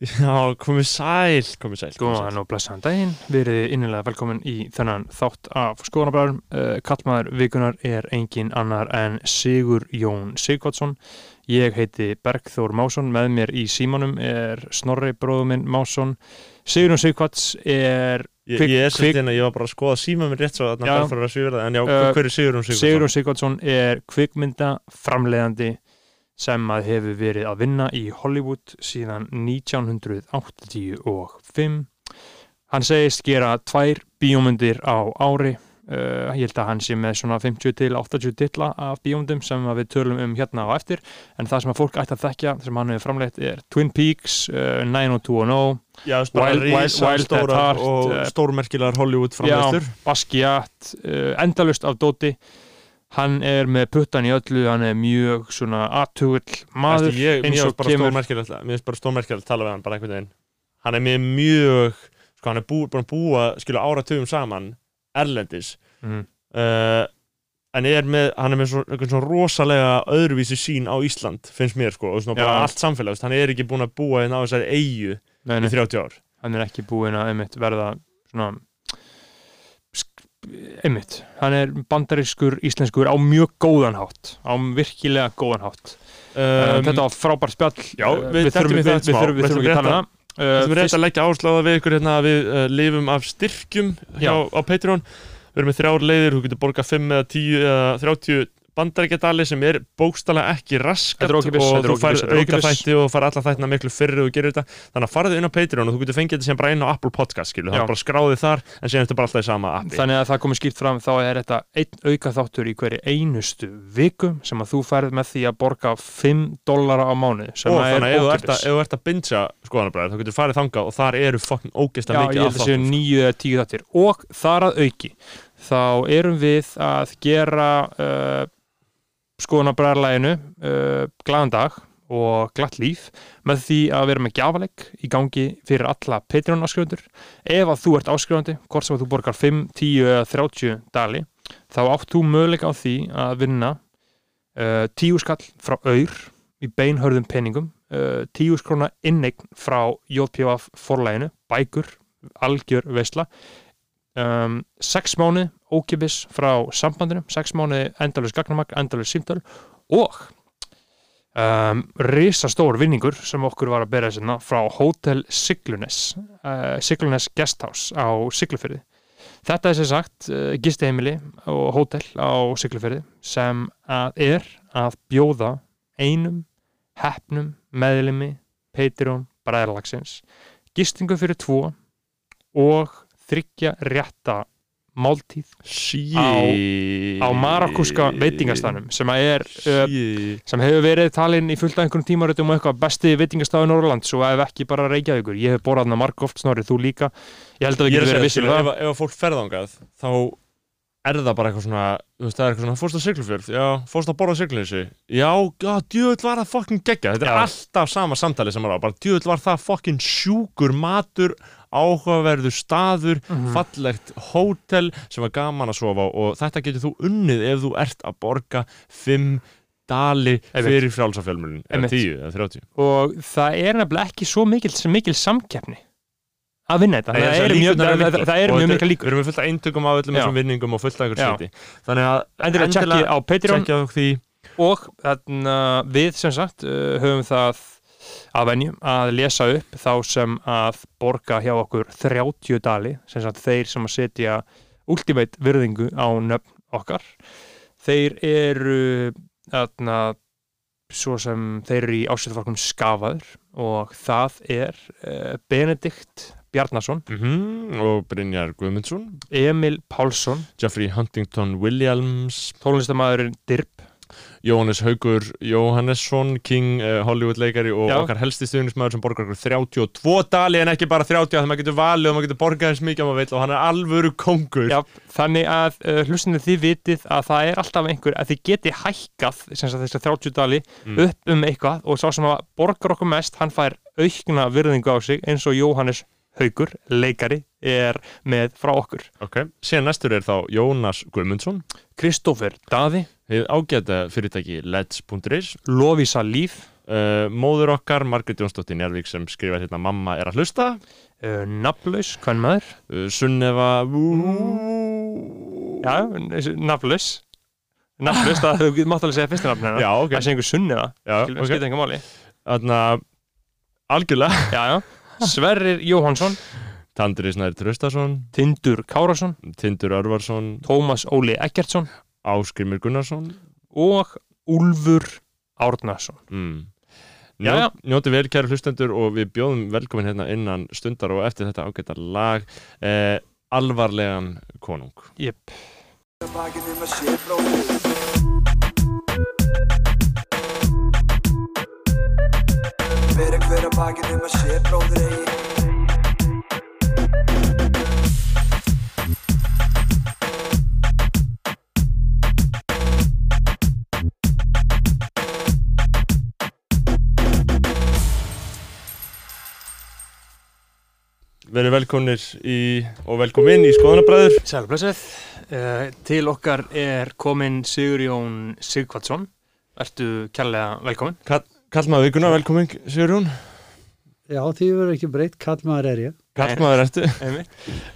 Já, komið sæl, komið sæl Góðan og blessaðan daginn, verið innilega velkomin í þennan þátt af skoðanabræðum. Uh, Kallmaður vikunar er engin annar en Sigur Jón Sigvardsson. Ég heiti Bergþór Másson, með mér í símanum er Snorri bróðuminn Másson. Sigur Jón Sigvards er Ég, Kvik- ég er kvik- svolítið að ég var bara að skoða síma minn rétt svo að það fyrir að það En já, Uh, hver er Sigurðum Sigurðsson? Sigur Jón Sigvardsson er kvikmynda framleiðandi sem að hefur verið að vinna í Hollywood síðan 1985. Hann segist gera tvær bíómyndir á ári. Uh, ég held að hann sé með svona 50 til 80 titla af bíómyndum sem við tölum um hérna á eftir. En það sem að fólk ætti að þekkja, sem hann hefur framleitt, er Twin Peaks, uh, 90210, Já, Wild- Wild- Wild at Heart, og uh, stórmerkilegar Hollywood framleystur Basquiat, uh, endalust af Dóti. Hann er með puttan í öllu, hann er mjög svona aðtugull maður ég, eins og kemur. Mér finnst bara stórmerkilegt að tala við hann bara einhvern veginn. Hann er með mjög Sko, hann er bú, búin að búa, skilu, áratugum saman Erlendis. Mm. uh, En er með, hann er með svo, einhvern svona rosalega öðruvísi sín á Ísland Finnst mér, sko, og svona Já. bara allt samfélag þú veist, Hann er ekki búin að búa inn á þessari eigu í nei, 30 ár. Hann er ekki búinn að einmitt verða svona einmitt, hann er bandarískur íslenskur á mjög góðan hátt á virkilega góðan hátt. Um, þetta var frábært spjall. Já, Uh, við þurfum, við, við, þurfum, við Við þurfum ekki að tala um það. Við erum uh, reynd að leggja áherslu á það við ykkur hérna að við uh, lifum af styrkjum hjá, Já. á Patreon. Við erum með þrjár leiðir, þú getur borgað 5 eða 10 eða 30 bandarækjadali sem er bókstala ekki raskat og þú er auka þætti og fær alla þættina miklu fyrri og gerir þetta. Þannig að farðu inn á Patreon og þú getur fengið þetta sem bara inn á Apple Podcast skilu, það er bara skráðið þar en síðan er þetta bara alltaf í sama appi. Þannig að það komið skýrt fram þá er þetta einn auka þáttur í hverju einustu viku sem að þú færð með því að borga 5 dollara á mánu og þannig að ef þú ert að, bingja skoðanabræður þá getur farið þangað og þar eru mikið held af að auki þá erum við að gera uh, skoðanabræðarlæginu uh, glaðan dag og glatt líf með því að vera með gjafaleg í gangi fyrir alla Patreon áskrifundur ef að þú ert áskrifandi, hvort sem að þú borgar 5, 10 eða 30 dali þá átt þú möguleika á því að vinna uh, 10 skall frá auður í beinhörðum peningum uh, 10 skrona inneign frá JPF forlæginu, bækur algjör veisla um, 6 mánu ókipis frá sambandinu 6 mánu endalus gagnamak, endalus símtöl og um, risastór vinningur sem okkur var að bera þessina frá Hotel Siglunes uh, Siglunes Guesthouse á Siglufyrði þetta er sem sagt uh, gistiheimili og hótel á Siglufyrði sem að er að bjóða einum hefnum meðlimi Patreon bræðarlagsins gistingu fyrir tvo og þryggja rétta máltíð Shit. á marakúska veitingastanum sem er uh, sem hefur verið talinn í fullt af einhverjum tímaritum og eitthvað besti veitingastafu Norrlands og ef ekki bara Reykjavíkur, ég hef borðað hana margóft snorri, þú líka, ég held að við Ég er getum að verið um ef, það. ef fólk ferðangað þá er það bara eitthvað svona þú veist, það er eitthvað svona, fórst á Siglufjörð? Já, fórst að borða á Siglunesi já, já, djöðl var það fucking geggja þetta er Já. alltaf sama samtali sem er á bara djöðl var það fucking sjúkur matur áhugaverður staður Mhm. fallegt hótel sem var gaman að sofa og þetta getur þú unnið ef þú ert að borga 5 dali fyrir frjálsafjölmjölun eða Einmitt. 10 eða 30 og það er nefnilega ekki svo mikil, mikil samkeppni að vinna þetta, það eru mjög, líkurnar það, eru mjög mikil líkur. Við erum fullt af eintökum á öllum þessum vinningum og fullt af ykkur sliti Þannig að endilega tjekkið á Patreon. og við sem sagt uh, höfum það að venju. Að lesa upp þá sem að borga hjá okkur 30 dali, sem sagt þeir sem að setja ultimate virðingu á nöfn okkar. Þeir eru þarna, svo sem þeir eru í ásjöldaflokkum skafaður og það er uh, Benedikt Bjarnason, mm og Brynjar Guðmundsson. Emil Pálsson. Jeffrey Huntington Williams. Tónlistamæðurinn Dirb Jóhannes Haugur Jóhannesson King uh, Hollywood leikari og Já. okkar helsti stuðnismæður sem borgar okkur 32 dali en ekki bara 30 þannig að maður getur valið og maður getur borgað eins mikið að maður vill og hann er alvöru kongur Já, þannig að uh, hlustinu þið vitið að það er alltaf einhver að þið geti hækkað sem sagt þess að 30 dali Mm. upp um eitthvað og sá sem að borgar okkur mest hann fær aukna virðingu á sig eins og Jóhannes Haugur, leikari er með frá okkur ok, síðan næstur er þá Jónas Guðmundsson Kristófer Daði, Þið ágæta fyrirtæki Let's.is Lovisa Líf uh, móður okkar, Margrét Jónsdóttir Njárvík sem skrifar hérna mamma er að hlusta. Uh, nafnlaus, hvern maður? Uh, Sunneva já, nafnlaus. Nafnlaus, það þú mátt alveg segja fyrsta nafn hennar. Já, ok. það sé einhver Já, skilur, ok. skilur enga máli. Þarna, algjörlega. Já, já, Sverrir Jóhansson Tandri Snær Traustason. Tindur Kárasson, Tindur Örvarsson. Tómas Óli Eggertsson Áskrimur Gunnarsson og Úlfur Árnason mm. Já, já. Njó, Njóti vel kæru hlustendur og við bjóðum velkomin hérna innan stundar og eftir þetta ágæta lag eh, Alvarlegan konung Jep. bakið um að sé bróðir Hver er hver að bakið um að sé bróðir eigi Verið velkomnir í, og velkomin í skoðanabræður. Sælblessið, uh, til okkar er komin Sigurjón Sigvatsson Ertu kærlega velkomin Kall, Kallmaður vikuna, velkomin Sigurjón Já, því verður ekki breytt, kallmaður er ég. Kallmaður ertu.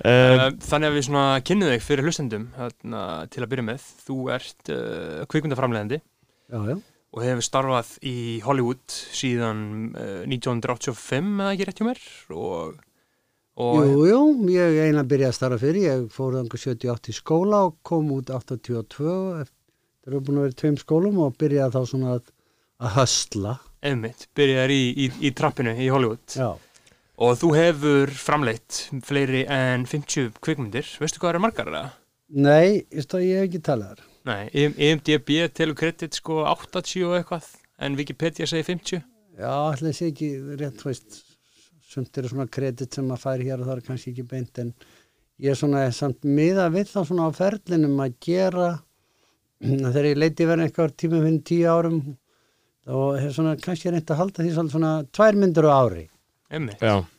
Uh, Þannig að við svona kynnum þig fyrir hlustendum þarna, til að byrja með. Þú ert uh, kvikmyndaframlegandi Já, já. og hefur starfað í Hollywood síðan uh, 1985 eða ekki rétt hjá mér. Og, og Jú, ég eina byrjaði að starfa fyrir, ég fór þangur 78 í skóla og kom út 82 eftir að búin að vera tveim skólum og byrjaði þá svona að, að höstla. einmitt, byrjaðir í, í, í trappinu í Hollywood Já. og þú hefur framleitt fleiri en 50 kvikmyndir veistu hvað það eru margar eða? Nei, ég, hef ekki talað þar. Nei, IMDB telur kredit sko 80 og eitthvað en Wikipedia segir 50 Já, ætla sé ekki rétt, veist, sumt eru svona kredit sem maður fær hér og það er kannski ekki beint en ég er svona samt miða við þá svona á ferlinum að gera. Þegar ég leiti verið eitthvað tíma fyrir tíu árum og hef svona kannski reynt að halda því svona tvær myndur á ári.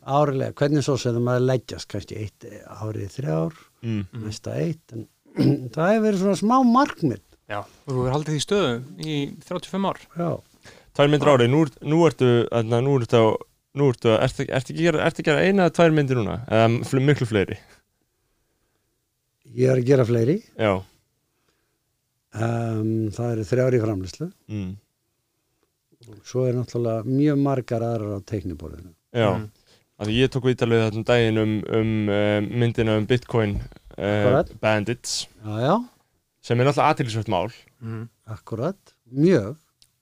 Árilega, hvernig svo sem maður leggjast kannski eitt árið þrjár mm. næsta eitt en það hefur verið svona smá markmið. Já, og þú hefur haldið því stöðu í 35 ár. Já, Tvær myndir ári, nú, nú ertu nú ertu á Nú ertu, ertu, ertu, ekki, að gera- að eina eða tvær myndir núna? Eða fl miklu fleiri? ég er að gera fleiri Já um, það eru þrjár í framlýslu mm. svo er náttúrulega mjög margar aðrar á teikniborðinu Já, Mm. mm. ég tók viðtalið þarna um daginn um, um uh, myndina um Bitcoin uh. Bandits já, já, sem er náttúrulega aðtilsvert mál mm. akkurat, mjög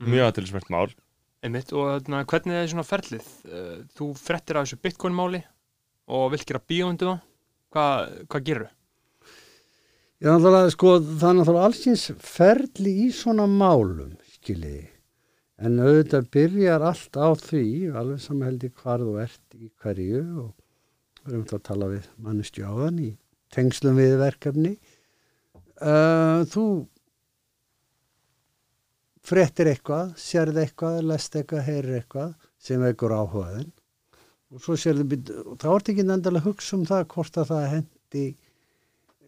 mjög aðtilsvert mál einmitt, og þarna, hvernig er svona ferlið? Uh, þú frettir af þessu bitcoin máli og vilt gera bíómyndu það. Hvað, hvað gerur ég er náttúrulega, sko, það er náttúrulega allsins ferli í svona málum skiljiði en auðvitað byrjar allt á því alveg ég hvar þú ert í hverju og við erum að tala við mannustju áðan í tengslum við verkefni. Uh, þú fréttir eitthvað, sérð eitthvað, lest eitthvað, heyrir eitthvað sem vekur áhugaðin og svo sérðu byrju, þá ert ekki endalega að hugsa um það hvort að það hendi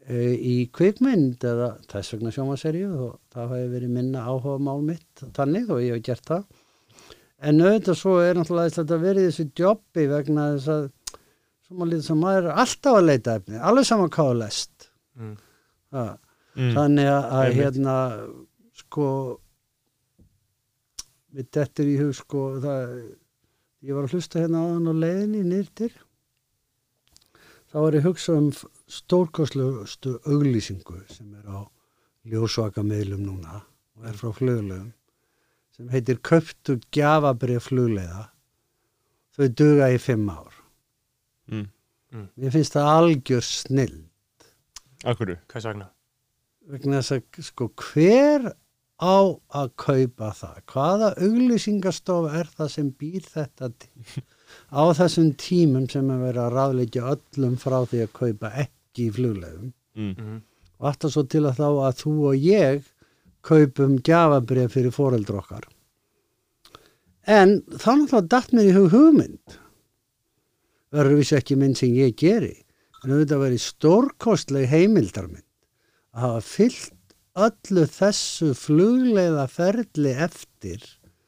e, í kvikmynd eða þess vegna sjómaserju og það hefur verið minna áhuga mál mitt þannig og ég hef gert það. En auðvitað svo er náttúrulega þetta verið þessu jobbi vegna þess að sem maður er alltaf að leita efni alveg saman hvað er lest. Mm. mm. þannig að, að hérna sko við dettur í hug sko það, ég var að hlusta hérna áðan á leiðinni nýrtir þá var ég að hugsa um stórkostlustu auglýsingu sem er á ljósvaka meðlum núna og er frá fluglegum sem heitir Köptu gjafabrið flugleiða. Þau duga í fimm ár. Mm. mér finnst það algjör snill Akkurru hvað sagna vegna þess að sko hver á að kaupa það. Hvaða auglýsingastof er það sem býr þetta til? Á þessum tímum sem er verið að ráðleikja öllum frá því að kaupa ekki í fluglegum mm. mm. og alltaf svo til að þá að þú og ég kaupum gjafabrið fyrir foreldra okkar. En þá náttúrulega datt mér í hug hugmynd. Verður vissi ekki mynd sem ég geri. En auðvitað verið stórkostleg heimildarmynd að hafa fyllt öllu þessu flugleiða ferli eftir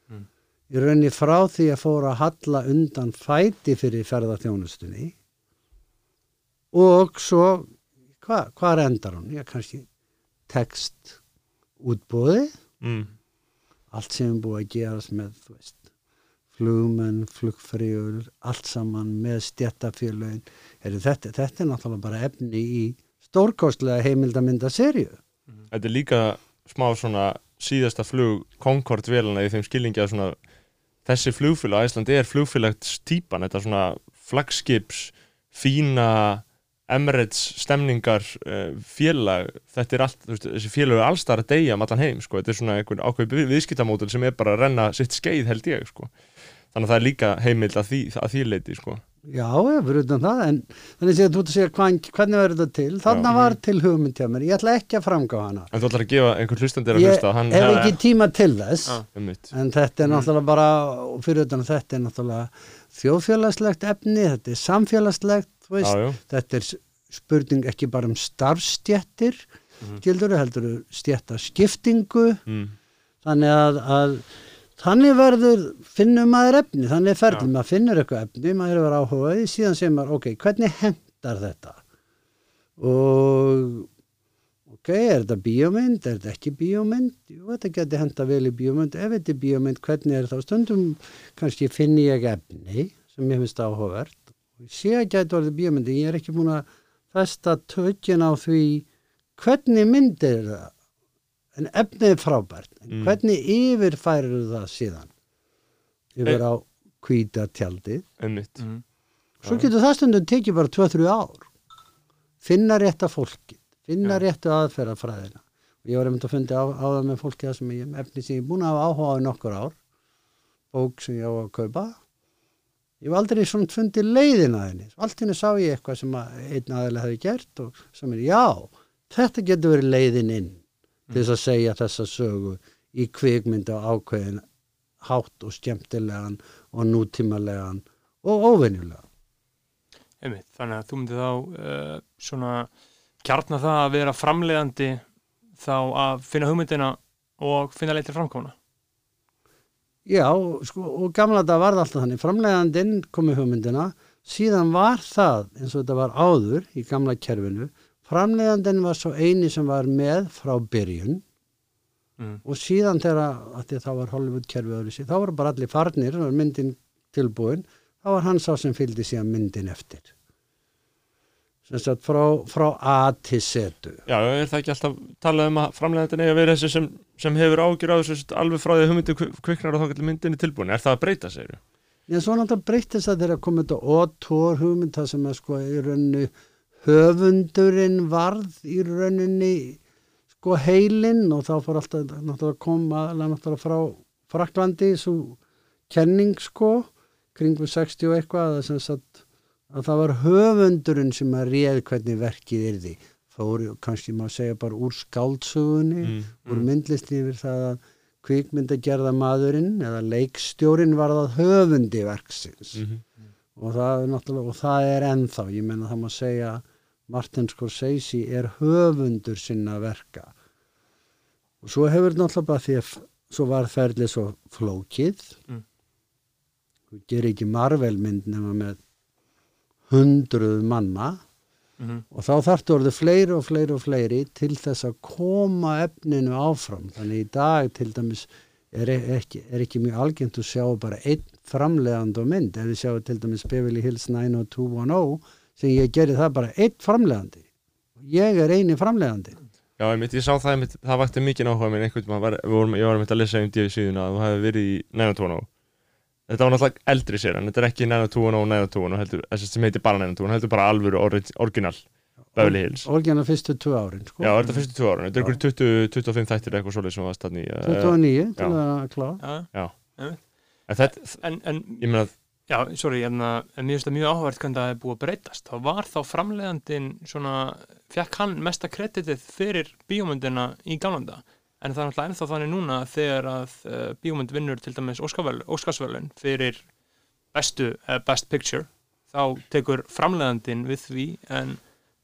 Mm. í rauninni frá því að fóra að halla undan fæti fyrir ferðarþjónustunni og svo hva, hvað endar hún? Já, kannski text útbóði mm. allt sem er búið að gerast með veist, flugmenn, flugfríur allt saman með stjættafélögin þetta, þetta er náttúrulega bara efni í stórkostlega heimildamynda serju Þetta er líka smá svona síðasta flug Concorde velana í þeim skilningi að svona þessi flugfélag á Íslandi er flugfélags típan, þetta svona flagskips, fína Emirates stemningar uh, félag, þetta er allt veist, þessi félag er allstar að deyja um allan heim sko. þetta er svona einhvern ákveð viðskiptamódul sem er bara að renna sitt skeið held ég sko. Þannig að það er líka heimild að því, að því leiti sko. Já, ég fyrir utan það en þannig að þú ert að segja hvan, hvernig verður þetta til þannig Já. var til hugmynd hjá mér ég ætla ekki að framgá hana en þú ætlar að gefa einhvern hlustandir að ég hlusta hann hef ekki tíma til þess Já. um mitt en þetta er náttúrulega bara og fyrir utan að þetta er náttúrulega þjóðfélagslegt efni, þetta er samfélagslegt þú já. þetta er spurning ekki bara um starfstjettir Mhm. gildur heldur stjettaskiptingu Mm. þannig að, að þannig verður, finnur maður efni þannig er Já. maður finnur eitthvað efni maður hefur áhugaði, síðan segir maður ok, hvernig hendar þetta? Og ok, er þetta bíómynd, er þetta ekki bíómynd? Jú, þetta geti henda vel í bíómynd. Ef þetta er bíómynd, hvernig er það? Stundum kannski finn ég efni sem ég finnst áhugavert. Og ég sé að gæti orðið bíómynd en ég er ekki búin að festa tökinn á því hvernig myndir er það en efnið er frábært. Mm. hvernig yfirfærir það síðan? Yfir á hvíta tjaldið. Um mitt mm. svo getur það stundum tekið bara 2-3 ár. Finna rétta fólki finna Já. réttu aðferðafræðina. Og ég var einmitt að fundi á, á það með fólki það sem ég, efni sem ég er búin að hafa áhuga á í nokkur ár. Bók sem ég á að kaupa. Ég var aldrei svona fundið leiðina henni. Allt henni sá ég eitthvað sem að einn aðeins hefði gert og sem er já þetta getur verið leiðin inn til þess að segja þessa sögu í kvikmynda ákveðin hátt og skemmtilegan og nútímalegan og óvenjulegan. Einmitt, þannig að þú myndir þá uh, svona kjarna það að vera framleiðandi þá að finna hugmyndina og finna leið til framkomuna Já, sko, og gamla þetta var það alltaf þannig, framleiðandinn kom í hugmyndina, síðan var það, eins og þetta var áður í gamla kerfinu, framleiðandinn var svo eini sem var með frá byrjun mm. og síðan þegar, að því að þá var Hollywood kerfið öðru síðan, þá voru bara allir farnir, þá var myndin tilbúin, þá var hann sá sem fylgdi síðan myndin eftir. Sagt, frá, frá A til Z. Já, er það ekki alltaf talað um að framleiðandinn eigi að vera þessi sem, sem hefur ágjur á þessu alveg frá því hugmyndi kviknar og þá getur myndinni tilbúin er það að breyta sér? Já, svo náttúrulega breyttist það þegar koma þetta autor hugmynd það sem að sko í rauninu höfundurinn varð í rauninni sko heilinn og þá fór alltaf náttúrulega að koma náttúrulega frá Fraklandi svo kenning sko kringum 60 og eitthvað að, að það var höfundurinn sem að réð hvernig verkið yrði. Fór kannski má segja bara úr skáldsögunni Mm. úr myndlisti yfir það að kvikmyndagerða maðurinn eða leikstjórin var það höfundi verksins. Mm og það er náttúrulega og það er ennþá, ég menna það má segja Martin Scorsese er höfundur sinna verka. Og svo hefur náttúrulega bara því að svo var ferlið svo flókið. Mm. þú gerir ekki Marvel mynd nema með hundruð manna. Mm og þá þarftu orðið fleiri og fleiri og fleiri til þess að koma efninu áfram. Þannig í dag til dæmis er e- ekki, er ekki mjög algengt að sjá bara einn framlegand og mynd. Ef við sjáum til dæmis Beverly Hills 90210 sem ég gerði það bara einn framlegandi ég er eini framlegandi Já, einmitt, ég sá það, einmitt, það vakti mikið áhuga minn einhvern veginn, var, við vorum, ég var einmitt að lesa um DV síðuna að þú hefði verið í 90210 Þetta var náttúrulega eldri sér en þetta er ekki 90210 og 90210 heldur, þessi sem heitir bara 90210 heldur bara alvöru original Beverly Hills. Orginal fyrstu tvö árin sko. Já, er þetta fyrstu tvö ára, þetta er ykkur 20, 25 þættir eða eitthvað svoleið sem var stann í uh, 29 til já. að klá Já, En þetta, en, en ég meina Já, sorry, uh, en mér finnst það mjög áhverð hvernig það er búið að breytast. Þá var þá framleiðandinn svona, fekk hann mesta kreditið fyrir bíómyndina í gamlanda. En það er náttúrulega ennþá þannig núna þegar að uh, bíómynd vinnur til dæmis Óskarsverðlaun fyrir bestu, uh, best picture, þá tekur framleiðandinn við því en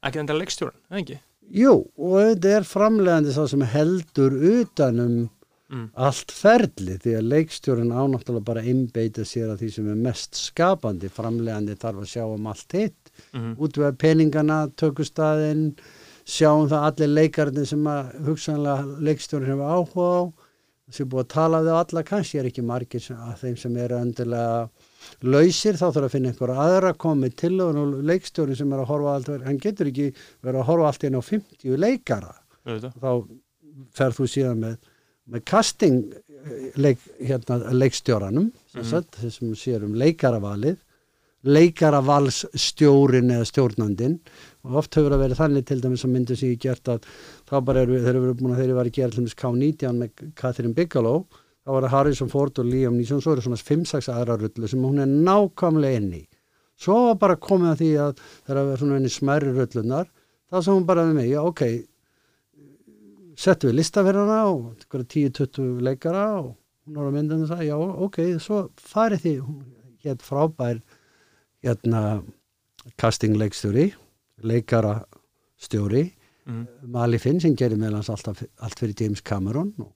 ekki enda leikstjórn, eða ekki? Jú, og þetta er framlegandi sá sem heldur utanum Mm. allt ferli því að leikstjórun ánáttúrulega bara einbeita sér að því sem er mest skapandi framlegandi þarf að sjá um allt hitt Mhm. útvega peningana, tökustæðin sjáum það allir leikarnir sem að hugsanlega leikstjórun hefur áhuga á sem búið að tala við alla kannski er ekki margir sem, að þeim sem eru öndilega lausir þá þarf að finna einhverja aðra komið til og leikstjórun sem er að horfa allt hann getur ekki verið að horfa allt inn á 50 leikara þá ferð þú síðan með, með casting eh, leik, hérna, leikstjóranum sem, Mhm. sagt, þessum sér um leikaravalið leikaravalsstjórin eða stjórnandin og oft hefur það verið þannig til dæmis að myndu sem ég gert að þá bara eru, þeir eru búin að þeir eru að gera til dæmis K19 með Catherine Bigelow þá var það Harrison Ford og Liam Neeson svo eru svona 5-6 aðra rullu sem hún er nákvæmlega inn í svo var bara komið að því að það var svona inn í smærri rullunar þá sem hún bara við mig, já ok settum við lista fyrir hana og einhverja 10-20 leikara og hún var að mynda og sagði, já ok, svo farið því hún hétt frábær hérna castingleikstjóri leikara stjóri Mhm. Mali Finn sem gerir alltaf, allt fyrir James Cameron og,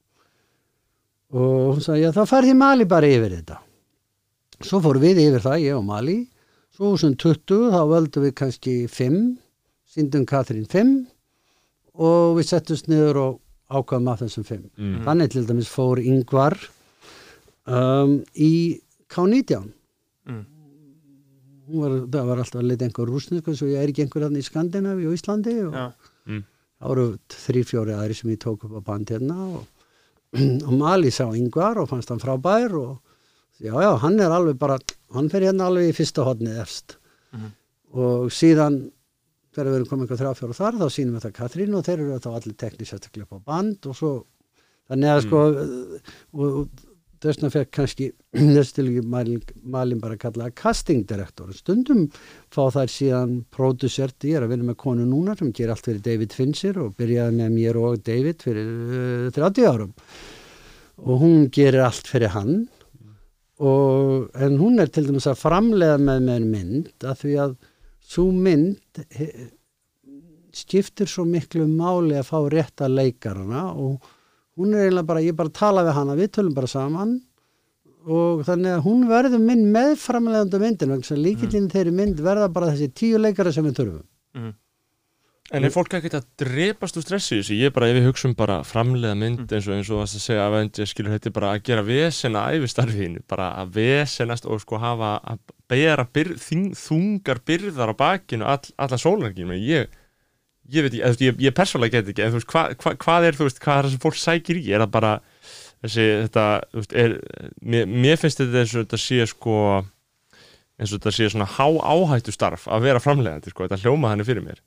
og hún sagði, já þá farið því Mali bara yfir þetta. Svo fórum við yfir það, ég og Mali. Svo sem 20 þá völdum við kannski 5 síndum Katrín 5 og við settumst niður og ákvaðum af þessum 5 Mm. þannig til dæmis fór yngvar um, í K19 Mm. Hún var, það var alltaf að leita einhver rúsnesku svo ég er ekki einhver hann í Skandinavi og Íslandi og Já. það voru þrý, fjóri aðri sem ég tók upp á band hérna og, og Mali sá yngvar og fannst hann frábær og já, já, hann er alveg bara hann fer hérna alveg í fyrsta hodnið efst Mhm. og síðan þegar við erum komið eitthvað þrjá fjóra þar þá sínum við það Katrín og þeir eru þá allir teknískt að klippa á band og svo þannig að sko og, og þessna fekk kannski þessi til ekki malin, bara að kalla casting director. Stundum fá þær síðan produsert, ég er að vinna með konu núna sem ger allt fyrir David Fincher og byrjaði með mér og David fyrir uh, 30 árum. Og hún gerir allt fyrir hann. Og, en hún er til dæmis að framlega með með mynd að því að svo mynd he, skiptir svo miklu máli að fá rétta leikarana og hún er eiginlega bara, ég bara tala við hana, við tölum bara saman og þannig að hún verður minn meðframlegandi myndin líkillin þeirri mynd verða bara þessi tíu leikara sem við þurfum Mhm. En er fólk ekkert að drepast úr stressi þessu? Ég er bara, ef við hugsun bara framleiða mynd eins og eins og að segja Avengers, skilur þetta er bara að gera vesena æfistarfiðinu, bara að vesenast og sko hafa að bera byr, þing, þungar byrðar á bakinu all, alla sólarkinu, ég ég veit veist, ég, ég persónulega get ekki en þú veist, hvað hva, hvað er, þú veist, hvað er það sem fólk sækir í, er það bara þessi, þetta, þú veist, er mér, mér finnst þetta eins og þetta sé sko eins og þetta sé svona há áhættu starf að vera framleiðandi, sko, þetta hljóma mér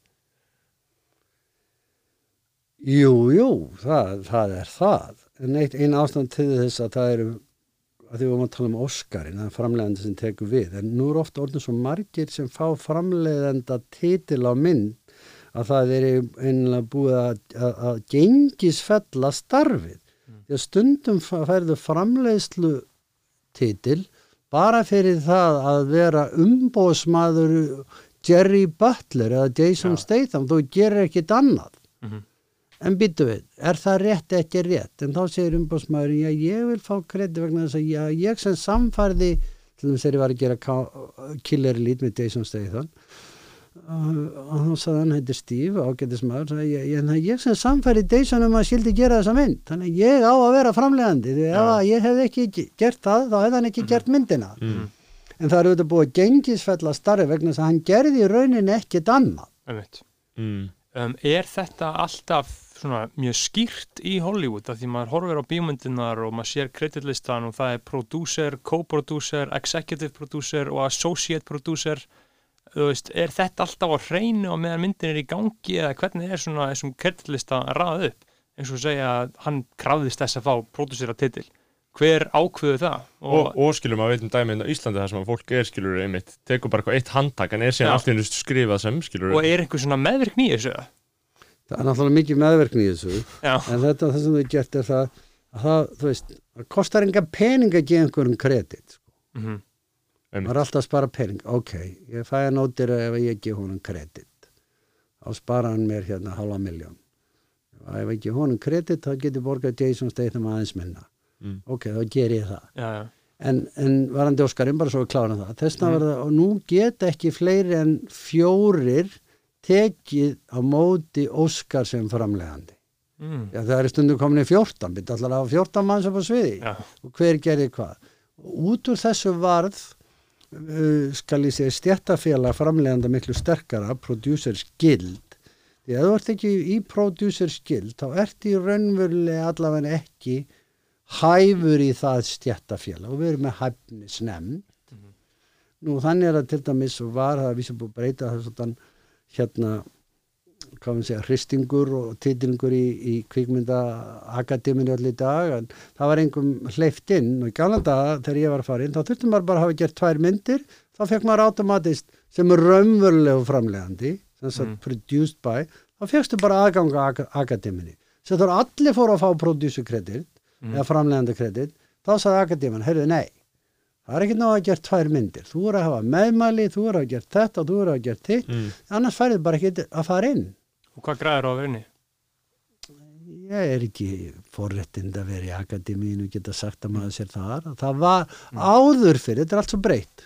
Jú, jú, það, það er það. En eitt, ein ástand til þess að það eru að því við varum að tala um Óskarinn það er framleiðandi sem tekur við. En nú er ofta orðin svo margir sem fá framleiðenda titil á mynd að það er einlega búið að, að, að gengisfella starfið. Því að stundum færðu framleiðslu titil bara fyrir það að vera umbóðsmaður Jerry Butler eða Jason Statham, þú gerir ekkit annað. Mhm. En byttu við, er það rétt ekki rétt en þá segir umbóðsmaður já ég vil fá kredi vegna þess að já, ég sem samfærði til þess að ég var að gera Ka- Killer Elite með Jason Statham og þá sagði hann heitir Steve ágættismadur, sagði ég, ég, ég sem samfærði Jason um að skildi gera þessa mynd þannig að ég á að vera framlegandi því ef að ég hef ekki ge- gert það þá hefði hann ekki gert myndina mm. en það eru auðvitað búið að gengisfella starfi vegna þess að hann gerði í rauninni ekkit annað. Mm. Um, er þetta alltaf svona mjög skýrt í Hollywood af því maður horfir á bíómyndinar og maður sér kreditlistan og það er producer, co-producer, executive producer og associate producer. Þú veist, er þetta alltaf á hreinu og meðan myndin er í gangi eða hvernig er svona þessum kreditlista raðað upp? Eins og segja að hann krafðist þess að fá producera titil. Hver ákveðu það? Og, og skilur maður veitum dæmi inn á Íslandi þar sem að fólk er skilur einmitt, tekur bara eitthvað eitt handtak en er síðan allt í hennu skrifað sem skilur og er einhver svona meðvirkni í þessu? það er náttúrulega mikið meðverkni í þessu já, en þetta það sem þau gert er það að það, þú veist, það kostar enga pening að gefa einhverjum kredit sko. mm Einmitt. maður er alltaf að spara pening ok, ég fæ að nótir ef ég gef honum kredit. Þá spara hann mér hérna halva miljón ef ekki honum kredit þá getur borgað Jason Statham aðeins minna. Mm. ok, þá ger ég það. Já, já, en, en varandi Óskarinn bara svo við klárum það. Þessna Mm. var það, og nú geta ekki fleiri en fjórir tekið á móti Óskar sem framlegandi mm. Já, það er stundum komin í 14, byrja allar að hafa 14 manns upp á sviði já. og hver gerði hvað. Út úr þessu varð, uh, skal ég segja, stjættafélag framleganda miklu sterkara, Producers Guild. Því að þú ert ekki í Producers Guild, þá ert í raunverulega allavega ekki hæfur í það stjættafélag og við erum með hæfnisnefnd. Nú þannig er það til dæmis var það að vísa búið að breyta það svona hérna hvað við segja, hristingur og titlingur í, í kvikmynda akademinu allir dag en það var einhverjum hleyft inn og í gamla daga þegar ég var að fara inn þá þurftum maður bara að hafa gert tvær myndir þá fekk maður automatist sem er raunverulegu framlegandi sem sagt Mm. produced by þá fegstu bara aðgang á ak akademinu sem þú allir fóru að fá producer credit Mm. eða framlegandi credit þá sagði akademinu, heyrðu nei það er ekki náða að gera tvær myndir þú er að hafa meðmæli, þú er að gera þetta og þú er að gera þitt, Mm. annars færið bara ekki að fara inn og hvað græður á að vera inni? Ég er ekki forréttind að vera í akademíinu og geta sagt að maður sér þar. Það var áður fyrir, þetta er allt svo breytt.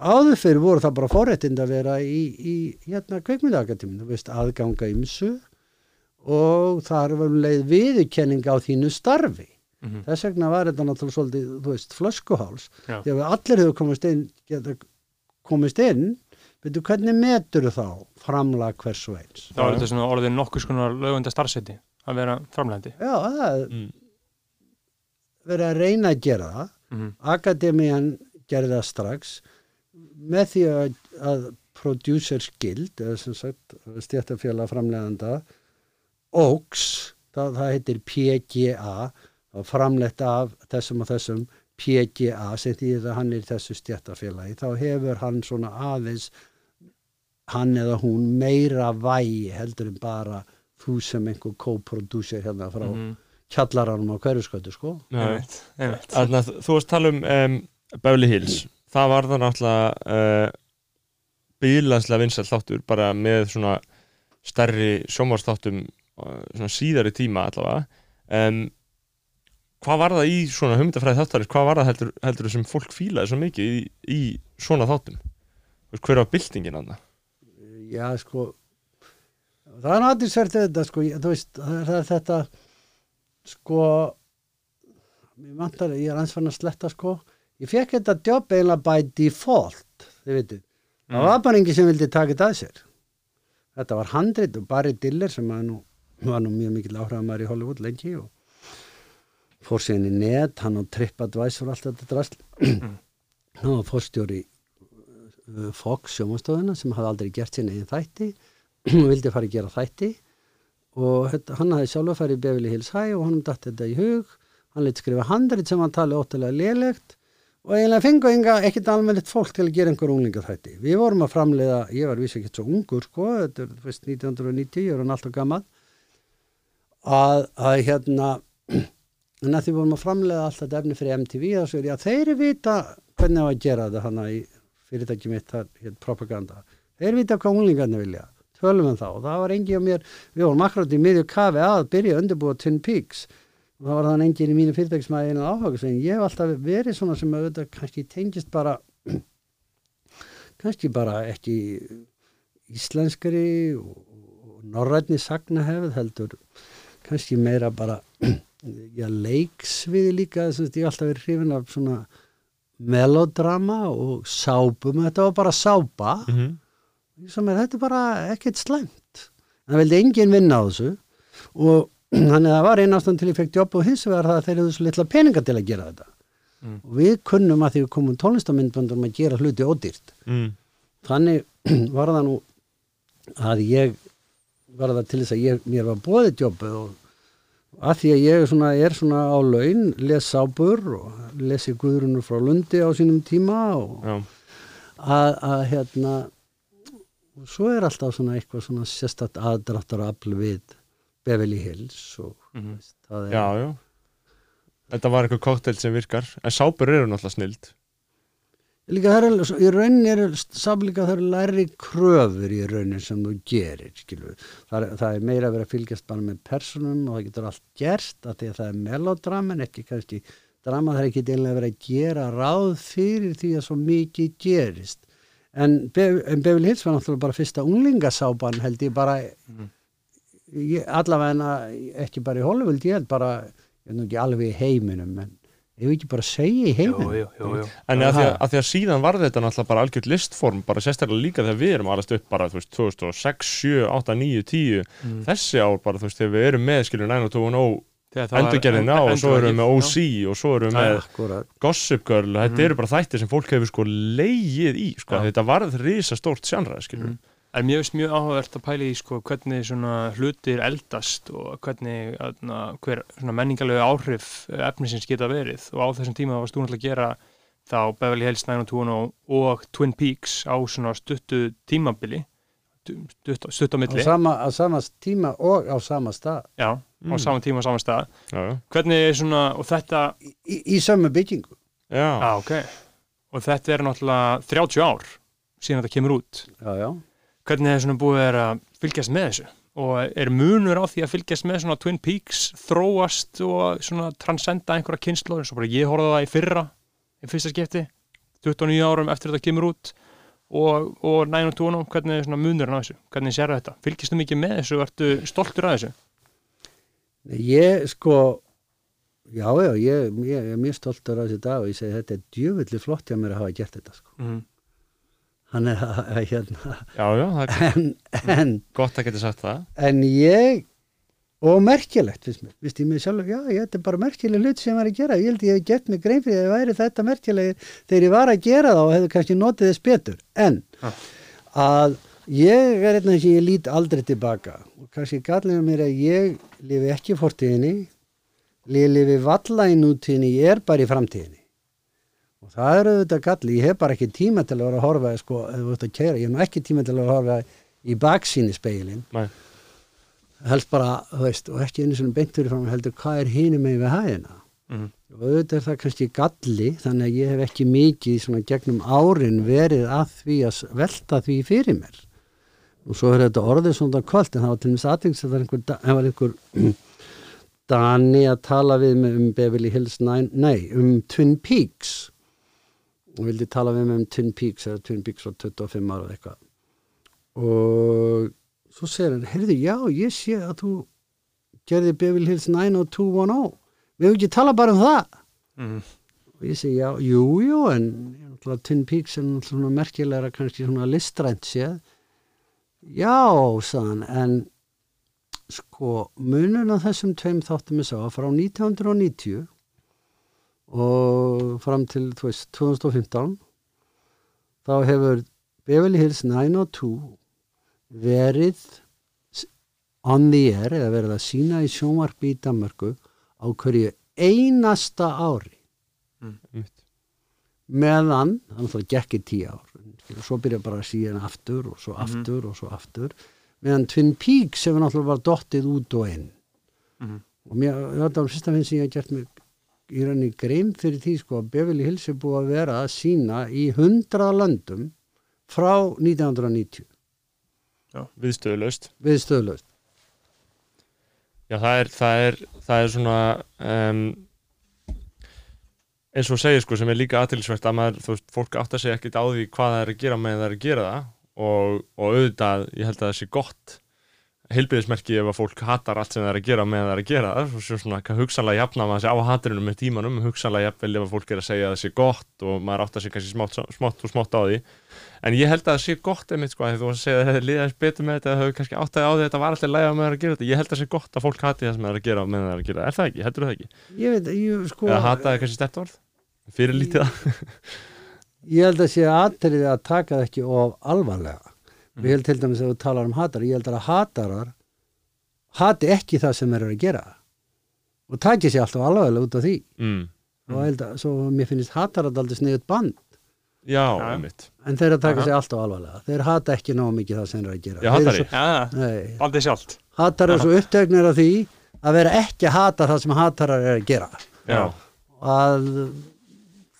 Áður fyrir voru það bara forréttind að vera í, í hérna kveikmyndaakademíinu, þú veist, aðganga ymsu og þar var um leið viðurkenning á þínu starfi. Mm Þess vegna var þetta náttúrulega svolítið, þú veist, flöskuháls. Já. Þegar við allir hefur komist inn, geta komist inn, veitu hvernig metur þá framlag hvers og eins? þá er þetta svona orðin nokkuð skonar lögunda starfseti að vera framlegandi Já, það Mm. verið að reyna að gera það mm Akademían gerði það strax með því að, að Producers Guild eða sem sagt stjættafélag framleganda OX, það, það heitir PGA framlegt af þessum og þessum PGA sem því að hann er í þessu stjættafélagi þá hefur hann svona aðeins hann eða hún meira vægi heldur en bara þú sem einhver co-producer hérna frá mm. -hmm. kjallaranum á hverjuskötu sko. Þannig að þú varst að tala um, um Beverly Hills það var það náttúrulega uh, bílanslega vinsæll þáttur bara með svona stærri sjómarstáttum uh, svona síðari tíma allavega um, hvað var það í svona hugmyndafræði þáttarins, hvað var það heldur, heldur sem fólk fílaði svo mikið í, í svona þáttum? Hver var byltingin það? Já, sko það er svært þetta, sko ég, þú veist, það er, þetta sko mér vantar, ég er aðeins fann að sletta, sko. Ég fekk þetta jobb eiginlega by default þið veitir, það var bara engin sem vildi taka þetta að sér. Þetta var handrit og Barry Diller sem var nú, var nú mjög mikil áhrifamæður í Hollywood lengi og fór síðan í net, hann á TripAdvisor allt þetta drasl. Hann var fórstjóri uh, Fox sjómanstofuna sem hafði aldrei gert sinni einn þætti. Og vildi fara að gera þætti. Og hann hafði sjálfur farið í Beverly Hills High og hann datt þetta í hug. Hann leitt skrifa handrit sem hann tali óttalega lélegt. Og eiginlega fengu enga ekkert almennilegt fólk til að gera einhver unglinga þætti við vorum að framleiða, ég var vissi ekkert svo ungur sko, þetta er veist, 1990 ég er hann alltaf gammal að, að hérna en að því vorum að framleiða allt þetta efni fyrir MTV þá er ég að þeir vita hvernig á að gera þetta hana í fyrirtæki mitt hér, propaganda. Þeir vita hvað unglingarnir vilja. Tölum við þá, það var engi á mér. Við vorum akkurat í miðju kafi að byrja að undirbúa Twin Peaks. Og það var þannig engin í mínu fyrirtæki sem að einu áhuga sem ég hef alltaf verið svona sem auðvitað kannski tengist bara kannski bara ekki íslenskari og, og norrætni sagnahefð heldur kannski meira bara já, leiksviði líka þess að ég hef alltaf verið hrifin af svona melodrama og sápum þetta var bara sápa Mm -hmm. er þetta er bara ekkert slæmt en það vildi enginn vinna á þessu og þannig að það var einn ástand til ég fekk jobb og hins vegar það að þeir eru svo litla peninga til að gera þetta Mm. og við kunnum að því við komum tónlistamindböndum að gera hluti ódýrt mm. þannig var það nú að ég var það til þess að ég, mér var bóðið jobbu og að því að ég svona, er svona á laun les sábur og lesi Guðrunur frá Lundi á sínum tíma og Já, að, að hérna og svo er alltaf svona eitthvað svona sérstætt aðdráttar afl við Beverly Hills og Mhm. veist, það er já, já. Þetta var eitthvað koktel sem virkar en sápur eru náttúrulega snild líka það er, í rauninni er samlíka það eru læri kröfur í rauninni sem þú gerir skilur. Það, það er meira að vera fylgjast bara með personum og það getur allt gerst að því að það er melodrama en ekki kannski drama það er ekki einlega verið að gera ráð fyrir því að svo mikið gerist en, en Beverly Hills var náttúrulega bara fyrsta unglingasában held ég bara ég, allavega ekki bara í Hollywood ég held bara, ég er nú ekki alveg í heiminum en ég vil ekki bara segja í jú. En að því að, að því að síðan var þetta náttúrulega bara algjört listform, bara sérstaklega líka þegar við erum alast upp bara, þú veist, 2006, 7, 8, 9, 10 Mm. þessi ár bara, þú veist, þegar við erum með skilur 90210 Þegar það var- endurgerðina og svo erum við með Já. OC og svo erum við með Akkurat. Gossip Girl og þetta eru bara þættir sem fólk hefur sko leigið í, sko, Já. þetta varð risa stórt sjanra, skilur Mm. En mér finnst mjög áhugavert að pæla í sko, hvernig svona hlutir eldast og hvernig aðna, hver svona menningarlega áhrif eh, efnisins geta verið. Og á þessum tíma varst þú náttúrulega að gera þá Beverly Hills 90210 og Twin Peaks á svona stuttu tímabili stutt, stutt á á milli. sama, á sama tíma og á sama stað. Já, á Mm. saman tíma og saman stað. Já, já, hvernig er svona, og þetta í, í sömu byggingu. Já, á, ok, og þetta er náttúrulega 30 ár síðan þetta kemur út. Já, já. Hvernig er svona búið að fylgjast með þessu? Og er munur á því að fylgjast með svona Twin Peaks þróast og svona transcenda einhverja kynslu eins og bara ég horfði á það í fyrra í fyrsta skipti, 29 árum eftir þetta kemur út. Og, og 902 hvernig er svona munurinn á þessu? Hvernig sér þetta, fylgist þú mikið með þessu? Og ertu stoltur af þessu? Ég sko já, já, ég, ég, ég er mjög stoltur á þessi dag og ég segi þetta er djöfulli flott hjá mér að hafa gert þetta sko. mm. Hann er að, að hérna. Já, já, það er gott. Að geta sagt það. En ég og merkilegt finnst mér, vist ég mig sjálf já, ég, þetta er bara merkileg hlut sem ég var að gera. Ég held ég hef gert mig grein fyrir að það væri þetta merkileg þegar ég var að gera það og hefði kannski notið þess betur, en Ah. að ég er eitthvað sem ég lít aldrei tilbaka. Og kannski gallinu mér að ég lifi ekki í fortíðinni. Ég lifi valla í nútíðinni ég er bara í framtíðinni það er auðvitað galli, ég hef bara ekki tíma til að vera að horfa sko, að ég hef ekki tíma til að að horfa í baksíni speilin Nei. helst bara, þú veist, og ekki einu svona beintur frá mér heldur hvað er hinum með við hæðina. Mhm. og auðvitað er það kannski galli þannig að ég hef ekki mikið svona gegnum árin verið að því að velta því fyrir mér. Og svo er þetta orðið svona kvöld en það var til að það var einhver, da- það var einhver Dani að tala við mig um Beverly Hills 9, nei, um Twin Peaks og vildi tala við mig um Twin Peaks eða Twin Peaks var 25 ára eitthvað. Og svo segir hann, heyrðu, já, ég sé að þú gerði Beverly Hills 90210 við hefum ekki tala bara um það. Mm. og ég segi, já, jú, jú en Twin Peaks er svona merkilegra kannski svona listrænt séð. Já, sagðan en sko, munun á þessum tveim þáttum ég sá að frá 1990 og fram til, veist, 2015 þá hefur Beverly Hills 902 verið on the air eða verið að sína í sjónvarpi í Danmarku á hverju einasta ári Einmitt. meðan, þannig að það gekk í tíu ár og svo byrja bara að síðan aftur og svo Mhm. aftur og svo aftur meðan Twin Peaks hefur náttúrulega bara dottið út og inn Mhm. og mér, þetta var fyrsta finn sem ég hef gert mig í rauninni grein fyrir því sko að Beverly Hills er búið að vera að sína í hundraða löndum frá 1990 viðstöðulaust. Við stöðlaust Já, það er, það er, það er svona um, eins og segir sko sem er líka aðtilsvægt að maður, þú veist, fólk átt að segja ekkert á því hvað það er að gera með það er að gera það og, og auðvitað, ég held að það sé gott heilbyrðismerki ef að fólk hatar allt sem það er að gera með það er að gera það svo svona hugsanlega jafna maður sig á haturinu með tímanum hugsanlega jafnvel ef að fólk er að segja að það sé gott og maður átt að segja kannski smátt, smátt og smátt á því en ég held að það sé gott einmitt sko að þú að segja að það hefði liðast betur með þetta það hefur kannski átt að á því að þetta var alltaf læga með það að gera þetta ég held að það sé gott að fólk hati það sem það er að gera með það er að gera, er það ekki, heldur það ekki? ég veit, ég sko Eða hata er kannski stert orð? Fyrir lítið það? ég held að sé aðtrið að taka það ekki of alvarlega og ég held til dæmis að þú talar um hatar ég held að hatarar hati ekki það sem þeir eru að gera. Og taki sér alltaf alvarlega út af því. Mm. og ég held að, svo mér finnst hatarar aldrei sniðut band. Já, einmitt. En þeir að taka sér alltaf alvarlega. Þeir hata ekki náðu mikið það sem þeir eru að gera. Já, hatari. svo- bandið sjálft. Hatar er svo upptögnir af því að vera ekki að hata það sem hatarar er að gera. Já, að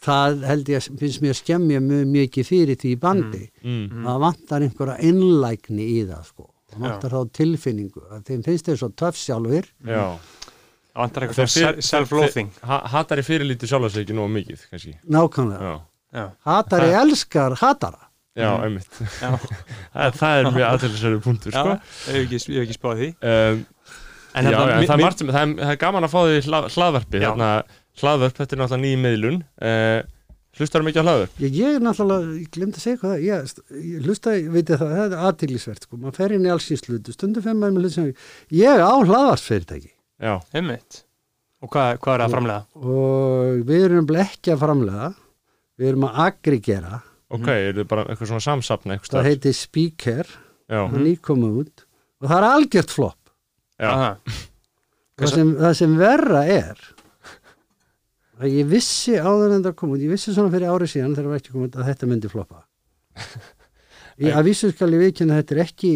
það held ég að finnst mér að skemmja mjög mikið fyrir því bandi mm. það vantar einhverja innlægni í það sko. Það vantar þá tilfinningu. Að þeim finnst þeir svo töff sjálfur Já. Það vantar Þeir eitthvað self-loathing. ha- Hatari fyrirlíti sjálfa sig ekki nógu mikið, kannski. Nákvæmlega, Já, Já, hatari elskar hatara. Já Mhm. einmitt. Já, það, það er mjög aðtæðlisverður punktur, já sko Ég hef ekki, ég hef ekki spáð því. Um, En Já, hérna, já, en mi- það er mi- margt sem, það er, það er gaman að fá því hlað, hlaðvarpi Já. Þarna, hlaðvarp, þetta er náttúrulega nýjum meðlun uh, Hlustar mikið á hlaðvarp? ég, ég er náttúrulega, ég glemt að segja hvað það. Ég, ég hlusta, ég veit það, það er aðtiglisvert sko, maður fer inn í alls síns hlutu stundum fyrir maður með hlutu sem ég á hlaðvarsfyrirtæki Já, Einmitt. Og hvað, hvað er að framlega? og við erum ekki að framlega við erum að aggregera. Ok, er þið bara eitthvað svona samsapna eitthvað það heitir Speaker. Já, það er nýkomið út. Og það er algjört flopp. Já, Aha. það sem, það sem verra er að ég vissi áður en það kom út, ég vissi svona fyrir árið síðan þegar það var ekki komið að þetta myndi floppa. Ég, að vissu skal ég veikina þetta er ekki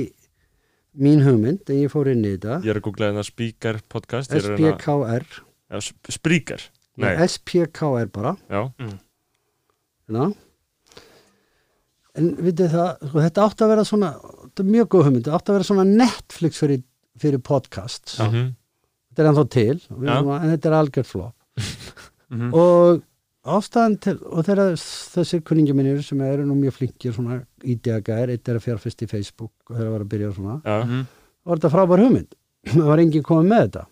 mín hugmynd en ég fór inn í þetta. Ég er að googla þetta podcast er að reyna- SPKR Já, sp- Spreaker Nei, SPKR bara. Já, Já. En vitið það, sko, þetta átti að vera svona, þetta er mjög góð hugmynd, þetta átti að vera svona Netflix fyrir, fyrir podcasts. mhm, Þetta er ennþá til, og við Já. erum að- en þetta er algjörð flop. Mhm. Og ástæðan til, og þeirra þessir kunningi minnir sem eru nú mjög flinkir svona ídeagæðir, eitt er að fjárfest í Facebook og þeirra var að byrja svona, já, Mhm. var þetta frábær hugmynd. Það var enginn komið með þetta.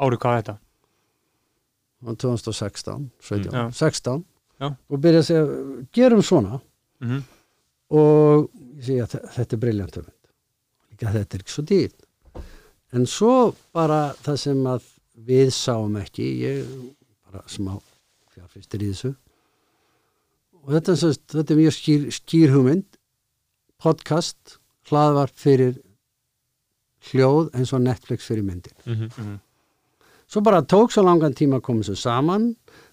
Árið hvað er þetta? á 2016, 17, Já. 16 Já. og byrja að segja, gerum svona Mhm. og ég þe- þetta er briljant hugmynd líka þetta er ekki svo dýr en svo bara það sem að við sáum ekki ég bara smá fjárfyrstir í þessu og þetta er, sérst, þetta er mjög skýr, skýr hugmynd podcast hlaðvar fyrir hljóð eins og Netflix fyrir myndir mhm, Svo bara tók svo langan tíma að koma svo saman.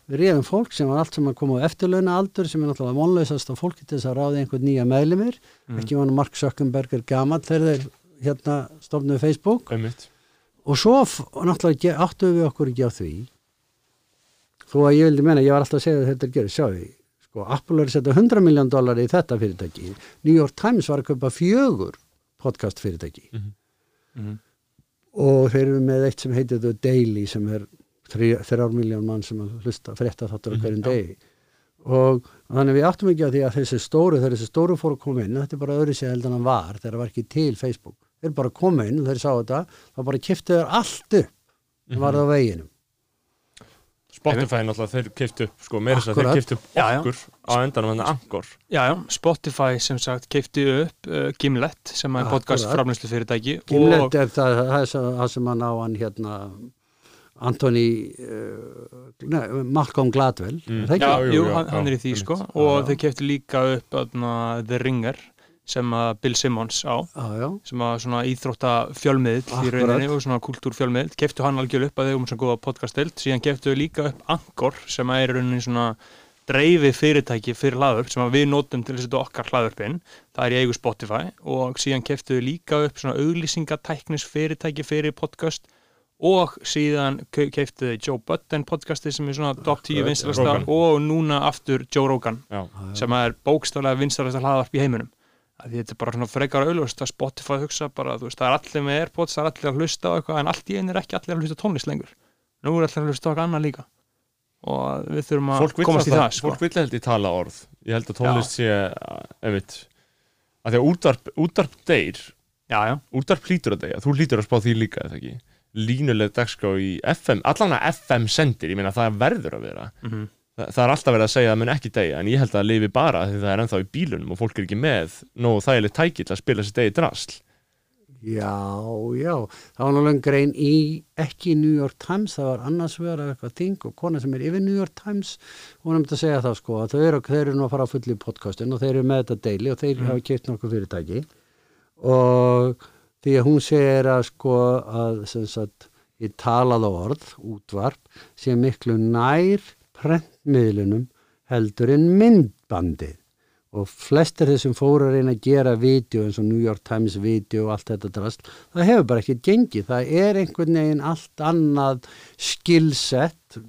Við reyðum fólk sem var allt sem að koma á eftirlauna aldur sem er náttúrulega vonlausast á fólki til þess að ráða einhvern nýja meðlimir. Ekki var nú Mark Zuckerberg er gamall þegar þeir hérna stofnuðu Facebook. einmitt Og svo náttúrulega áttuðu við okkur ekki á því. Þó að ég vildi menna, ég var alltaf að segja að þetta er gerð, sjá því. Sko, Apple er að setja 100 miljón dólar í þetta fyrirtæki. New York Times var að kaupa fjögur podcast fyrirtæki. Mhm. og þeir eru með eitt sem heitir The Daily sem er þrjá- þrjár miljón mann sem að hlusta frétta þáttur á hverjum degi. Og þannig við áttum ekki að því að þessi stóru þegar þessi stóru fóru koma inn þetta er bara öðru sér heldur en hann var þegar það var ekki til Facebook. Þeir bara koma inn og þeir sá þetta þá bara kiftu þeir allt upp sem var það á veginum Spotify náttúrulega, þeir kiftu upp sko, meira þess að þeir kiftu upp Já, já. okkur á endanum hann Angor Já, já, Spotify sem sagt keipti upp uh, Gimlet sem er podcast framlýslu fyrirtæki Gimlet er það, það, er sem hann á hann hérna Anthony uh, nei, Malcolm Gladwell Mm. er? Já, jú, jú, já, hann, hann já, er í því sko Já, og já. þau keipti líka upp aðna, The Ringer sem að Bill Simmons á Já, já, sem að svona íþrótta fjölmiðl í rauninni og svona kultúrfjölmiðl keiptu hann algjör upp að þau um svona góða podcastdeild síðan keiptu þau líka upp Angor sem að er í rauninni svona dreifi fyrirtæki fyrir hlaðvörp sem að við notum til þess að þetta okkar hlaðvörpin það er í eigu Spotify. Og síðan keiptu þau líka upp svona auglýsingatæknis fyrirtæki fyrir podcast. Og síðan ke- keiptu þau Joe Budden podcasti sem er svona top 10 Akkurat, vinstalasta Rogan. og núna aftur Joe Rogan Já, sem er bókstaflega vinstalasta hlaðvarp í heiminum þetta er bara svona frekar auðlust að Spotify hugsa bara, þú veist, það er allir með Airpods það er allir að hlusta á eitthvað, en allt í einu er ekki allir að hlusta tónlist lengur. Nú er allir að hlusta á eitthvað annað líka. Og við þurfum að komast í alltaf- það sko. fólk vill held í tala orð. Ég held að tónlist sé einmitt, að því að útvarp, útvarp deyr. Já, já, útvarp hlýtur að deyja, þú hlýtur að spá því líka línuleg dagskrá í FM, allan að FM sendir ég meina það verður að vera. Mm Þa, það er alltaf verið að segja að það mun ekki deyja en ég held að það lifi bara því það er ennþá í bílunum og fólk er ekki með nógu þægilegt tæki til að spila sér degi drasl. Já, já, það var náttúrulega grein í, ekki New York Times, það var annars vegar eitthvað þing og kona sem er yfir New York Times, hún er um að segja það sko, að þau eru, þeir eru nú að fara að fulli í podcastin og þeir eru með þetta deili og þeir hafa keipt nokkuð fyrirtæki. Og því að hún segir að sko að sem sagt í talað orð, útvarp, sé miklu nær prentmiðlunum heldur en myndbandið. Og flestir þessum fóru að reyna að gera vídeo eins og New York Times vídeo og allt þetta drast, það hefur bara ekki gengið, það er einhvern veginn allt annað skillset.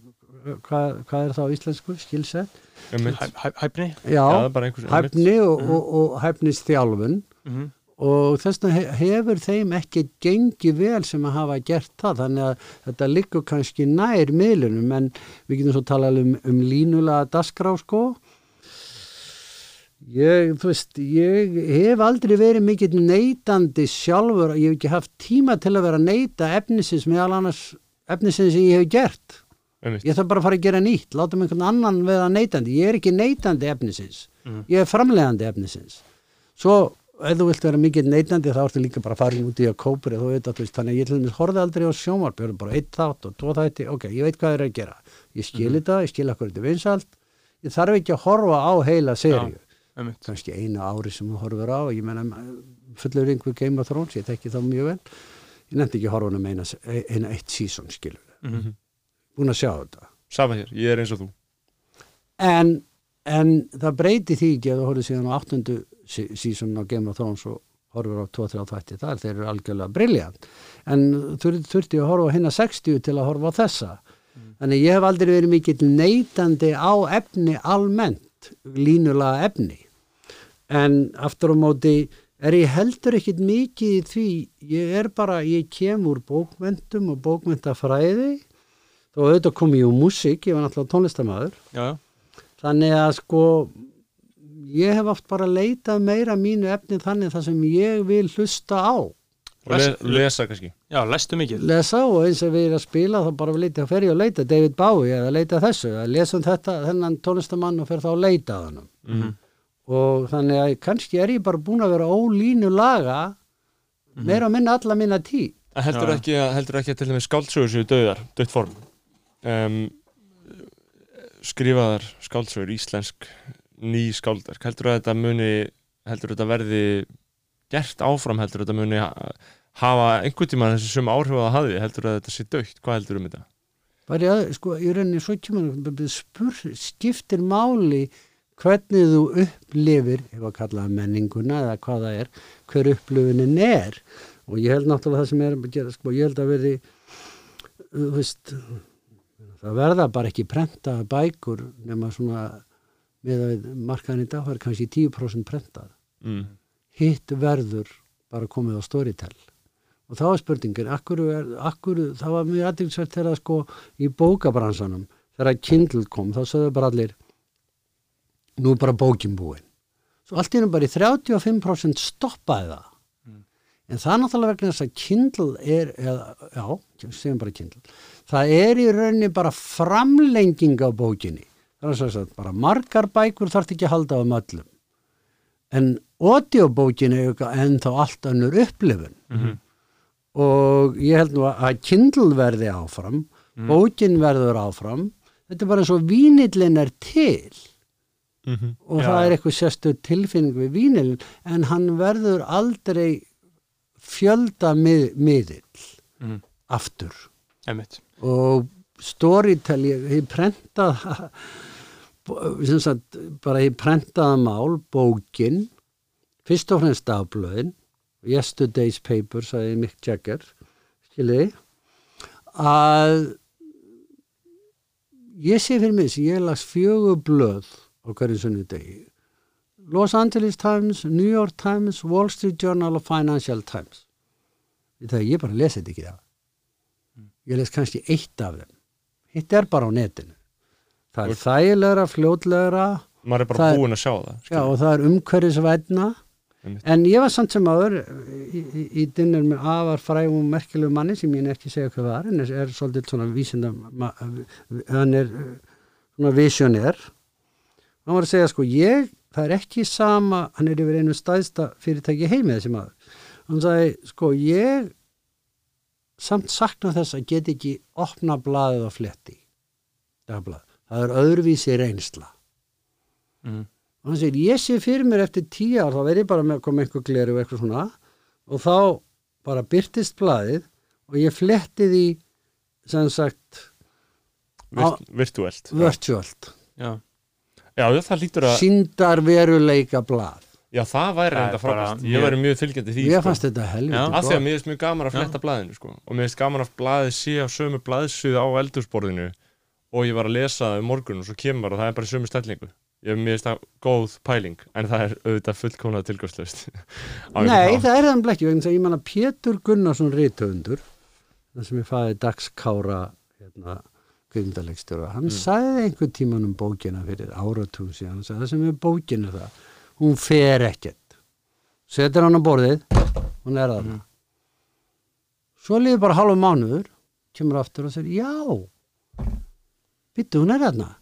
Hvað, hvað er það á íslensku, skilsett einmitt. Hæ- hæ- Hæfni? Já, Já, hæfni og, og, og hæfnisþjálfun. Mhm. Og þess vegna he- hefur þeim ekki gengið vel sem að hafa gert það. Þannig að þetta liggur kannski nær miðlunum. En við getum svo talað um, um línulega dasgrá sko. Ég, þú veist ég hef aldrei verið mikill neytandi sjálfur. Ég hef ekki haft tíma til að vera að neyta efnisins meðal annars efnisins sem ég hef gert. Einmitt. ég þarf bara að fara að gera nýtt. Láta mig einhvern annan vera neytandi ég er ekki neytandi efnisins. Ég er framlegandi efnisins. Svo ef þú vilt vera mikið neitnandi þá ertu líka bara farin út í að kópri þannig að ég til dæmis horfið aldrei á sjómarp bara eitt þátt og tvo þætti, ok, ég veit hvað það er að gera. Ég skil mhm. þetta, mm -hmm. ég skil akkur þetta vinsalt ég þarf ekki að horfa á heila sériu, ja, kannski einu ári sem þú horfur á, ég menna fullur einhver Game of Thrones, ég tekki þá mjög vel. Ég nefndi ekki að horfa um eina, e- eina eitt sísón, skilur mm -hmm. búin að sjá þetta. Sama hér, ég er eins og þú. En, en það breyti því ekki að þú horfið síðan á 8 sísunum á Game of Thrones og horfur á 2-3 þætti þar, þeir eru algjörlega brilljant en þur, þurfti að horfa hérna 60 til að horfa á þessa. Mm. þannig ég hef aldrei verið mikill neytandi á efni almennt línulega efni. En aftur á móti er ég heldur ekkit mikið því ég er bara, ég kem úr bókmyndum og bókmyndafræði og auðvitað kom ég úr músík, ég var náttúrulega tónlistamæður þannig að sko ég hef oft bara leitað meira mínu efni þannig það sem ég vil hlusta á. Og le lesa kannski. Já, lestu mikið. Lesa og eins og við erum að spila þá bara leita, þá fer ég að leita. David Bowie eða leita að þessu, að lesa um þetta þennan tónlistamann og fer þá að leita að hann Mhm. og þannig að kannski er ég bara búin að vera ólínu laga meira og minna alla minna tí heldur Já. ekki, að- heldur ekki að til dæmis skáldsögur séu döðar, dött form? Um, skrifaðar skáldsögur, íslensk ný skáldverk, heldur að þetta muni heldur að þetta verði gert áfram, heldur að þetta muni ha- hafa einhvern tímann þessi sum áhrif að hafi, heldur að þetta sé dögt, hvað heldur um þetta? bara ég, sko, í rauninni svo kemur spur, skiptir máli hvernig þú upplifir ef að kalla það menninguna eða hvað það er, hver upplifunin er. Og ég held náttúrulega það sem er að gera, sko, ég held að verði þú veist það verða bara ekki prenta bækur nema svona með að markaðin í dag er kannski 10% prentað. Mm. hitt verður bara komið á Storytel. Og þá er spurningin akkur akkur, það var mjög aðeinsvært þegar sko í bókabransanum þegar Kindle kom þá sögðu bara allir nú er bara bókin búin. Svo allt í hennu bara í 35% stoppaði það. En það er náttúrulega vegna þess að Kindle er eða, já, segjum bara Kindle. Það er í rauninni bara framlenging á bókinni svo að bara margar bækur þarf ekki að halda um öllum. En audiobókin er ennþá allt önnur upplifun. Mhm. og ég held nú að Kindle verði áfram bókin verður áfram. Þetta er bara eins og vínillin er til. Mm og Já, það er eitthvað sérstu tilfinning við vínillin en hann verður aldrei fjölda mið, miðill Mhm. aftur. Einmitt. og storytel ég, prentað sagt, bara ég prentaða mál bókin fyrst og fremst dagblöðin Yesterday's Paper, sagði Mick Jagger skiljiði. Að ég sé fyrir mig sem ég las fjögur blöð á hverju sunnu degi Los Angeles Times, New York Times Wall Street Journal og Financial Times. Það ég bara lesi þetta ekki það ég les kannski eitt af þeim. Hitt er bara á netinu það er þægilegra, fljótlegra. Maður er bara er- búinn að sjá það já, og það er umhverfisvætna en ég var samt sem áður í, í, í dinner með afar frægum og merkilegu manni sem ég ekki segja hvað var. En er svolítið svona vísinda ma- hann er uh, svona visionær. Hann var að segja sko ég, það er ekki sama hann er yfir einu staðsta fyrirtæki heimi þessi maður. Hann sagði sko ég samt sakna þess að get ekki opna blaðið á fletti dagblað, það er öðruvísi reynsla Mhm. og hann segir, ég sé fyrir mér eftir tíu ár, þá verð ég bara með að koma einhver gleru og eitthvað svona og þá bara byrtist blaðið og ég fletti því sem sagt Virt, virtuelt virtualt, Já. já, það lítur að síndar veruleika blað já, það væri bara frábært ég væri mjög fylgjandi því ég sko. fannst þetta helviti Já. af því að gott. mér finnst mjög gaman að fletta blaðinu sko. og mér finnst gaman að blaðið sé á sömu blaðssuðu á eldursporðinu og ég var að lesa það um morgun og svo kemur og það er bara sömu stellingu. Ég hef mér það góð pæling en það er auðvitað fullkomnað tilgangslöst Nei, það er það ekki vegna þess að ég manna Pétur Gunnarsson rithöfundur það sem ég fæði dagskára hérna, kvikmyndalegstjóra hann sagði einhvern tíman um bókina fyrir áratugum síðan, hann sagði það sem er bókina það, hún fer ekkert. Setur hann á borðið hún er þarna. Svo liður bara halva mánuður kemur aftur og segir já byttu hún er þarna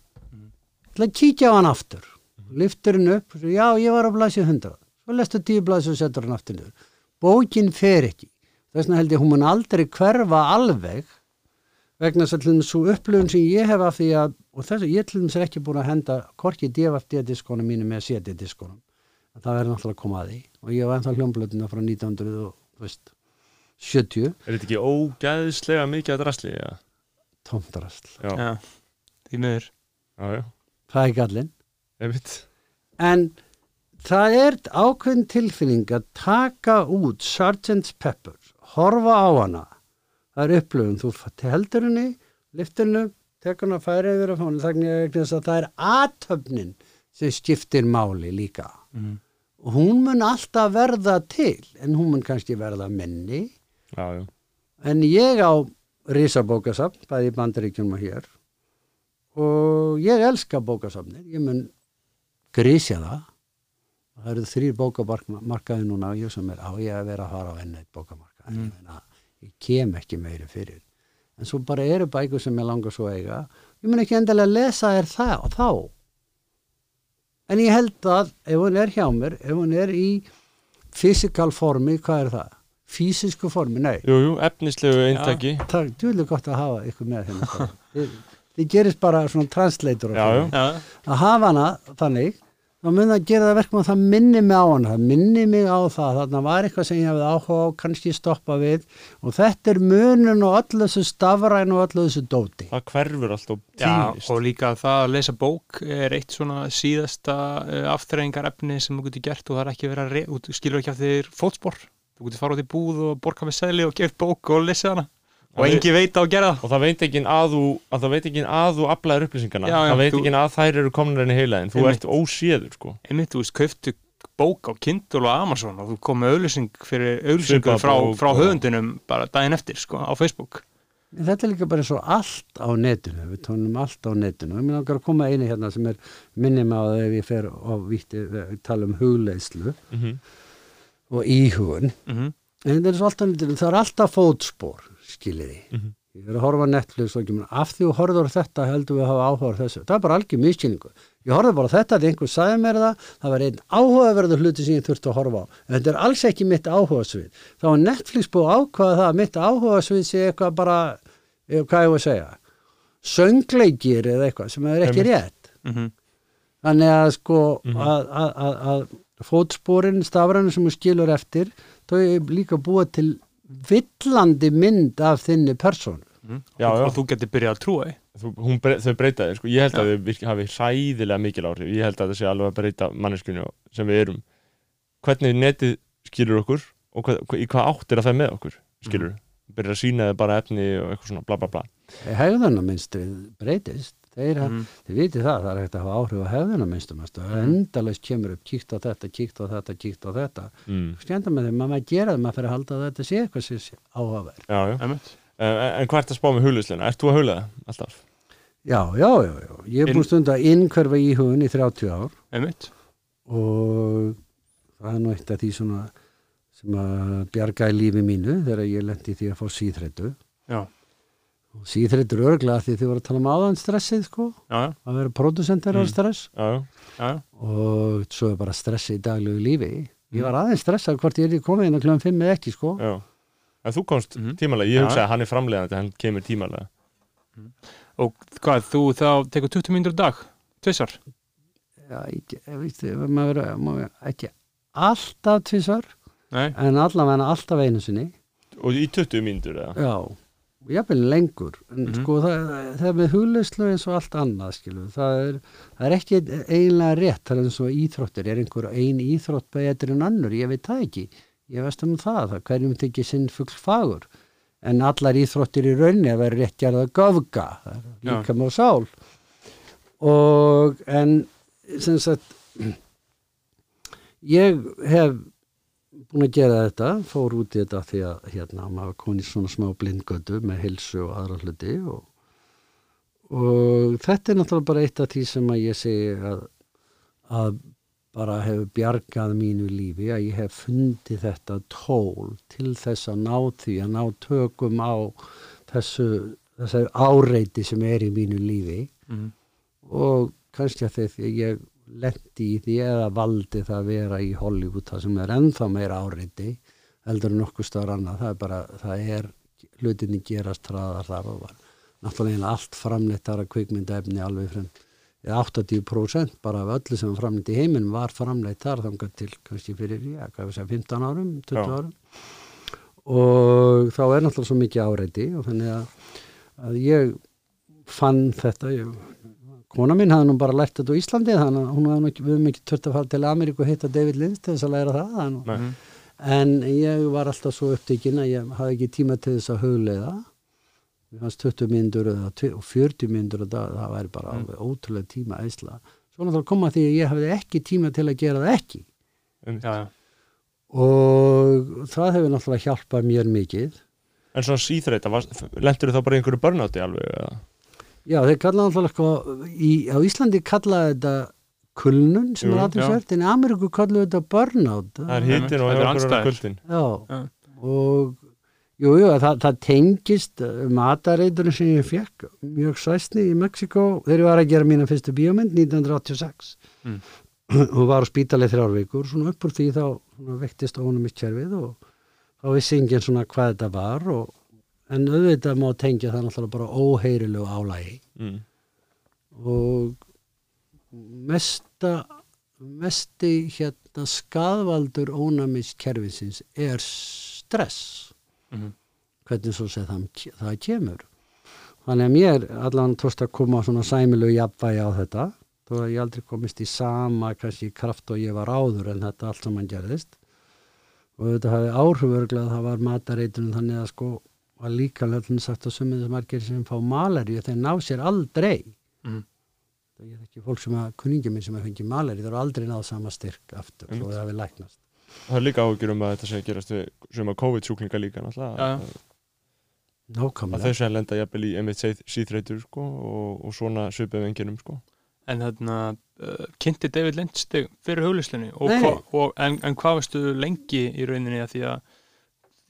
ætla að kíkja á hann aftur. Liftur hann upp, já ég var að blæsja hundra svo lestu tíu blæs og setur hann aftur niður. Bókin fer ekki. Þess vegna held ég hún mun aldrei hverfa alveg vegna þess að til dæmis svo upplöfun sem ég hef af því að og þess að ég til dæmis er ekki búin að henda hvorki DFD diskonum mínu með CD diskonum en það verður náttúrulega að koma að því. Og ég var ennþá hljómblöðuna frá 1900 og þú veist 70 er þetta ekki ógæðislega mikið að drasli ja? tómdarasl, já, já, Já, því miður já, já. það er gallin einmitt en það er ákveðin tilfinning að taka út Sgt. Pepper horfa á hana það er upplöfun, þú heldur henni liftur henni, tekur henni að færa yfir það er aðtöfnin sem skiptir máli líka Mhm. og hún mun alltaf verða til en hún mun kannski verða minni já, já. en ég á risabókasafn, bæði bandaríkjum og hér og ég elska bókasafnir, ég mun grísja það. Það eru þrýr bókamarkaði núna og ég sem er á ég að vera að fara á enn eitt bókamarkaði mm. ég, kem ekki meiri fyrir. En svo bara eru bækur sem ég langar svo eiga. Ég mun ekki endilega lesa þér það og þá. En ég held að ef hún er hjá mér ef hún er í fysikal formi, hvað er það? fysisku formi, nei. Jú, jú, efnislegu eintaki. það er djúlega gott að hafa ykkur með hérna. sko. þið, gerist bara svona translator og Já, að hafa hana þannig þá mun það gera það verkum að það minni mig á hana. Það minni mig á það, þarna var eitthvað sem ég hefði áhuga á, kannski stoppa við. Og þetta er munun og öllu þessu stafræn og öllu þessu dóti. Það hverfur alltaf Já, tímist og líka það að lesa bók er eitt svona síðasta uh, afþreyingar efni sem þú getur gert og það er ekki verið að, skilur ekki af þér fótspor. Þú getur fara út í búð og borga með seðli og gefa bók og lesa hana og Það engi veit á að gera og það veit ekki að þú að það veit ekki að þú aflaðir upplýsingana Já, já, það veit þú- ekki að þær eru komnir inn í heilaðin. Þú Einmitt. ert óséður sko. Einmitt, þú veist, kauftu bók á Kindle og Amazon og þú kom með auðlýsing fyrir auðlýsingu frá, frá og- höfundinum bara daginn eftir, sko, á Facebook. Þetta er líka bara svo allt á netinu. Við tónum allt á netinu. Og mér langar að koma einu hérna sem er minni mig á það ef ég fer og víti, tala um hugleislu mm -hmm. og íhugun. Mm En þetta er svo alltaf nýttir, það er alltaf fótspor, skilir því. Mhm. Ég er að horfa Netflix og ekki mér, af því þú horfður á þetta heldur við að hafa áhuga á þessu. Það er bara algjör miskilningu. Ég horfði bara þetta, þegar einhver sagði mér það, það var einn áhugaverður hluti sem ég þurfti að horfa á. En þetta er alls ekki mitt áhugasvið. Þá er Netflix búið að ákvaða það að mitt áhugasvið sé eitthvað bara, eh, hvað ég var að segja, söngleikir eða eitthvað sem er ekki rétt. -hmm. Þannig að sko Mhm. að, að, að, að fótsporin, stafræðinu sem þú skilur eftir, þau er líka búið til villandi mynd af þinni persónu. Já, og, já. og þú getur byrjað að trúa því bre- þau breyta þér sko. ég held að þau hafi hræðilega mikil áhrif ég held að það sé alveg að breyta manneskunni sem við erum hvernig netið skilur okkur og hvað, hvað, í hvað átt er að það með okkur skilur, mm. byrjar að sína þið bara efni og eitthvað svona bla bla bla Hegðunarmynstrið breytist. Þeir, mm. Mhm. þeir viti það, það er ekkert að hafa áhrif á hegðunarmynstrum. Mm. Endalaust kemur upp, kíkt á þetta, kíkt á þetta, kíkt á þetta. mm. Skenda með þeim að maður gera það, maður fyrir að halda að þetta sé eitthvað sem sé áhugaverð. já, já. einmitt En, en hvað ert að spá með huglusluna? Ert þú að hugla það alltaf? Já, já, já, já. Ég er búin stund að innkverfa í hugun í 30 ár. einmitt og það er nú eitt af því svona sem að bjarga í lífi mínu þegar ég lendi í því að fá síþrættu já, og síþrættur örgla því þið voru að tala um áðan stressið sko. Já, já, að vera produsentir Mm. á stress. Já, já, já, já. og svo er bara stressi í daglegu lífi. Ég var aðeins stressað hvort ég er komið inn á kljóðan 5 eða ekki sko. Já. En þú komst Mhm. tímalega, ég hugsa að hann er framleiðandi hann kemur tímalega. Og hvað, þú þá tekur 20 mínútur á dag? Tvissar, Já, ekki, ég veit, maður, maður, ekki alltaf tvisar nei, en allavega alltaf einu sinni. Og í 20 mínútur eða? Já, og jafnvel lengur. En Mhm. sko það, það er með hugleyslu eins og allt annað skilu það er, það er ekki eiginlega rétt það er eins og íþróttir, er einhver ein íþrótt betri en annur, ég veit það ekki. Ég veist um það, það hverjum tekið sinn fugl fagur. En allar íþróttir í rauninni að vera rétt gerða göfga það er Já. líka með sál. Og en sem sagt ég hef búin að gera þetta, fór út í þetta því að hérna maður kom í svona smá blindgötu með hilsu og aðra hluti og, og þetta er náttúrulega bara eitt af því sem að ég segi að, að bara hefur bjargað mínu lífi að ég hef fundið þetta tól til þess að ná því að ná tökum á þessu, þessu áreiti sem er í mínu lífi Mhm. og kannski að því að ég lendi í því eða valdi það að vera í Hollywood það sem er ennþá meira áreiti heldur en nokkuð stöður annað. Það er bara, það er hlutinni gerast hraðar þar og var náttúrulega allt framleitt þar að kvikmyndaefni alveg frem eða 80% bara af öllu sem var framleitt í heiminum var framleitt þar þangað til kannski fyrir, já, segja, 15 árum 20 Já. árum. Og þá er náttúrulega svo mikið áreiti og þannig að, að ég fann þetta ég, kona mín hafði nú bara lært þetta á Íslandi þannig að hún hafði nú ekki, við höfum ekki tört að fara til Ameríku og hitta David Lynch til þess að læra það nú- Nei. en ég var alltaf svo upptekinn að ég hafði ekki tíma til þess að hugleiða mér fannst 20 myndur eða tve- og 40 myndur og það, það væri bara alveg ótrúlega tíma æsla svo náttúrulega koma því að ég hafði ekki tíma til að gera það ekki Um, já, já. og það hefur náttúrulega hjálpað mér mikið En svona síþreita, lendur þá bara í einhverju börnátti alveg? eða? Já, þeir kalla náttúrulega sko, í, á Íslandi kalla þetta kulnun sem Jú, er aðeinsvert, en í Ameríku kallu þetta burnout. Það er hittin og er hefur andstæður. kuldin. Já, Já. og jú, jú, það, það tengist matareiturinn sem ég fekk mjög svæsni í Mexiko þegar ég var að gera mína fyrstu bíómynd 1986 Mm. og var á spítalið þrjár vikur, svona upp úr því þá svona, vektist ónum í kerfið og þá vissi enginn svona hvað þetta var og, en auðvitað má tengja það náttúrulega bara óheyrilegu álægi Mm. og mesta mesti hérna skadvaldur ónæmis kerfisins er stress. Mhm. hvernig svo sem það, það kemur. Þannig að mér allan tókst að koma svona sæmilegu jafnvægi á þetta. Þó að ég aldrei komist í sama kannski kraft og ég var áður en þetta allt saman gerðist. Og þetta hafi áhriförglega að það var matareitunum þannig að sko var líka löfnum sagt að sumið þess margir sem fá malari þeir ná sér aldrei Mhm. það er ekki fólk sem að kunningja minn sem að fengi malari þeir eru aldrei náð sama styrk aftur Einmitt. svo það hafi læknast Það er líka áhugjur um að þetta sé að gerast við suma COVID-sjúklinga líka náttúrulega. Já, já. Að, að nákvæmlega þau sé að lenda jafnvel í síþreytur sko og, og svona svipið venginum sko. En þarna, uh, kynnti David Lynch þig fyrir og, og en, en hvað varstu lengi í rauninni að því að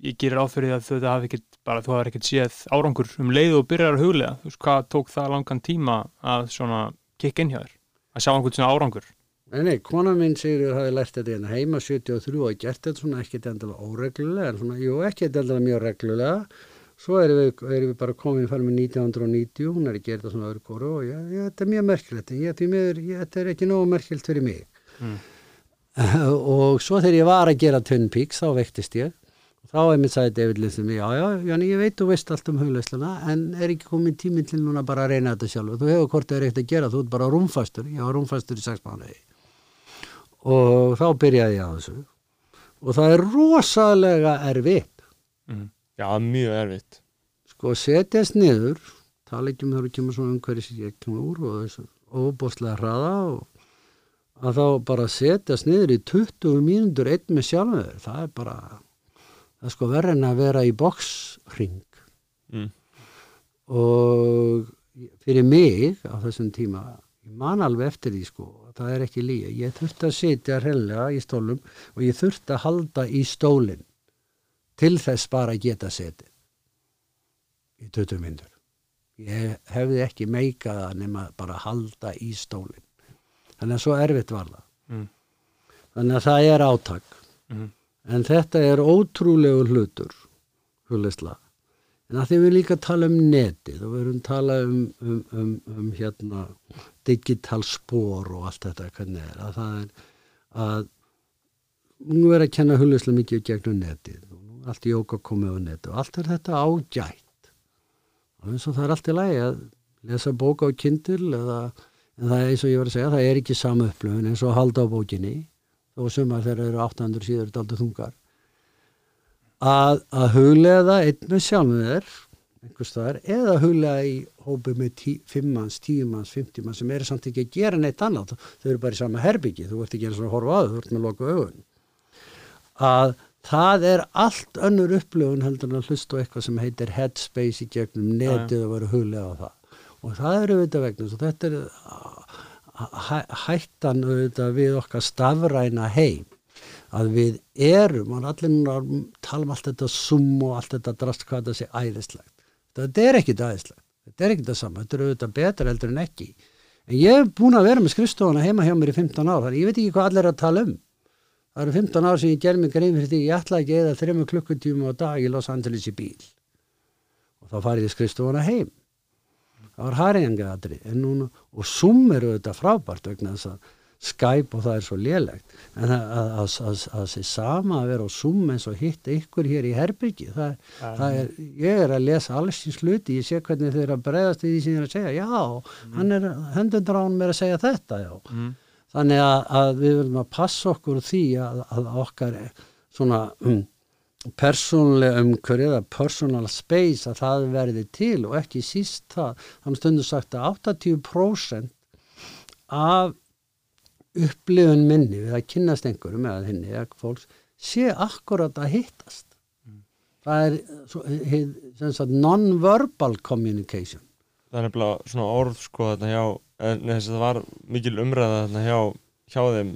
ég gerir áfyrir að þetta hafi ekkit bara þú hafði ekkit séð árangur um leið og byrjar að huglega, þú veist hvað tók það langan tíma að svona kikka inn hjá þér að sjá einhvern svona árangur Nei, nei, kona minn Sigurður hafi lært þetta hérna heima 73 og gert þetta svona ekkert endilega óreglulega, en svona, jú, ekkert endilega mjög reglulega. Svo erum við, erum við bara komin fara með 1990, hún er að gera þetta svona öðru kóru og ég, ég, þetta er mjög merkilegt, en ég, því miður, ég, þetta er ekki nógu merkilegt fyrir mig. Mm. og svo þegar ég var að gera Twin Peaks, þá vektist ég. Þá einmitt sagði David við mig, já, já, Janni, ég veit þú veist allt um hugleisluna, en er ekki komin tími til núna bara að reyna þetta sjálf. Þú hefur hvort það er ekkert að gera, þú ert bara rúmfastur. Ég var rúmfastur í sex mánuði og þá byrjaði ég á þessu og það er rosalega erfitt mm. Já, mjög erfitt. sko setjast niður tala ekki um þegar þú kemur svona umhverju sem ég kemur úr og þessu óbóðslega hraða og að þá bara setjast niður í 20 mínútur einn með sjálfum þér það er bara er sko verið en að vera í boksring Mm. og fyrir mig á þessum tíma ég man alveg eftir því sko það er ekki líka, ég þurfti að sitja hreinlega í stólum og ég þurfti að halda í stólinn til þess bara að geta setið í 20 myndur ég hefði ekki meikað að nema bara að halda í stólinn þannig að svo erfitt var það Mm. þannig að það er átak Mm. En þetta er ótrúlegu hlutur hugleisla en að því við líka tala um netið og við erum tala um, um, um, um hérna digital spór og allt þetta hvernig er. Að það er að nú er að kenna hugleisla mikið gegnum er allt jóka komið á netið og allt er þetta ágætt. Og eins og það er allt í lagi að lesa bóka á kindil eða en það er eins og ég var að segja, það er ekki sama upplöfun eins og halda á bókinni þó sumar þegar eru 800 síður daldur þungar. Að, að huglega einn með sjálfum þér einhvers staðar, eða huglega í hópi með tí, fimm manns, tíu manns, fimmtíu manns sem eru samt ekki að gera neitt annað. Þau eru bara í sama herbyggi, þú ert ekki eins og að horfa á þau þú ert með loka augun. Að það er allt önnur upplifun heldur en að hlusta á eitthvað sem heitir headspace í gegnum netið og vera huglega á það. Og það eru auðvitað vegna og þetta er hættan auðvitað við okkar stafræna heim. Að við erum, og allir núna tala um allt þetta sum og allt þetta drast hvað þetta sé æðislegt. Þetta er ekkit æðislegt, þetta er ekkit það sama. Þetta er auðvitað betur heldur en ekki. En ég hef búin að vera með skrifstofana heima hjá mér í 15 ár, þannig ég veit ekki hvað allir er að tala um. Það eru 15 ár sem ég ger mig grein fyrir því ég ætla ekki eða þrejum klukkutíma á dag í Los Angeles í bíl. Og þá farið ég skrifstofana heim það var haringaðri og Zoom eru þetta frábært vegna þess að Skype og það er svo lélegt. En að, að, að, að það sé sama að vera á Zoom eins og hitta ykkur hér í Herbyggi það, það er, ég er að lesa alls í sluti, ég sé hvernig þeir eru að bregðast í því sem þeir eru að segja, já mm. hann er, hendundur á hann með að segja þetta já, mm. þannig að við viljum að passa okkur því að okkar svona um, persónlega umhverju eða personal space að það verði til og ekki síst það, þannig stundu sagt að 80% af upplifun minni við að kynast einhverjum eða henni eða fólks sé akkurat að hittast. Mm. það er non-verbal communication. Það er nefnilega svona orð sko þarna hjá, neðast það var mikil umræða þarna hjá, hjá þeim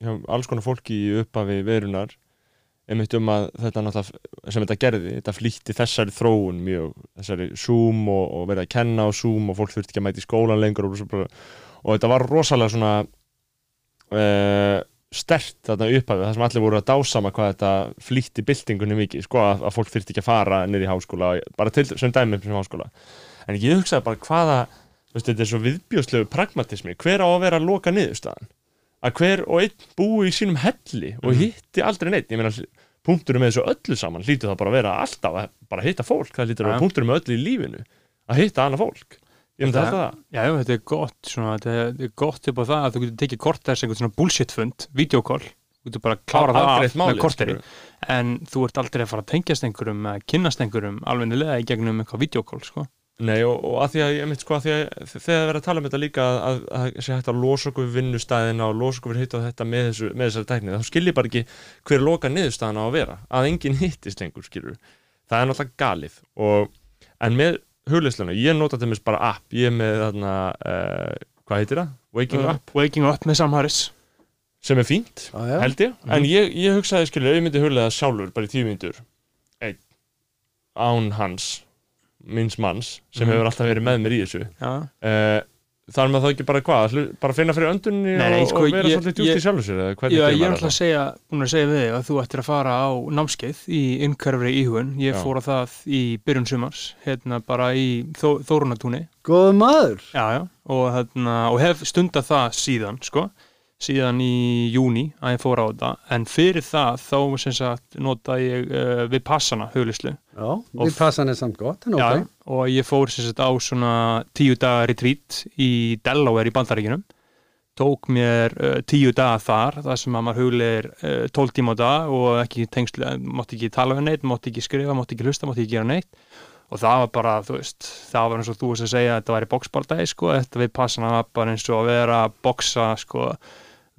hjá alls konar fólki í upphafi verunar einmitt um að þetta náttúrulega sem þetta gerði, þetta flýtti þessari þróun mjög, þessari Zoom og, og verið að kenna á Zoom og fólk þurfti ekki að mæti í skólan lengur og, og þetta var rosalega svona uh, stert þarna upphafið þar sem allir voru að dásama hvað þetta flýtti byltingunni mikið, sko að, að fólk þurfti ekki að fara niður í háskóla, bara til sem dæmi sem háskóla, en ég hugsaði bara hvaða, veist, þetta er svo viðbjóðslegu pragmatismi, hver á að vera að loka niðurstaðan, að hver og einn búi í sínum helli og Mhm. hitti aldrei neitt, ég meina punkturum með þessu öllu saman, hlýtur það bara að vera alltaf að bara hitta fólk, það hlýtur að vera punkturum með öllu í lífinu, að hitta annað fólk. Ég myndi alltaf það. Já, já, þetta er gott, svona, þetta er- gott upp á það að þú getur tekið kort þess einhvern svona bullshit fund, videokall, þú getur bara að klára það af með korteri, en þú ert aldrei að fara að tengjast einhverjum, að kynnast einhverjum alvegnilega í gegnum eitthvað videokall, sko. Nei og, og að því að ég myndi sko að því að þegar það verið að tala um þetta líka að, að, að sé hægt að losa okkur við vinnustæðina og losa okkur við hitt á þetta með, þessu, með þessari tækni þá skilji bara ekki hver loka niðurstaðan á að vera að enginn hittist lengur skilur það er náttúrulega galið og, en með hugleisluna, ég nota til mér bara app, ég er með þarna uh, hvað heitir það? Waking Uh, Up Waking Up með Sam Harris. sem er fínt, já. held ég en ég, ég hugsaði skilur, ef ég myndi huglega sjálfur bara í tíu myndur einn, án hans minns manns, sem Mhm. hefur alltaf verið með mér í þessu Já, uh, þar með það ekki bara hvað bara finna fyrir öndunni Nei, nei, og, sko, og vera ég- svolítið djúpt í sjálfu sér Já, ég er alltaf að segja, búin að segja við þig að þú ættir að fara á námskeið í innhverfri íhugun. Ég Já. fór á það í byrjun sumars, hérna bara í Þó, Þórunatúni. góðu maður Já, já, og, hérna, og hef stundað það síðan, sko, síðan í júni að ég fór á þetta, en fyrir það þá sem sagt nota ég uh, við passana huglislu. já, passan er samt gott en Já, og ég fór sagt á svona tíu daga retreat í Delaware í Bandaríkinum tók mér uh, tíu daga þar þar sem að maður huglir uh, 12 tíma á dag og ekki tengslu mátti ekki tala við neitt, mátti ekki skrifa, mátti ekki hlusta mátti ekki gera neitt. Og það var bara, þú veist, það var eins og þú veist að segja að þetta væri boxbaldagi, sko, þetta við passana var bara eins og að vera að boxa, sko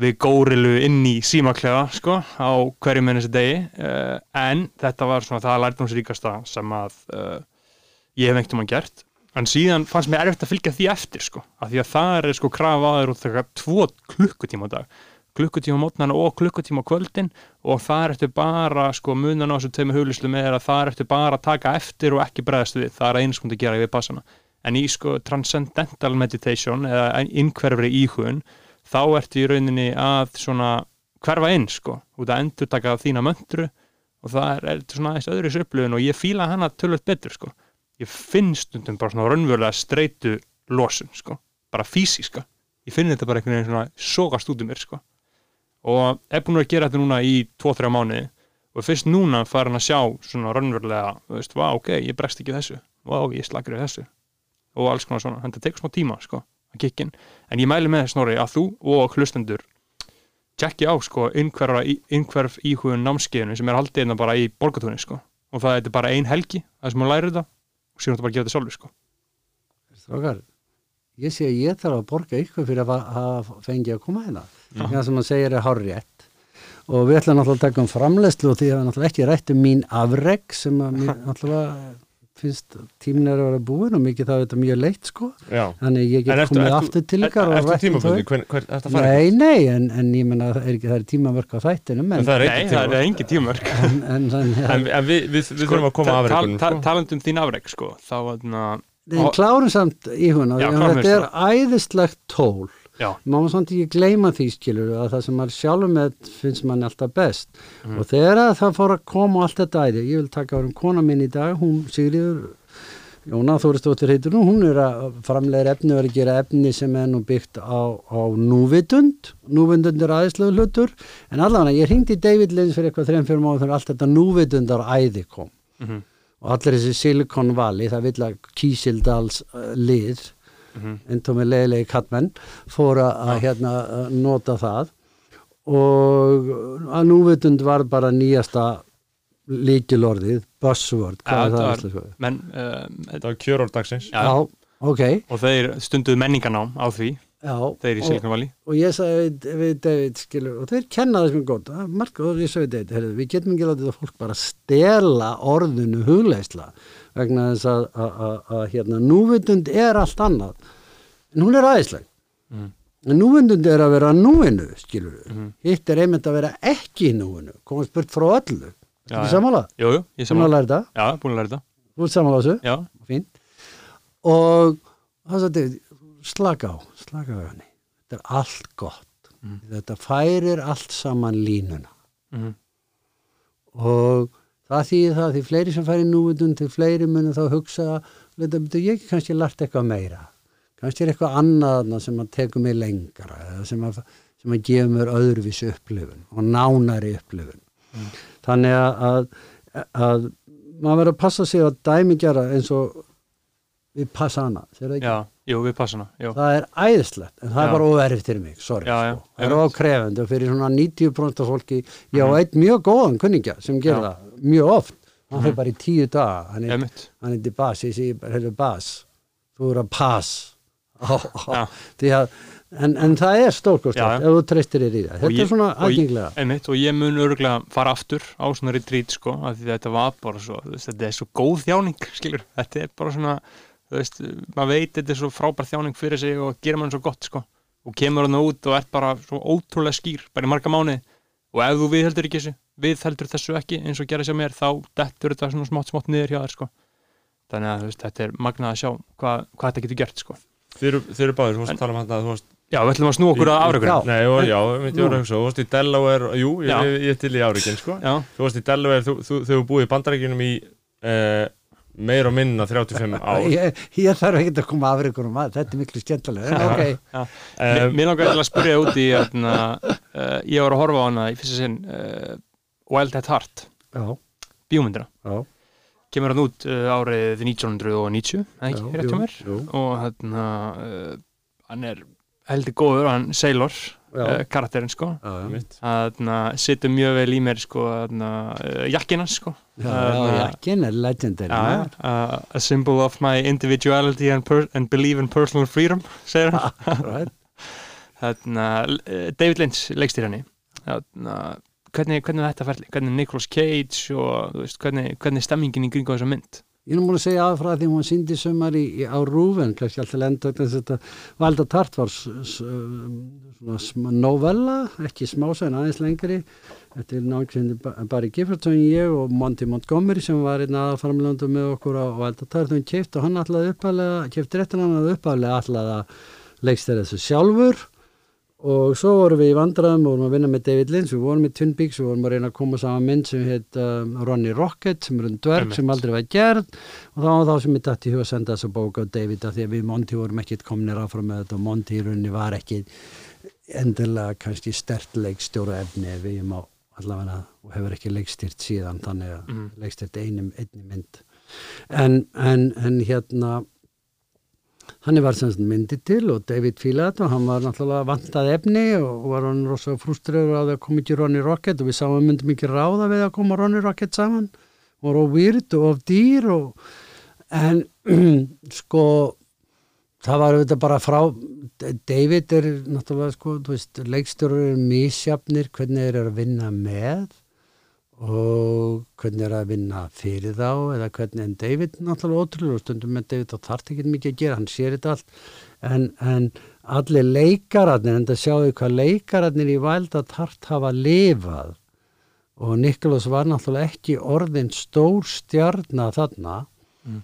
við górilu inn í símaklefa, sko, á hverju menn þessi degi. Uh, en þetta var svona það lærdomsríkasta sem að uh, ég hef einhvern veginn gert. En síðan fannst mér erfitt að fylgja því eftir sko, af því að það er sko krafa á þér út þegar tvo klukkutíma á dag. Klukkutíma mótnana og klukkutíma á kvöldin og það er eftir bara sko munan á þessu tveimur huglislu með er að það er eftir bara að taka eftir og ekki bregðast við, það er einu sko að gera við passana en í sko transcendental meditation eða innhverfri íhugun þá ertu í rauninni að svona hverfa inn sko, út að endur taka þína möndru og það er, svona aðeins öðru upplifun og ég fíla hana tölvöld betur sko. Ég finn stundum bara svona raunverulega streitu losun, sko, bara físiska ég finn þetta bara einhvern veginn svona sogast út um mér, sko. Og er búin að gera þetta núna í 2-3 mánuði og fyrst núna farin að sjá svona raunverulega, þú veist, vá, ok, ég bregst ekki þessu. Vá, ég slakir þessu. Og alls konar svona, það tekur smá tíma, sko að kikkin, en ég mæli með snorri að þú og hlustendur tjekki á, sko, innhverf íhugun námskeiðinu sem er haldið hérna bara í borgatúni, sko og það er bara ein helgi það sem hún lærir þetta og síðan þú bara gera þetta sjálfur sko. Strákar, ég sé að ég þarf að borga ykkur fyrir að hafa fengið að koma hérna. Það sem hann segir er hár rétt. Og við ætlum náttúrulega að taka um framleyslu og því að náttúrulega ekki rætt um mín afreg sem að mér náttúrulega finnst tímin er að vera búin og mikið það er þetta mjög leitt sko. Já. Þannig ég get komið ertu- aftur til ykkar ertu að fara Nei, nei, en, en ég menna það er, ekki, það er tímamörk á þættinum En en, það er Nei, það er engin tímörk en, en, en, En, en við, við, við þurfum að koma af tal, reikunum tal, sko. Talandi um þín afreg sko, þá hérna en klárum samt í hún klárum þetta er æðislegt tól má maður samt ekki gleyma því skilur að það sem maður sjálfur með finnst mann alltaf best Mhm. og þegar að það fór að koma allt þetta æði ég vil taka um kona minn í dag hún Sigriður Jóna Þóristóttir heitur nú, hún er að framlega efni og er að gera efni sem er nú byggt á, á núvitund núvitund er aðeinslegu hlutur en allavega ég hringdi David Lins fyrir eitthvað þreim fyrir máður þegar allt þetta núvitundar æði kom Mhm. og allir þessi Silicon Valley það vil að Kísildals uh, lið Mhm. endum með leiðilegi kattmenn fór að að, hérna að nota það. Og að núvitund var bara nýjasta líkilorðið, buzzword. Er þetta það var- menn uh, Þetta var kjöror dagsins. Já. Já, ok, og þeir stunduðu menninganám á því. Já þeir í og, Silicon Valley. og ég sagði við, við David skilur, og þeir kenna þessum gott. Að og ég sagði við David, heyrðu, við getum ekki látið þetta fólk bara stela orðinu hugleisla vegna þess að, að, að, hérna, núvitund er allt annað. En hún er aðeinsleg en núvitund er að vera núinu skilur við, Mhm. hitt er einmitt að vera ekki núinu, komast spurt frá öllu. Þetta er sammála, Jú, jú, ég þetta? Já, búin að læra þetta. Þú ert sammála þessu, Já, fínt. Og það David, slaka á slaka á henni, þetta er allt gott. Mhm. þetta færir allt saman línuna. Mhm, og það þýðir það því fleiri sem færi núvitund til fleiri munum þá hugsa betur ég kannski lært eitthvað meira kannski er eitthvað annað sem að tekur mig lengra eða sem að, sem að gefa mér öðruvísi upplifun og nánari upplifun þannig að, að, að maður verður að passa sig að dæmigjara eins og við passa hana sér það ekki? já, jú, við passana jú. það er æðislegt en það Já. er bara óverið fyrir mig, sorry Já, já, sko. það er ókrefend og fyrir svona 90% af fólki ég á einn mjög góðan kunningja sem Já. það mjög oft. Hann fyrir bara í tíu daga. Hann er, hann er til bas, ég segi bara hefur bas þú eru að pass. Á, því að en, en það er já. ef þú treystir þér í það. Og þetta ég- er svona og aðgenglega Einmitt, og ég mun örgulega fara aftur á svona retreat sko, því þetta var bara svo þetta er svo góð þjáning, skilur þetta er bara svona, þú veist maður veit þetta er svo frábær þjáning fyrir sig og gerir mann svo gott, sko, og kemur hann út og ert bara svo ótrúlega skýr, bara í marga mánuði og ef þú viðheldur ekki þessu viðheldur þessu ekki eins og gera sér mér þá dettur þetta svona smátt smátt niður hjá þér, sko. Þannig að veist, þetta er magnað að sjá hvað, hvað þetta getur gert, sko. Þið eru, báðir, þú varst að tala um að þú varst Já, við ætlum að snú okkur að Já. afrökkurinn Nei, já, já, að hugsa, þú varst í Delaware Jú, ég, Já. ég, ég til í árikin, sko. Já, Þú varst í Delaware, þú, þú, þau búið í bandarækjunum í uh, meir og minna 35 ár. Ég, ég þarf ekki að koma af ykkur um að þetta er miklu skemmtilega en ok, já um, Mér langar til að spyrja út í hérna, uh, ég var að horfa á hana í fyrsta sinn uh, Wild at Heart. Já, kemur hann út uh, árið 1990 eða ekki, já, rétt hjá jú, mér. jú, og hérna uh, hann er heldur góður, hann uh, karakterinn sko. Situr mjög vel í mér sko uh, jakkina sko. Jakkin er legendary uh, a symbol of my individuality and, and believe in personal freedom segir hann. Eh, David Lynch leikstýr henni. Þarna, hvernig, hvernig er þetta ferli, hvernig er Nicolas Cage og veist, hvernig, hvernig er stemmingin í kringu þessa mynd Ég er múin að segja að frá því hún síndi sumar í, í, á Rúven, kannski alltaf lenda þess að þetta Valda Tart var svona novella, ekki smásæðin aðeins lengri. Þetta er náttúrulega bara Gifferton ég og Monty Montgomery sem var einn aðalframlöndu með okkur á Valda Tart hann keift og hann allaði uppalega, keift réttin hann að uppalega allaði að leikst þér þessu sjálfur og svo vorum við í vandræðum og vorum að vinna með David Lynch, við vorum í Twin Peaks og vorum að reyna að koma saman mynd sem heit um, Ronnie Rocket sem er um dverg sem aldrei var gerð. Og þá var þá sem ég dætti í huga að senda þessa bók á David að því að við Monty vorum ekkit komnir áfram með þetta og Monty í rauninni var ekki endilega kannski stert leikstjóra efni ef við má allavega og hefur ekki leikstýrt síðan þannig að Mhm. leikstýrt einum einni mynd. En, en, en hérna hann var semst myndi til og David þetta og hann var náttúrulega vantað efni og var hann rosa frúströður á því að koma ekki Ronny Rocket og við sáum myndum ekki ráða við að koma Ronny Rocket saman. Og of weird og of dýr og, en sko það var auðvitað bara frá David er náttúrulega sko þú veist, leikstjórar eru misjafnir hvernig þeir eru að vinna með og hvernig er að vinna fyrir þá? Eða hvernig en David náttúrulega ótrúlega og stundum með David þá þarf ekki mikið að gera, hann sér þetta allt. En, en allir leikararnir en það sjáu hvað leikararnir í Vælda tart hafa lifað. Og Niklaus var náttúrulega ekki orðin stór stjarnar þarna. Mm.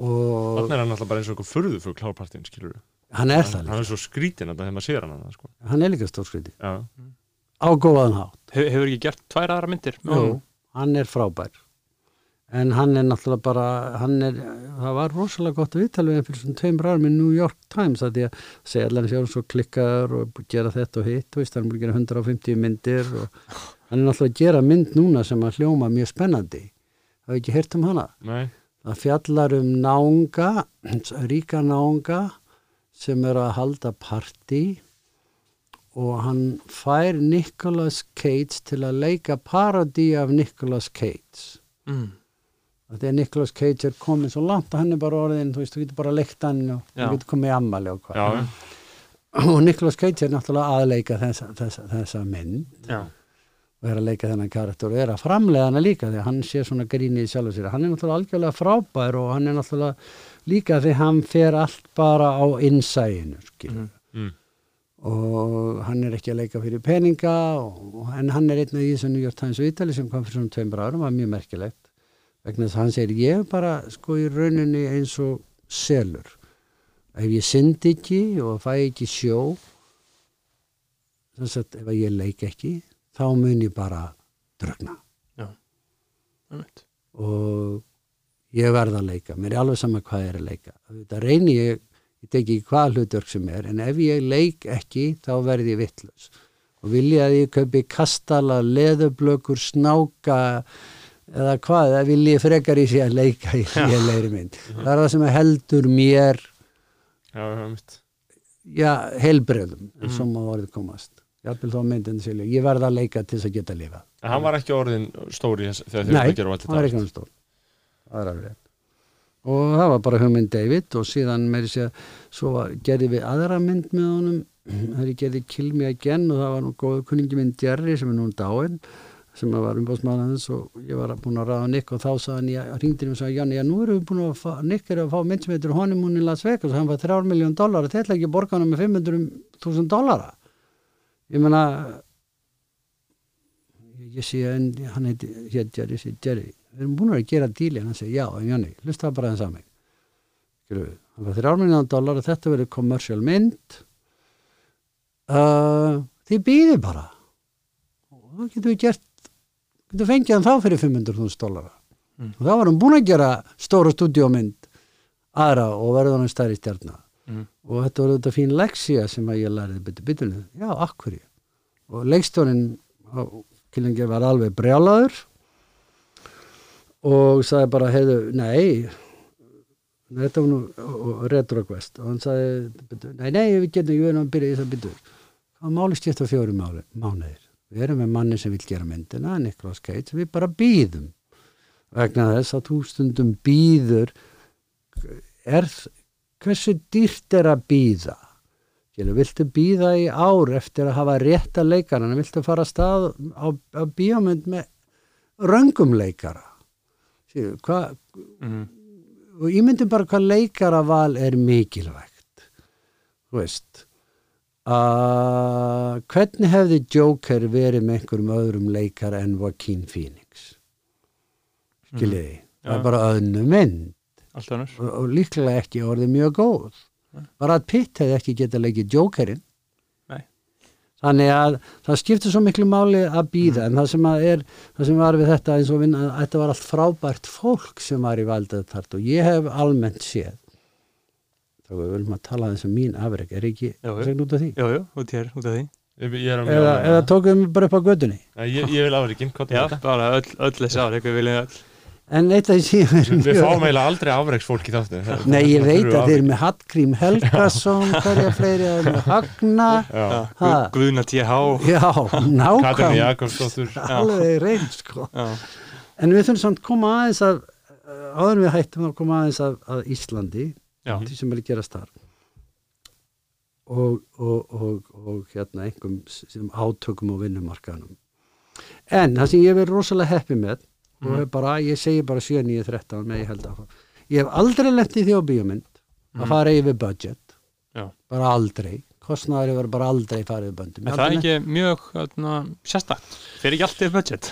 og Þannig er hann alltaf bara eins og eitthvað furðufugl hálfpartin, skilur við. hann er það Hann líka, er svo skrítin að það þegar maður sér hann að sko. hann er líka stórskriti Já, á góðan hátt. He, hefur ekki gert tvær aðra myndir? Jú, hann er frábær. En hann er náttúrulega bara er, það var rosalega gott viðtal við hann fyrir svona tveimur árum í New York Times að því að segja allan sér svo klikkar og gera þetta og hitt, veist, hann er búin að gera 150 myndir og hann er náttúrulega að gera mynd núna sem að hljóma mjög spennandi. Hafa ekki heyrt um hana? Nei, það fjallar um náunga ríka náunga sem er að halda partí og hann fær Nicolas Cage til að leika parodí af Nicolas Cage Mm. að Nicolas Cage er komin svo langt að hann er bara orðin, þú veist, þú getur bara leikt hann og þú getur komið í ammali og hvað já, og Nicolas Cage er náttúrulega aðleika þessa, þessa, þessa mynd Já. og er að leika þennan karakter og er að framlega hana líka því að hann sé svona gríni í sjálf sér hann er náttúrulega algjörlega frábær og hann er náttúrulega líka því hann fer allt bara á innsæinu skilur Mhm. mm. Og hann er ekki að leika fyrir peninga og, en hann er einn af því sem New York Times viðtali sem kom fyrir svona tveimur árum var mjög merkilegt. Vegna þess að hann segir ég bara sko í rauninni eins og selur. Ef ég syndi ekki og fæ ekki sjó þess að ef ég leik ekki þá mun ég bara drögna einmitt. og ég verð að leika. Mér er alveg sama hvað ég er að leika. Þetta reyni ég, ég teki hvað hlutverk sem er en ef ég leik ekki þá verð ég vittlust og vilja að ég kaupi kastala, leðublökur, snáka eða hvað, eða vil ég frekar í sig að leika í lélegri mynd. Það er það sem heldur mér já, helbreyðum mm. sem að orðið komast. Ég verð að leika til þess að geta lifa En hann var ekki orðin stóri þegar Nei, eru að gera allt það var ekki þetta. hann stór. Það er alveg rétt og það var bara hugmynd David og síðan meiri sér svo var, gerði við aðra mynd með honum. Það er gerði Kill Me Again og það var nú góð kunningi minn Jerry sem er nú dáinn sem var umbásmaður hans og ég var búin að ráða Nick og þá sagði hann, ég ringdi hann og sagði Janni, já nú erum við búin að fá, Nick er að fá mynd sem heitir Honeymoon in Las Vegas og hann var 3 miljón dólar og þetta ekki borga hann með 500.000 dólara ég meina ég, sé en hann heiti hér Jerry, ég sé Jerry við erum búin að gera díli hann. Segi já, en Janni, hlusta það bara þess að mig. Við, hann var 3 miljón dólar og þetta verður commercial mynd. Uh, þið býði bara. Og þá getum við gert getum fengið hann þá fyrir 500.000 dólara Mm. og þá var hann búin að gera stóra stúdíómynd aðra og verður hann stærri stjarnar Mm. og þetta var þetta fín leksía sem að ég lærið byttu byttunni, já, akkur og leikstjónin Killinger var alveg brjálaður og sagði bara, heiðu, nei. Þetta var nú og retrogvest og hann sagði, "Bíddu, nei, nei, við getum ekki verið að byrja í þess að byttu hvað máli skipta fjóri máli, mánuðir. Við erum með manni sem vil gera myndina Nicolas Cage, við bara býðum vegna þess að þú stundum býður er hversu dýrt er að býða viltu býða í ár eftir að hafa rétta leikara viltu fara að stað á, á bíómynd með röngum leikara Skilur, hvað Mm. og ég myndi bara hvað leikaraval er mikilvægt. Þú veist að hvernig hefði Joker verið með einhverjum öðrum leikara en Joaquin Phoenix? Skiljiði? Það Já. er bara öðnu mynd. Og, og líklega ekki orðið mjög góð. Bara að Pitt hefði ekki getað leikið Jokerinn. Þannig að það skiptir svo miklu máli að býða en það sem að er það sem var við þetta eins og vinna þetta var allt frábært fólk sem var í valdað þart og ég hef almennt séð. Þá við viljum að tala þess að mín afreg er ekki segn út af því? Jú, jú, út hér, út af því. Ég, ég er að eða, eða tókuðum við bara upp á gödunni Nei, ég, ég vil er bara öll, öll þessi ár, eitthvað viljum öll en eitt af því sem er Við fáum eiginlega aldrei afreiksfólk í þáttu Nei, ég veit að þeir eru með Hallgrím Helgason, hverja fleiri að með Hagna, Já, Ha. Guð- Guðna TH já, Katrin nákvæm, Jakobsdóttur alveg reynd, sko. Já, en við þurfum samt koma aðeins að uh, áður við hættum að koma aðeins að, að Íslandi Já. því sem er að gerast þar. Og, og, og, og hérna einhverjum sem átökum á vinnumarkaðanum en það sem ég verið rosalega heppi með og Mhm. bara, ég segi bara 7, 9, 13 með ég held að ég hef aldrei lent í því á bíómynd að Mhm. fara yfir budget. Já. bara aldrei. Kostnaður hefur bara aldrei farið böndum. En það er ekki mjög öðna, sérstakt, fyrir ekki allt yfir budget?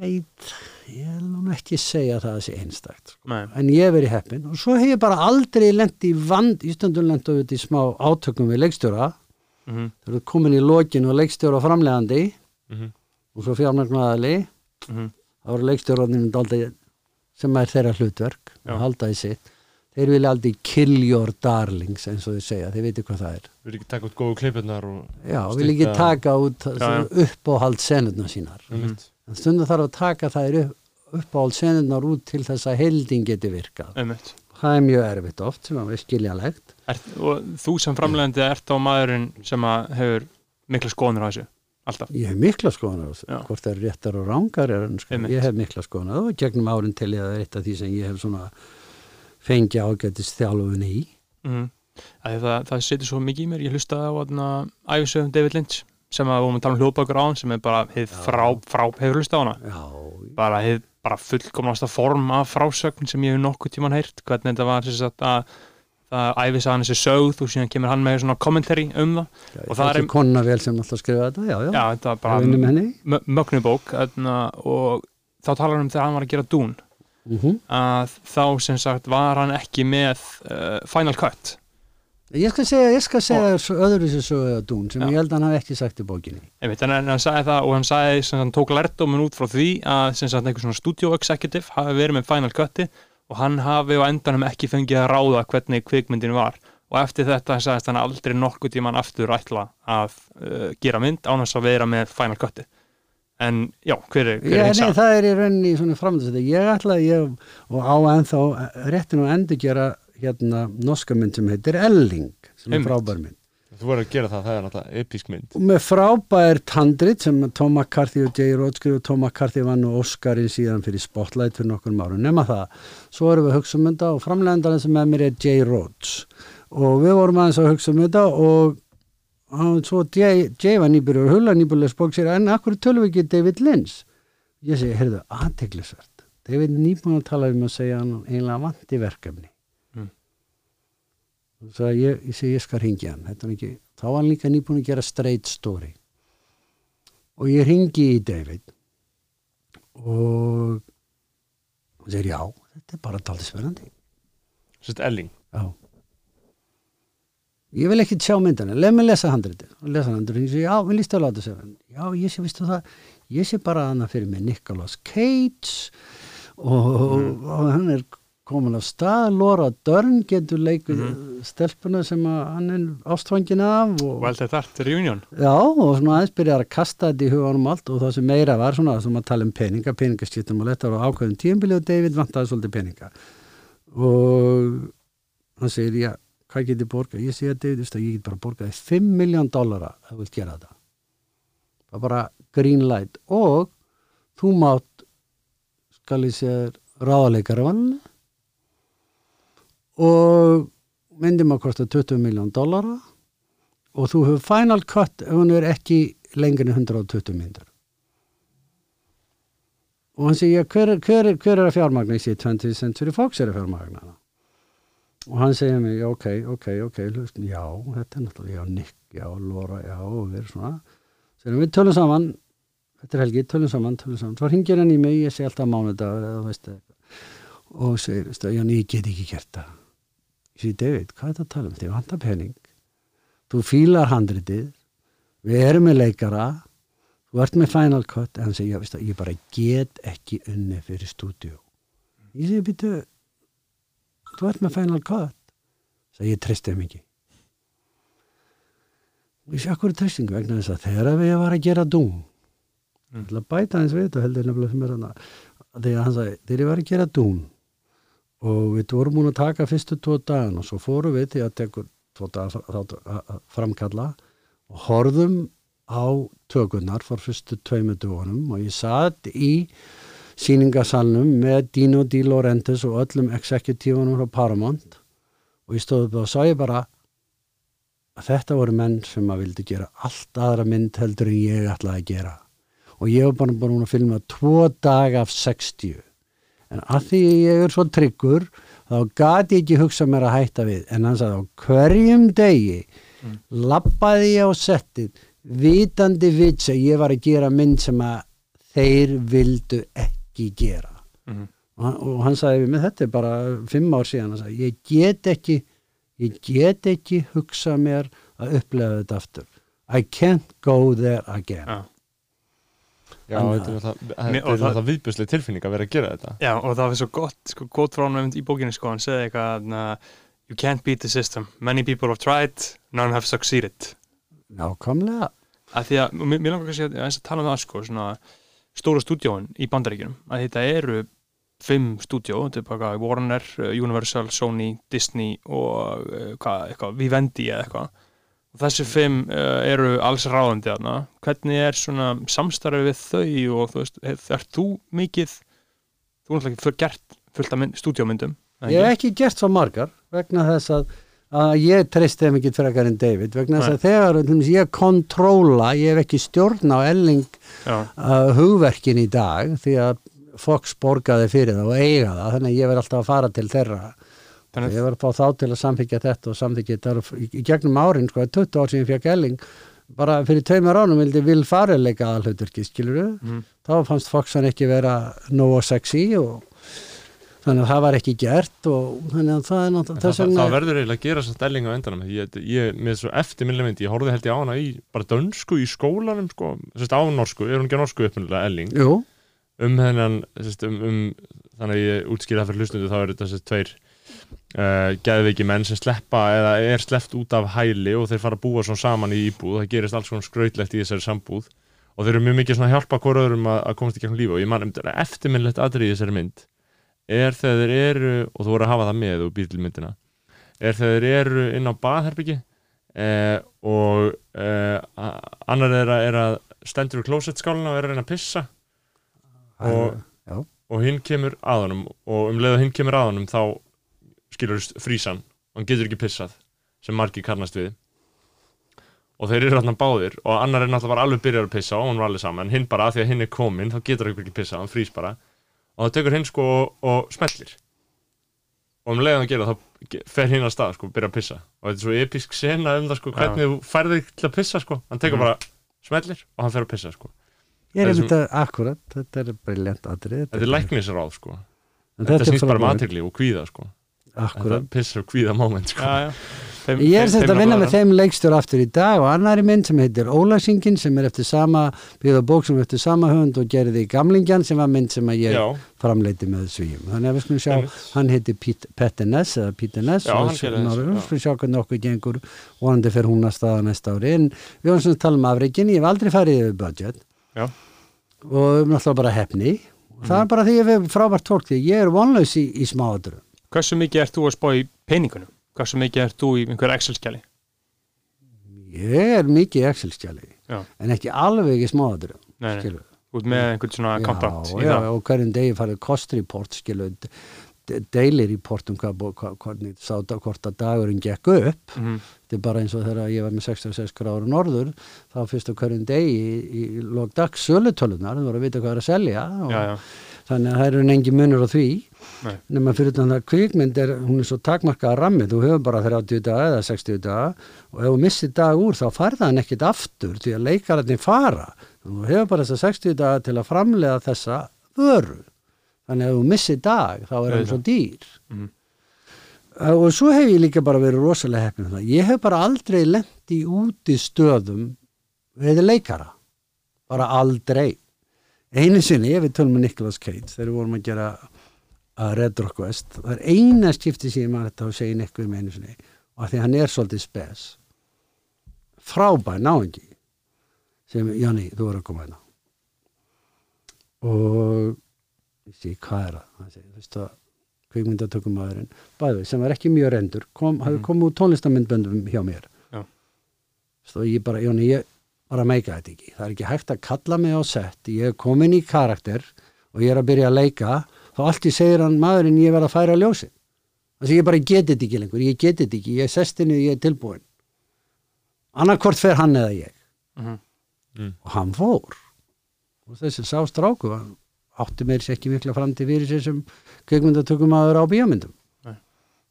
Ég veit, ég vil nú ekki segja að það sé einstakt sko. Nei, en ég hef verið heppin og svo hef ég bara aldrei lent í vand, í stundum lent á í smá átökum við leikstjóra. Mhm, þegar þú ert komin í lokin og leikstjóra framlegandi Mhm. og svo fjármagnaðali mhm, þá eru leikstjórarnir aldrei sem er þeirra hlutverk og halda í sitt þeir vilja aldrei kill your darlings eins og þeir segja, þeir veitir hvað það er. Erum ekki taka út góðu klippurnar og já, vil ekki taka út uppáhald senurnar sínar. Mm. en stundum þarf að taka þær upp, uppáhald senurnar út til þess að heildin geti virkað. Einmitt. Það er mjög erfitt oft sem er skiljanlegt er, Og þú sem framlegandi ert á maðurinn sem að hefur mikla skoðanir á þessu Alltaf. Ég hef mikla skoðanar á Já. hvort það er réttar og rángar er, Einmitt. ég hef mikla skoðanar og gegnum árin til ég að það er eitt af því sem ég hef svona fengi ágætist þjálfun í. Mm. það, það setur svo mikið í mér. Ég hlustaði á æfisöfum David Lynch sem að við vorum að tala um hljóðbækur á hann sem er bara hið frá, frá, hefur hlustað á hana? Já, bara, hið, bara fullkomnasta form af frásögn sem ég hef nokkuð tíman heyrt. Hvernig þetta var sem sagt, að það æfis að hann þessi sögð og síðan kemur hann með svona commentary um það. Já Og það er konna vel sem alltaf skrifa þetta, já, já, já, þetta bara mögnubók þarna, og þá talar hann um þegar hann var að gera Dún mm að þá sem sagt var hann ekki með uh, Final Cut. Ég skal segja, ég skal segja svo öðru sér sögðu að dún sem Já. ég held að hann hafi ekki sagt í bókinni. En en hann sagði það og hann sagði sem hann tók lærdómin út frá því að sem sagt einhver svona studio executive hafi verið með Final Cuti og hann hafi á endanum ekki fengið að ráða hvernig kvikmyndin var og eftir þetta sagðist hann aldrei nokkuð tíman aftur ætla að uh, gera mynd án þess að vera með Final Cuti en já, hver er, hinsa? það er í rauninni svona framhaldið ég ætla að ég og á ennþá réttin og endur gera hérna norska mynd sem heitir Elling sem er Einmitt. Þú voru að gera það, það er náttúrulega episk mynd og með frábær tandrit sem Tom McCarthy og J. Roth skrifu Tom McCarthy vann og Oscarin síðan fyrir Spotlight fyrir nokkur árum nema það, svo erum við að hugsa um þetta og framlegendarinn sem með mér er J. Roth og við vorum aðeins að hugsa um þetta og svo J. J. var nýbyrjur hulla nýbyrjulegs bók sér en akkur tölum við ekki David Lynch ég segi, heyrðu, aðteglisvert David nýbúin að tala um að segja hann einlega vanti verkefni. Og svo ég, ég segi, ég skal ringi hann. Ekki, þá var hann líka nýbúin að gera straight story. Og ég ringi í David og og segir já, þetta er bara talið spennandi. Sett Elling? Já. Ég vil ekki sjá myndina, leið mig lesa handritið. Og lesa handritið, ég segi já, við líst að láta sér já, ég sé, vistu það ég sé bara hana fyrir mig Nicolas Cage og, og hann er komin af stað. Laura Dern getur leikuð stelpuna sem hann er ástfangin af og, Well, þetta er reunion. Já, og svona aðeins byrjar að kasta þetta í huganum allt og það sem meira var svona sem að tala um peninga, peningaskiptum og letta á ákveðum tíumbili og David vantaði svolítið peninga. Og hann segir, já, hvað get ég borgað? Ég segi að David, veist að ég get bara borgaði 5 miljón dollara að þú vilt gera þetta. Það er bara green light og þú mátt skal ég segja ráðaleikara vann og myndum að kosta 20 miljón dollara. Og þú hefur final cut ef hún er ekki lengri en 120 myndur og hann segir, hver, er- hver, er- hver er að fjármagna? Ég sé 20th Century Fox er að fjármagna og hann segir mig, ok, ok, ok hlustum, já, þetta er náttúrulega já, Nick, já, Laura, já, og við erum svona. Segir, við tölum saman. Þetta er helgi, tölum saman, tölum saman. Svo hringir hann í mig, ég sé alltaf mánudag eða veistu og segir, veistu, já, ég get ekki gert það ég segi, David, hvað er þetta að tala um? Þið vantar pening þú fílar handritið. Við erum með leikara. Þú ert með final cut. En segir, já, veistu, ég bara get ekki unni fyrir stúdíu ég segi, býtu þú ert með final cut. Segi, ég treysti þeim ekki. Og ég sé akkur treystingu vegna þess að þegar við var að gera dún mm. til að bæta hans við þetta heldur nefnilega sem er hann þegar hann sagði, þegar ég var að gera dún og við vorum múin að taka fyrstu tvo dagan og svo fórum við til að tekur tvo daga að- framkalla og horfðum á tökurnar fór fyrstu tveimu dögunum og ég satt í síningasalnum með Dino Di Laurentiis og öllum exekutífunum frá Paramount og ég stóð upp og ég bara að þetta voru menn sem að vildi gera allt aðra mynd heldur en ég ætlaði að gera. Og ég var bara búin að filma tvo dag af 60 en að því ég er svo tryggur þá gati ég ekki hugsa mér að hætta við en hann sagði á hverjum degi mm. lappaði ég á settið vitandi vits að ég var að gera mynd sem að þeir vildu ekki gera Mhm. og, hann, og hann sagði við mig þetta er bara fimm ár síðan sagði, ég get ekki ég get ekki hugsa mér að upplega þetta aftur I can't go there again Já. Já, þetta er er alltaf viðbjörslega tilfinning að vera að gera þetta Já, og það var svo gott, sko, gott frá hann í bókinni, sko, hann segði eitthvað na, You can't beat the system. Many people have tried, none have succeeded. nákvæmlega Að því að, mér, langar kannski að, að tala um það, sko, svona stóra stúdíóin í bandaríkjunum, að þetta eru fimm stúdíó, þetta er bara Warner, Universal, Sony, Disney og uh, hvað, eitthvað, Vivendi eða eitthvað. Þessi fimm uh, eru alls ráðandi þarna. Hvernig er svona samstarfið við þau og þú veist, er, þú mikið, þú náttúrulega ekki gert fullt af mynd, stúdíómyndum. það ég hef ekki? gert svo margar vegna þess að, að ég treysti þeim ekki frekar en David vegna þess að þegar ég kontróla ég hef ekki stjórn á elling uh, hugverkin í dag því að Fox borgaði fyrir það og eiga það þannig að ég verð alltaf að fara til þeirra þannig ég var að fá þá til að samþykja þetta og samþykja þetta og í gegnum árin sko, 20 ár sem ég fekk Elling bara fyrir tveimur ánum vildi Will Farrell leika aðalhuturki, skilur Mhm. þá fannst Fox hann ekki vera nógu sexy og þannig að það var ekki gert og þannig að það er náttúrulega það, það, verður eiginlega að gera svo stelling á endanum. Ég, ég, með svo eftirminnileg mynd, ég horfði held ég á hana í bara dönsku í skólanum sko, sérst á norsku, er hún ekki á norsku uppmyndilega Elling, Jú, um hennan sérst, um, um, þannig að ég útskýra það fyrir hlustundu þá eru þetta sérst tveir uh, geðveiki menn sem sleppa eða er sleppt út af hæli og þeir fara að búa svona saman í íbúð, það gerist alls svona skrautlegt í þessari sambúð. Og þeir eru mjög mikið svona að hjálpa hvora öðrum að, að komast í gegnum lífi og ég man þetta eftirminnilegt atrið í þessari mynd er þegar þeir eru, og þú voru að hafa það með og býr til myndina, er þegar þeir eru inn á baðherbyggi eh, og eh, annar er að, er að stendur við klósettskálina og er að reyna að pissa. Og, og hinn kemur að honum og um leið að hinn kemur að honum þá skilur frísan hann getur ekki pissað sem margir kannast við. Og þeir eru hann báðir og annar er náttúrulega bara alveg byrjar að pissa og hann var alveg saman en hinn bara að því að hinn er komin þá getur hann ekki pissað, hann frýs bara. Og það tekur hinn sko og, og smellir. Og um leið að gera þá fer hinn að stað sko, byrja að pissa. Og þetta er svo episk sena um það sko hvernig þú færði til að pissa sko. Hann tekur Mhm. bara smellir og hann fer að pissa sko. Ég er einmitt að akkurat, þetta er briljant atrið þetta er læknisráð sko. En þetta snýst bara um aðtegli og kvíða sko akkurat þetta pissar og kvíða moment sko já, já. Þeim, Ég er þeim að vinna með þeim leikstjór aftur í dag og annari mynd sem heitir Ólasingin sem er eftir sama, byggða bók sem er eftir sama höfund og gerði í Gamlingjan sem var mynd sem að ég já, framleiti með svíum. Þannig að við skulum sjá, Einmitt. hann heitir Pete- Petter Ness eða Peter Ness Já, og við skulum sjá hvernig okkur gengur vonandi fyrir hún að staða næsta ári. En við varum svona að tala um afrikin, ég hef aldrei farið yfir budget Já. og náttúrulega bara hefni. Og Það er bara því að við erum frábært fólk því ég er vonlaus í, í smáadru. Hversu mikið ert þú að spá í peningunum? Hversu mikið ert þú í einhver Excel-skjali? Ég er mikið í Excel-skjali en ekki alveg í smáadru. Nei, nei, út með einhvern svona kontant já, í já, það. og hverjum degi farið kostreport skilu daily report um hvað, bó- hvað, hvernig sá það hvort að dagurinn gekk upp Mhm. þetta er bara eins og þegar ég var með 66 gráður norður þá fyrst á hverjum degi í, í lók dags sölutölunar þú voru að vita hvað er að selja og Já, já, þannig að það eru engi munur á því. Nema fyrir þannig að kvikmynd er hún er svo takmarkaða rammi, þú hefur bara 30 daga eða 60 daga og ef þú missir dag úr þá færða hann ekkit aftur því að leikararnir fara þú hefur bara þessa 60 daga til að framlega þessa vöru þannig að ef þú missir dag þá er hann svo dýr. Uh, og svo hef ég líka bara verið rosalega heppin. Ég hef bara aldrei lent í úti stöðum við leikara. Bara aldrei. Einu sinni, ég við tölum með Nicolas Cage þegar við vorum að gera að Red Rock West. Það er eina skipti sem maður þetta segi Nicolas með einu sinni. Og því að hann er svolítið spes. Frábær náingi. Sem, Janni, þú er að koma hérna. Og ég segi, hvað er það? Þú veist það kvikmyndatökumæðurinn, bæði sem var ekki mjög rendur, kom, hafði Mhm. komið úr tónlistamindböndum hjá mér. Já. Svo ég bara, Jóni, ég bara meika þetta ekki. Það er ekki hægt að kalla mig á sett, ég er komin í karakter og ég er að byrja að leika þá allt í segir hann maðurinn ég verð að færa ljósi þannig að ég bara geti þetta ekki lengur ég geti þetta ekki, ég er sestinu, ég er tilbúin annarkvort fer hann eða ég. Mhm. og hann fór. Og þessi sá stráku hann átti meir sér ekki mikla framtíð fyrir sér sem kveikmyndatökum aður á bíómyndum. Nei.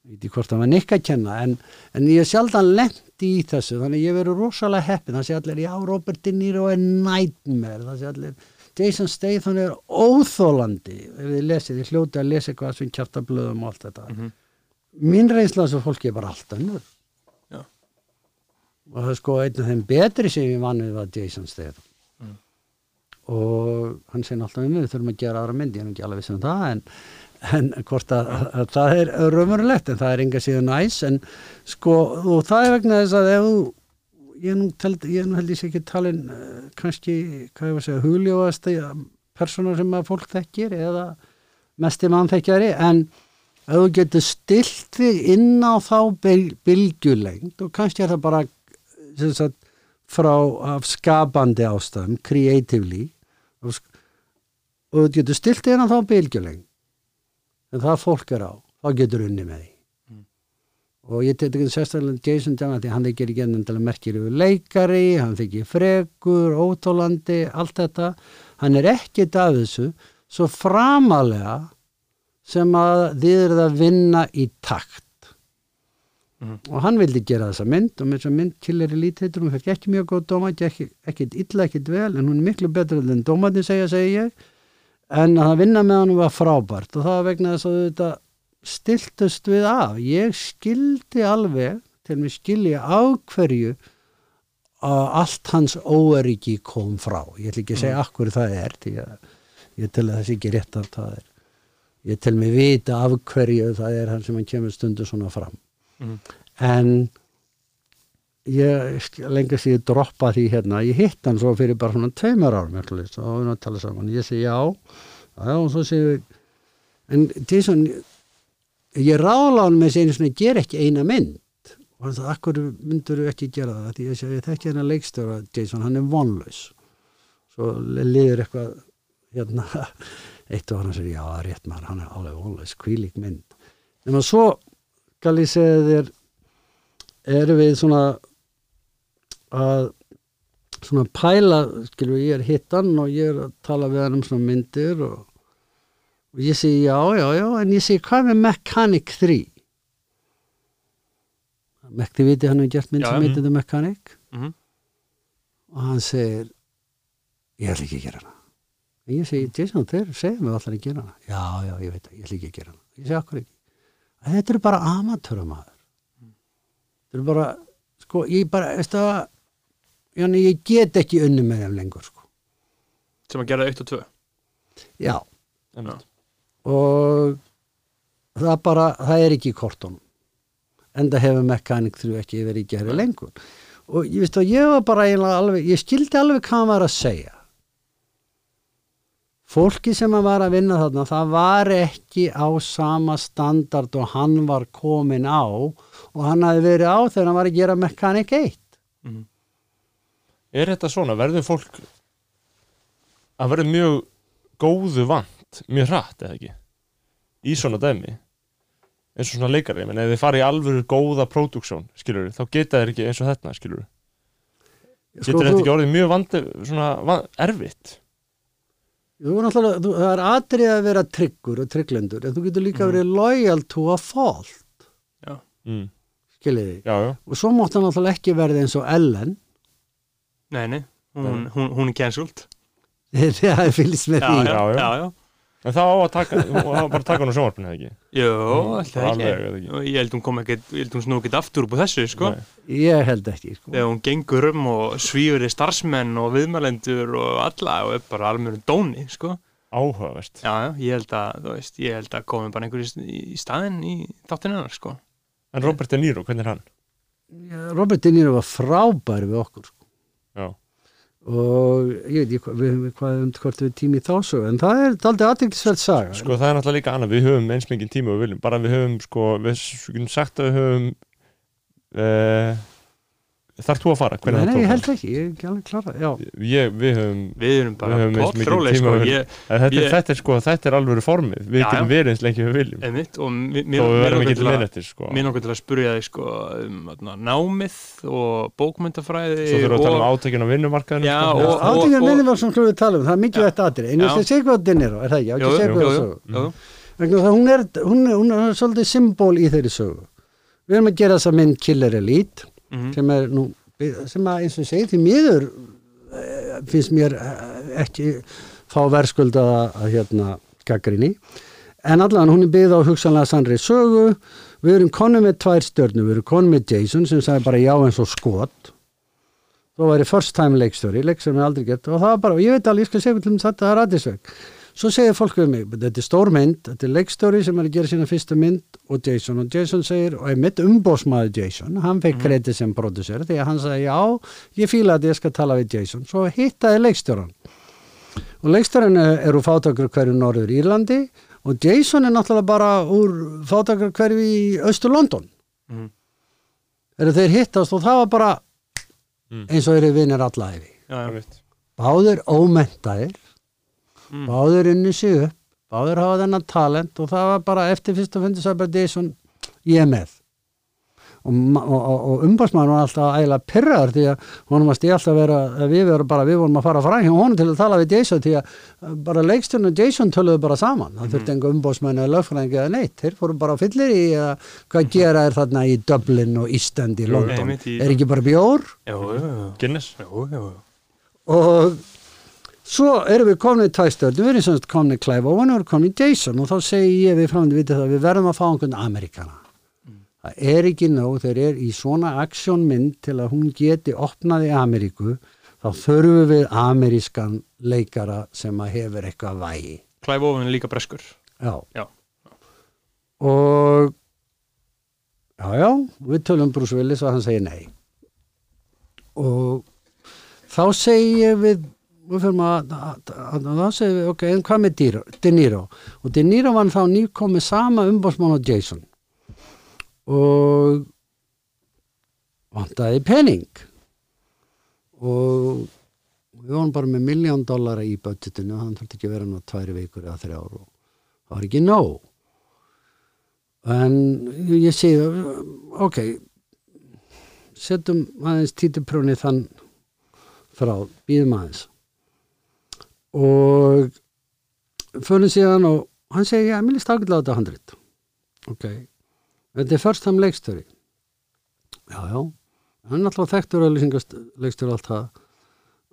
ég veit ekki hvort það var nikk að kenna en, en ég er sjaldan lendi í þessu þannig að ég verið rosalega heppin það sé allir, já, Robert De Niro er nightmare. Það sé allir, Jason Statham er óþólandi ef þið lesið, þið hljóti að lesa eitthvað sem kjartablöðum og allt þetta Mhm. mín reynsla þessu fólki er bara allt önnur Já. og það er sko einn af þeim betri sem ég vann við var Jason Statham Mm. og hann segir alltaf um við þurfum að gera aðra mynd ég er ekki alveg vissin um það en, en hvort að, að, að það er raumurlegt en það er enga síðan næs en sko, og það er vegna þess að ef þú ég nú, teld, ég held ég sé ekki talin uh, kannski, hvað ég var að segja hugljóðast persónar sem að fólk þekkir eða mesti mannþekkjari. En ef þú getur stilt þig inn á þá byl- bylgjulengd og kannski er það bara sagt, frá skapandi ástæðum, creatively og, og þú getur stilt þig inn á þá bylgjulengd en það fólk er á, þá getur unni með því og ég ekki sérstaklega Jason John því hann þykir ekki ennilega merkilegu leikari hann þykir frekur, ótólandi allt þetta, hann er ekkit af þessu, svo framalega sem að þið eruð að vinna í takt. Mhm. og hann vildi gera þessa mynd og með þessa mynd Killer Elite heitur hún fekk ekki mjög góð dóma ekki, ekkit illa, ekkit vel en hún er miklu betur en dómatinn segja, segja ég. En að vinna með hann var frábært og það vegna þess að þetta stiltust við af. Ég skildi alveg til mig skilja á hverju að allt hans óeriki kom frá. Ég ætla ekki að segja mm. akkur það er því að ég tel að það sé ekki rétt að það er. Ég tel mig vita af hverju það er hann sem hann kemur stundu svona fram. Mhm. en ég sér ég droppa því hérna, ég hitt hann svo fyrir bara svona tveimur árum og við að tala saman. Ég segi já, já og svo segi við en Jason ég ráðla hann með seginu svona ger ekki eina mynd. Og hann sagði, akkur myndur ekki gera það? Því ég segi, ég þekki hennar leikstjóra Jason, hann er vonlaus. Svo liður eitthvað hérna, eitt og hann segir, já, er rétt maður hann er alveg vonlaus, kvílík mynd. Nema svo skal ég segja þér erum við svona að svona pæla, skilur ég er hittan og ég er að tala við hann um svona myndir og, og ég segi já, já, já, en ég segi hvað með Mechanic 3 Mekti viti hann hefur gert mynd sem heitir The Mechanic? Mhm. og hann segir ég ætla ekki að gera hana. En ég segi, Jason, þeir segja mig allar að gera hana. Já, já, ég veit það, ég ætla ekki að gera hana. Ég segi, akkur ekki? Að þetta eru bara amatörumæður þetta eru bara, sko, ég bara veist það, Janni, ég get ekki unni með þeim lengur, sko. Sem að gera 1 og 2 já, Einmitt. Og það bara, það er ekki í kortunum. Enda hefur mekanik þrjú ekki verið í gerði lengur. Og ég veist að ég var bara eiginlega alveg, ég skildi alveg hvað hann var að segja. Fólki sem hann var að vinna þarna það var ekki á sama standard og hann var komin á og hann hafi verið á þegar hann var að gera mekanik 1 Er þetta svona, verður fólk að verður mjög góðu vant, mjög hratt eða ekki? Í svona dæmi. Eins og svona leikari, menn ef þið fara í alvöru góða próduksjón, skilur þá geta þeir ekki eins og þetta, skilur Sko, getur þetta ekki orðið mjög vandi, svona van, erfitt? Þú er náttúrulega, þú, það er atrið að vera tryggur og trygglendur, en þú getur líka verið loyal to a fault, mm. skiljiði. Já, já, Og svo mátt hann náttúrulega ekki verða eins og Ellen, nei, nei, hún, hún, hún er cancelled. Það er fylgst með já, því. já, já. já, já. En það á að taka það á bara að taka hann á sjónvarpinu, eða ekki Jó, Mm, alltaf alveg, ekki eða ekki. ég held hún kom ekkert, ég held hún snú ekkert aftur upp á þessu, sko Nei. Ég held ekki, sko. þegar hún gengur um og svífur í starfsmenn og viðmælendur og alla og er bara alveg dóni, sko Áhugavert já, já, ég held að, þú veist, ég held að komi bara einhver í, staðinn í þáttinu hennar, sko En Robert De Niro, hvernig er hann? Robert De Niro var frábær við okkur, sko. Og ég veit ekki við, hvað um hvort við tími þá svo, en það er aldrei aðeinsveld saga. sko það er náttúrulega líka annað við höfum eins mikið tíma og við viljum, bara við höfum sko, við getum sagt að við höfum uh, þarf þú að fara? Nei, nei, ég held ekki, ég er ekki alveg klara Já, Ég, við höfum við erum bara Við höfum pottróleg tíma sko, við- þetta, Ég- er, þetta, er, sko, þetta er alveg formið. Við getum verið eins lengi við viljum. Einmitt og við mér verðum ekki til að- liðnettir sko. mér langar til að spurja þig sko um námið og bókmyndafræði Svo þurfum við að tala um átökjun á vinnumarkaðinu Já, sko. og- átingin minni var svona hljóðið tala um það er mikið vett aðrið, en Já. ég segja hvað dinir er það ekki, ég jú, hvað það Elite Mhm. sem er nú sem að eins og segi því miður eh, finnst mér eh, ekki fá verðskulda að, hérna gaggrinni en allan hún er byggð á hugsanlega sannri sögu. Við erum konum með tvær stjörnum við erum konum með Jason sem sagði bara já eins og skot. Þá væri first time leikstjóri, leik sem ég aldrei gett og það var bara, ég veit alveg, ég skal segja til þetta það er aðeinsveg svo segir fólk við mig, þetta er stór mynd þetta er leikstjóri sem er að gera sína fyrstu mynd og Jason, og Jason segir, og einmitt umbósmaður Jason, hann fekk Mhm. kredið sem producer, því að hann sagði, já ég fíla að ég skal tala við Jason, svo hittaði leikstjóran og leikstjóran er, er úr fátakur hverju Norður Írlandi og Jason er náttúrulega bara úr fátakur hverju í Östur London Mhm. eru þeir hittast og það var bara Mm. eins og eru vinnir. Einmitt. báðir ómentaðir Mm. báðir unni sig upp báðir hafa þennan talent og það var bara eftir fyrst og fundið bara Jason ég er með. Og, og, og, og umbásmann var alltaf ægilega pyrraður því að honum að stíð alltaf vera að við verum bara, við vorum að fara fram hjá honum til að tala við Jason því að uh, bara leikstjórn og Jason töluðu bara saman. Það þurfti enga umbásmann eða lögfræðing eða neitt. Þeir fóru bara á fyllir í eða hvað gera er þarna í Dublin og Ísland í London? er ekki bara bjór? Jú, jú, jú. Guinness. Jú, jú, jú. og svo erum við komin í tvæstörnum, við erum semst komin í Clive Owen og við erum komin í Jason og þá segi ég við framöndi vitið það, við verðum að fá einhvern Amerikana. Það er ekki nóg, þeir eru í svona aksjónmynd til að hún geti opnað í Ameríku þá þurfum við amerískan leikara sem að hefur eitthvað vægi. Clive Owen er líka breskur. Já, Já. og já, já, við tölum Bruce Willis og hann segir nei. Og þá segi ég við við fyrir að, að, að, að þá segir við, ok, en hvað með De Niro? Og De Niro var þá nýkomið sama umbásmann og Jason. Og vantaði pening. Og við vorum bara með miljón dollara í budgetinu hann þurfti ekki að vera nú tværi vikur eða þrjár og það var ekki nóg. En ég segi ok setjum aðeins títuprjóni þann frá, býðum aðeins og fyrir síðan og hann segi, já, mér líst ágætlega þetta handrit. Ok, þetta er first time leikstöri já, já. Hann er alltaf þekktur auðlýsingarleikstöri allt það.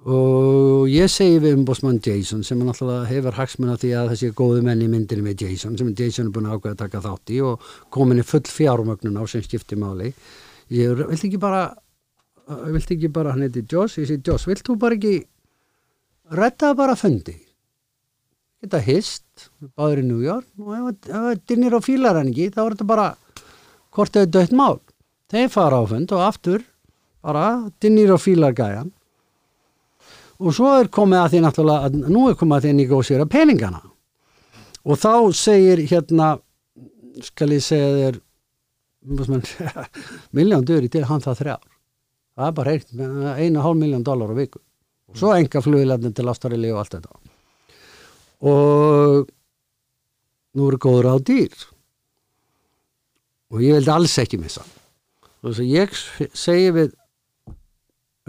Og ég segi við umbósmann Jason sem er náttúrulega hefur hagsmun af því að þessi góðu menn í myndinni með Jason sem Jason er búin að ákveða að taka þátt í og komin í full fjármögnun á sem skipti máli. Ég vilt ekki bara vilt ekki bara, hann heiti Joss ég segi Joss, vilt þú bara ekki redda bara fundi. Geta hist, báður í New York. Og ef það dinnir á fílar hann ekki þá er þetta bara hvort þau dött mál. Þeir fara á fund og aftur bara dinnir á fílar gæjan og svo er komið að því náttúrulega að nú er komið að því að negósýra peningana. Og þá segir hérna skal ég segja þér miljón döri til hann það þrjár. Það er bara einu hálf miljón dólar á viku og svo enga flugilefnin til Ástralíu og allt þetta. Og nú eru góður á dýr. Og ég vildi alls ekki missa. Og þess að ég segi við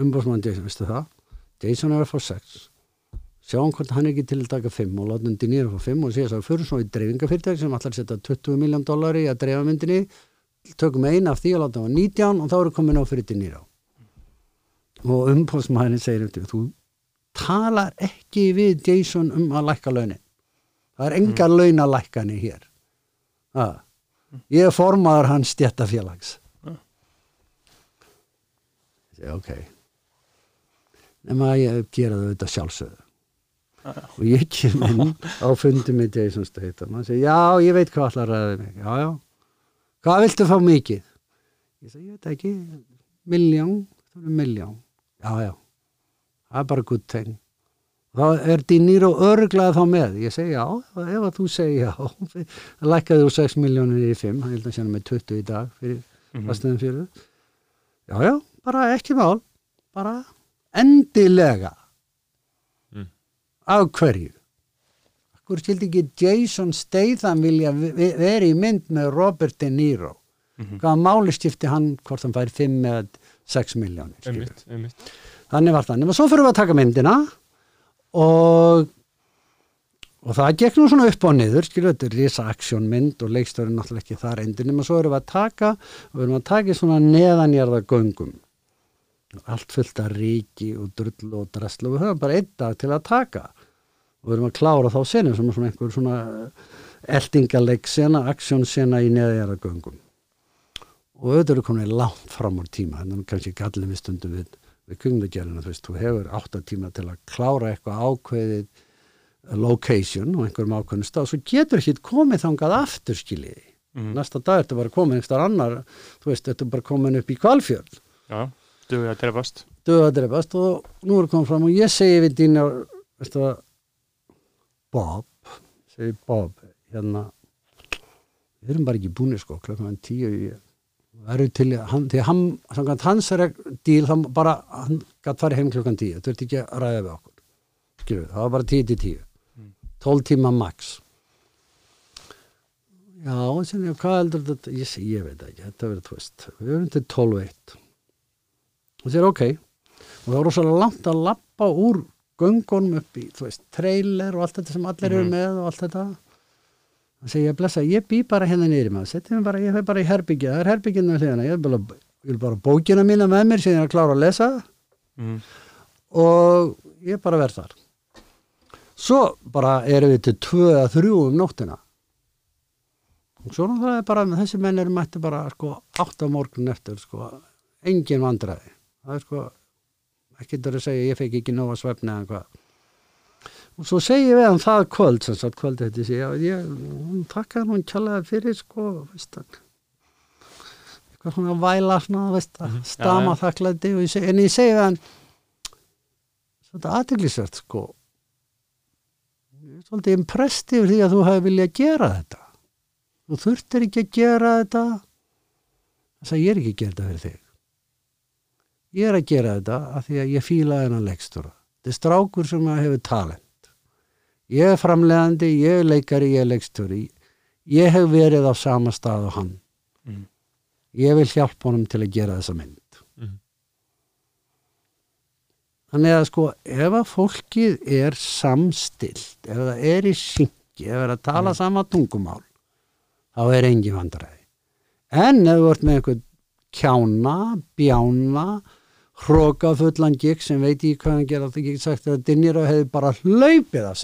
umbásmann Jason, veistu það? Jason er að fá 6 sjáum hvort hann ekki til að taka 5 og láta hann nýra að fá 5 og segja svo fyrir svo í dreifingafyrirtæk sem allar setja 20 miljón dollari að dreifa myndinni. Tökum eina af því að láta hann 19 og þá eru komin á fyrir til nýra og umbásmannin segir eftir þú talar ekki við Jason um að lækka launin. Það er engar mm. launalækkani hér. Það ég er formaður hans stjættafélags ég segi ok. Nema að ég gera þau þetta sjálfsögðu. Og ég kem inn á fundi með Jason Statham. Hann segi já ég veit hvað allar ræði mig. Já já. Hvað viltu fá mikið? Ég segi ég veit ekki. Miljón miljón já já. Það er bara good thing. Þá er Dinero örglaði þá með. Ég segi já, ef að þú segi já. Það lækkaði úr 6 miljónir í 5 hann held að sérna með 20 í dag fyrir Mhm. fasteðin fyrir já já, bara ekki mál. Bara endilega. Mm. af hverju? Akkur skildi ekki Jason Statham vilja ve- ve- vera í mynd með Robert De Niro? Hvaða máli skipti hann hvort hann fær 5 eða 6 miljónir þannig var það, nema svo fyrir við að taka myndina og og það gekk nú svona upp og niður skilur, þetta er risa aksjónmynd og leikstöður náttúrulega ekki þar endur nema svo erum við að taka og við erum að taka í svona neðanjarða göngum allt fullt af ríki og drull og drasl og við höfum bara einn dag til að taka. Og við erum að klára þá senu sem er svona einhver svona eldingaleik sena, aksjónsena í neðanjarða göngum og auðvitað eru komin langt fram úr tíma. Þannig að kannski gallin við stundum við, við kunglegerina, þú veist, þú hefur átta tíma til að klára eitthvað ákveðið location og einhverjum ákveðnum stað, svo getur ekki komið þangað aftur skiljiði, Mhm. næsta dag ertu bara komin einhver annar, þú veist, þetta er bara komin upp í kvalfjörð, Já, duði að drefast döða drefast og nú er komið fram og ég segi við dýna veistu það Bob, segi Bob hérna við erum bara ekki búinir sko, klokkan tíu ég eru til, hann, því hann samkvæmt hans er díl, þá bara hann gætt farið heim klokkan tíu, þú ert ekki að ræða við okkur. Skilur, það var bara tíu til tíu. Tól tíma max. Já, ég, hvað heldur þetta? Ég, ég veit ekki, þetta verður tvist. Við erum til 12.1 og sér ok. Og það var rosalega langt að lappa úr göngunum upp í, þú veist, trailer og allt þetta sem allir eru með og allt þetta það segi ég, blessa, ég bý bara hérna í maður, setjum bara, ég fæ bara í herbyggja það er herbygginu með hliðina, ég vil bara, bara bókina mína með mér sem ég er að klára að lesa. Mm. og ég bara verð þar. Svo bara erum við til tvö að þrjú um nóttina. Og svo það er bara þessi menn eru mætti bara sko átt á morgun eftir sko. Engin vandræði. Það er sko ekki þetta að segja ég fekk ekki nóg að svefna eða hvað svo segi ég við hann það kvöld sem sagt kvöld þetta sé ég, hún takkaði hún kjallaði fyrir sko veist það. Eitthvað svona væla svona veist stama þakklæti og ég segi, en ég segi við hann þetta aðteglisvert sko. Ég er svolítið impressed yfir því að þú hafi viljað gera þetta. Þú þurftir ekki að gera þetta. Þess að ég er ekki að gera þetta fyrir þig. Ég er að gera þetta af því að ég fíla þennan leikstúra þetta er strákur sem að hefur talent ég er framlegandi, ég er leikari ég er leikstúri ég hef verið á sama stað og hann. Mm. ég vil hjálpa honum til að gera þessa mynd. Mhm. þannig að sko ef að fólkið er samstilt ef það er í syngi ef það er að tala sama tungumál þá er engin vandræði. En ef þú ert með einhvern kjána, bjána hrókafullan gikk sem veit í hvað hann gera það ekki sagt að Dinir hefði bara hlaupið að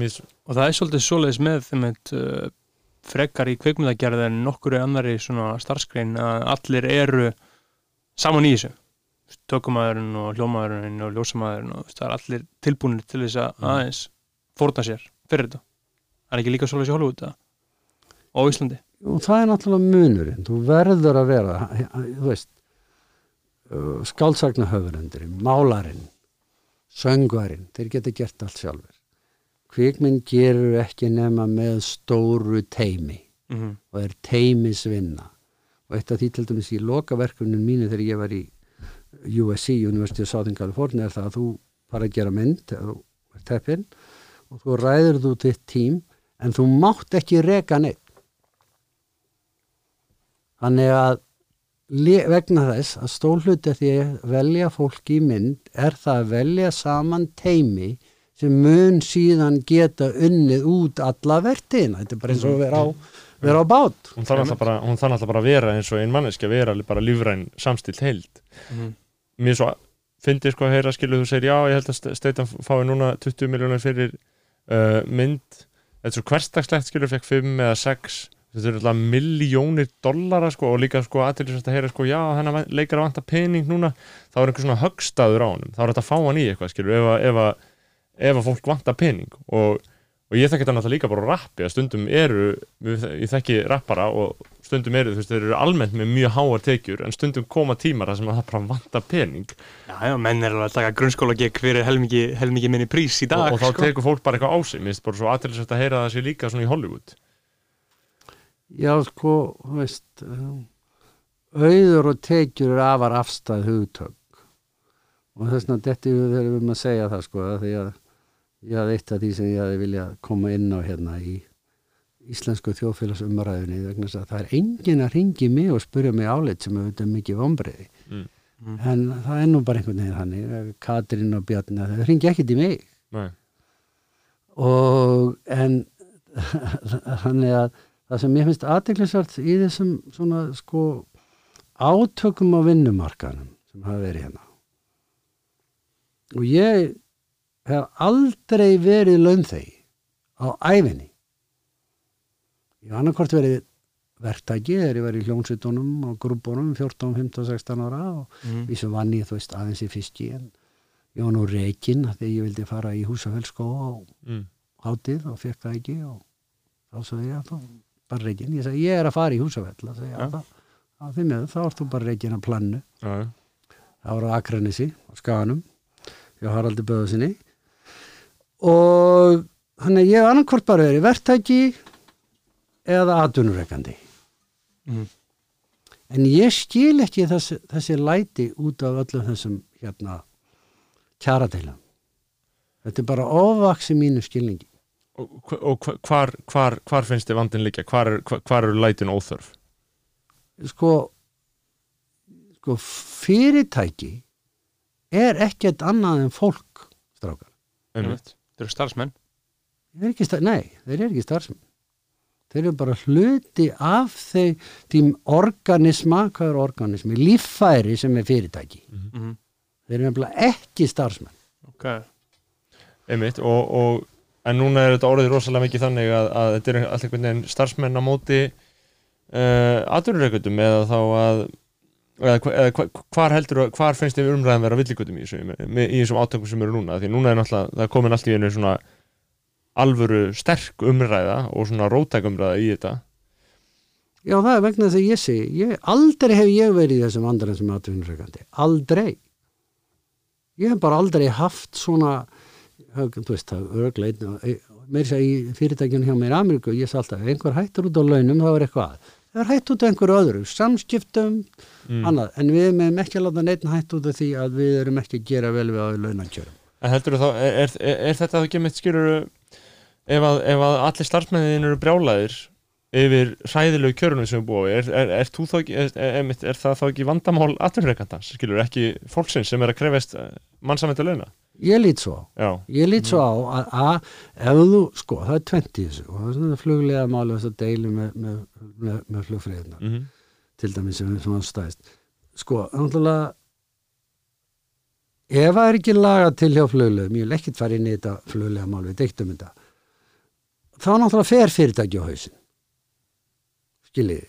mis og það er svolítið svoleiðis með þeim uh, frekar í kveikmyndagerð en nokkur annari svona starfskrein að allir eru saman í þessu. Tökumæðurinn og hljómaðurinn og ljósamæðurinn og það er allir tilbúinir til þess að aðeins fórna sér fyrir þetta. Það er ekki líka í Hollywood eða? og á Íslandi og það er náttúrulega munurinn. Þú verður að vera þú veist skálsagnahöfurendurinn, málarinn söngvarinn, þeir geta gert allt sjálfur kvikmynd gerur ekki nema með stóru teimi mm -hmm. og er teimisvinna og eitt af því til dæmis í lokaverkunum mínu þegar ég var í USC, University of Southern California er það að þú fara að gera mynd er teppin og þú ræður þú þitt tím en þú mátt ekki reka neitt þannig að vegna þess að stólhluti því að velja fólki í mynd er það að velja saman teimi sem mun síðan geta unnið út alla vertiðina þetta er bara eins og að vera á, vera á bát. Hún þarf alltaf bara, bara að vera eins og ein manneski að vera bara lífræn samstilt heild. Mhm. mér svo fyndi sko að heyra skilu þú segir já ég held að Steitan fái núna 20 miljónar fyrir uh, mynd. Þetta er svo hversdagslegt skilu fekk 5 eða 6 þetta eru alltaf miljónir dollara sko og líka sko aðtilsvægt að heyra sko já hennar leikar að vanta pening núna. Þá er einhver svona högstaður á honum. Þá er þetta að fá hann í eitthvað skilu ef að, ef að, ef að fólk vanta pening. Og, og ég þekki þetta náttúrulega líka bara á rappi að stundum eru, ég þekki rappara og stundum eru, þú veist, þeir eru almennt með mjög háar tekjur en stundum koma tímar þar sem að það bara vanta pening. Já, já, menn er alveg að taka grunnskóla gegn fyrir helmingi, helmingi minni prís í dag og, og þá sko. tekur fólk bara eitthvað á sig Já, sko, þú veist, auður og tekjur er afar afstæð hugtök og þess vegna þetta við erum að segja það sko því að ég hafði eitt af því sem ég hafði viljað koma inn á hérna í íslensku þjóðfélagsumræðinni vegna þess að það er enginn að ringi mig og spyrja mig áleitt sem auðvitað mikið vombriði Mm. Mm. en það er nú bara einhvern veginn þannig Katrín og Bjarni, það ringi ekkit í mig Nei. og en þannig að það sem ég finnst aðdeklisvart í þessum svona sko átökum á vinnumarkanum sem hafa verið hérna og ég hef aldrei verið launþegi á æfinni ég hef annarkvort verið verktæki þegar ég var í hljónsvitunum og grúbunum 14, 15, 16 ára og Mhm. við sem vann ég þú veist aðeins í fiski en ég var nú reikinn þegar ég vildi fara í húsafellskó og Mm. hátíð og fekk það ekki og þá sagði ég að þá bara reikinn, ég sagði ég er að fara í húsafell þá sagði ég Ja. að það, þá þá ert þú bara reikinn að plannu já. það var á Akranesi á Skaganum hjá Haraldi Böðusinni og hann er ég annarkvort bara verið verktæki eða atvinnureikandi Mhm. en ég skil ekki þessi, þessi læti út af öllum þessum hérna kjaradeilum. Þetta er bara ofvaksi mínu skilningi Og, og hva- hvar, hvar, hvar finnst þið vandin líka? Hvar, er- hvar, eru lætin óþörf? sko, sko fyrirtæki er ekkert annað en fólk strákar Einmitt. Þeir eru starfsmenn Þeir eru ekki star- nei, þeir eru ekki starfsmenn þeir eru bara hluti af þeim, þeim organisma hvað er organismi, líffæri sem er fyrirtæki mm þeir eru nefnilega ekki starfsmenn Ok, Einmitt. Og, og, en núna er þetta orðið rosalega mikið þannig að, að þetta er alltaf einhvern veginn starfsmenn á móti uh, atvinnureikundum eða þá að eða, eða hva- hvar heldur hvar finnst þið umræðan vera villikutum í, í, þessum átökum sem eru núna? Því núna er náttúrulega, það komin allt í einu svona alvöru sterk umræða og svona rótæk umræða í þetta. Já, það er vegna þess að ég segi, ég, aldrei hef ég verið í þessum andran sem atvinnureikandi, aldrei. Ég hef bara aldrei haft svona, þú veist, það örgleit, meir sér í fyrirtækjunum hjá mér Ameríku, ég sagði alltaf, einhver hættur út á launum, þá er eitthvað að. Það er hætt út á einhverju öðru, samskiptum, mm. annað, en við meðum ekki að láta neitt hætt út af því að við erum ekki að gera vel við á launakjörum. En heldur þá, er, er, er, er þetta þá ekki mitt skilur ef að, ef að allir starfsmennin eru brjálæðir yfir hræðilegu kjörunum sem við búum er, er, er, þú er, það þá ekki vandamál atvinnureikandans, skilur, ekki fólksins sem er að krefast mannsamæntu launa? Ég lít svo á. Já, Ég lít svo á að, ef þú, sko, það er tvent í þessu og það er svona fluglega máli að deili með, með, með, með flugfriðina mm til dæmis sem hann stæðist sko, náttúrulega ef það er ekki laga til hjá fluglegum, ég vil ekkit fara inn í þetta fluglega mál við deiktum þetta þá náttúrulega fer fyrirtæki á hausin skiljiði?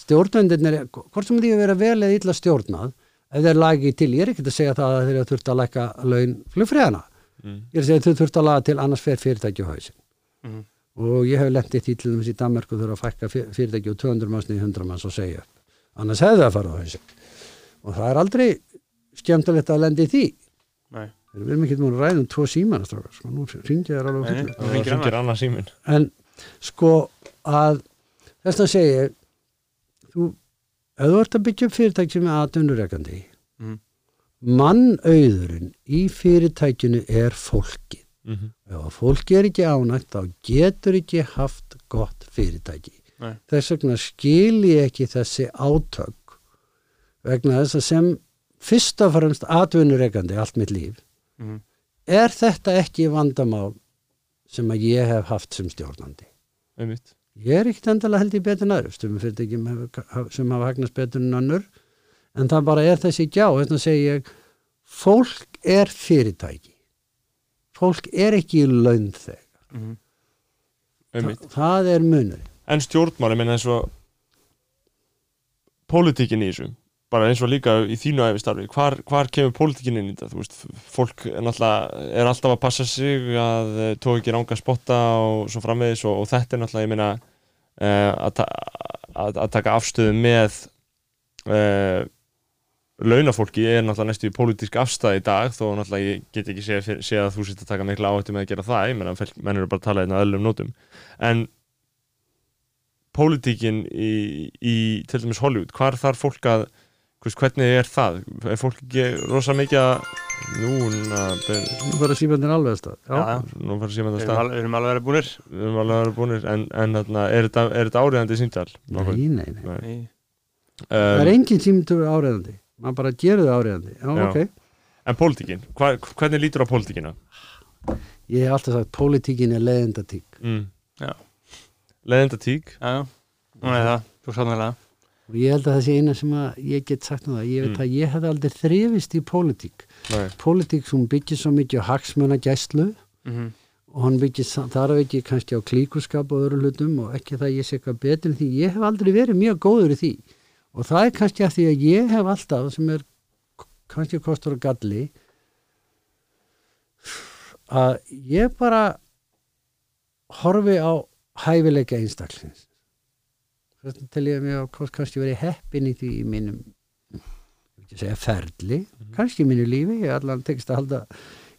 Stjórnvendin er hvort sem því að vera vel eða illa stjórnað ef þeir lagi til, ég er ekkit að segja það að þeir þurft að lækka laun flugfriðana mm. ég er að segja að þau þurft að laga til annars fer fyrirtæki á hausin Mhm. og ég hef lendið því til dæmis í Danmarku þurfa að fækka fyr- fyrirtæki úr 200 manns niður 100 manns og segja annars hefði það að fara á hausin og það er aldrei skemmtilegt að lendi því. Nei. Við erum ekki múin að ræða um tvo strákar, sko, nú alveg nei. það hringir ringir annað síminn. En sko að þess að segja þú, ef þú ert að byggja fyrirtæki sem er aðdunnurekandi Mhm. mannauðurinn í fyrirtækinu er fólki mm -hmm. ef fólki er ekki ánægt þá getur ekki haft gott fyrirtæki Nei. þess vegna skil ég ekki þessi átök vegna þess að sem fyrst og fremst atvinnureikandi allt mitt líf Mhm. er þetta ekki vandamál sem að ég hef haft sem stjórnandi einmitt ég er ekkert endalega held í betur en aðru stundum fyrirtækjum sem hafa hagnast betur en önnur. En það bara er þessi gjá þess að segja ég fólk er fyrirtæki. Fólk er ekki laun þegar. Mhm. einmitt. það er munur en stjórnmáli, menn eins og pólitíkin í þessu bara eins og líka í þínu æfistarfi hvar, hvar kemur pólitíkin inn í þetta? Veist, fólk er er alltaf að passa sig að uh, tók ekki ranga spotta og svo framvegis og, og þetta er náttúrulega, ég meina að, ta að, að taka afstöðu með uh, launafólki er náttúrulega næstu í pólitísk afstæð í dag þó náttúrulega ég get ekki sé að þú sitt að taka mikla áhættu með að gera það ég meina, fel- menn eru bara að tala hérna öllum nótum. En pólitíkin í, í til dæmis Hollywood, hvar þarf fólk að hvernig er það er fólk ekki rosa mikið að núna ber, Nú bara símandinn alveg að stað. Já. Já, nú fara þetta erum stað við erum alveg verið búnir við erum alveg að vera búinir en, en þarna, er, þetta, er þetta áriðandi símtal Nei, nei, nei. Nei. Það er um, engin símtur áriðandi. Man bara gerir það áriðandi. Já, Já. ok. en pólitíkin, hva, hvernig lítur á pólitíkina Ég hef alltaf sagt, pólitíkin er leiðendatík. mm. Já. leðenda tík Já, já, hún er það, þú sannlega Og ég held að það sé eina sem að ég get sagt um það. Ég veit Mm. að ég hef aldrei þrifist í pólitík. Pólitík sem byggir svo mikið á hagsmuna gæslu mm -hmm. og hann byggir þar af ekki kannski á klíkuskap og öðru hlutum og ekki það að ég sé eitthvað betur en því. Ég hef aldrei verið mjög góður í því. Og það er kannski að því að ég hef alltaf, sem er kannski kostur og galli, að ég bara horfi á hæfileika einstaklings. Þess til ég mér að kannski verið heppin í því í mínum ég segja ferli, kannski í mínu lífi, ég allan tekst að halda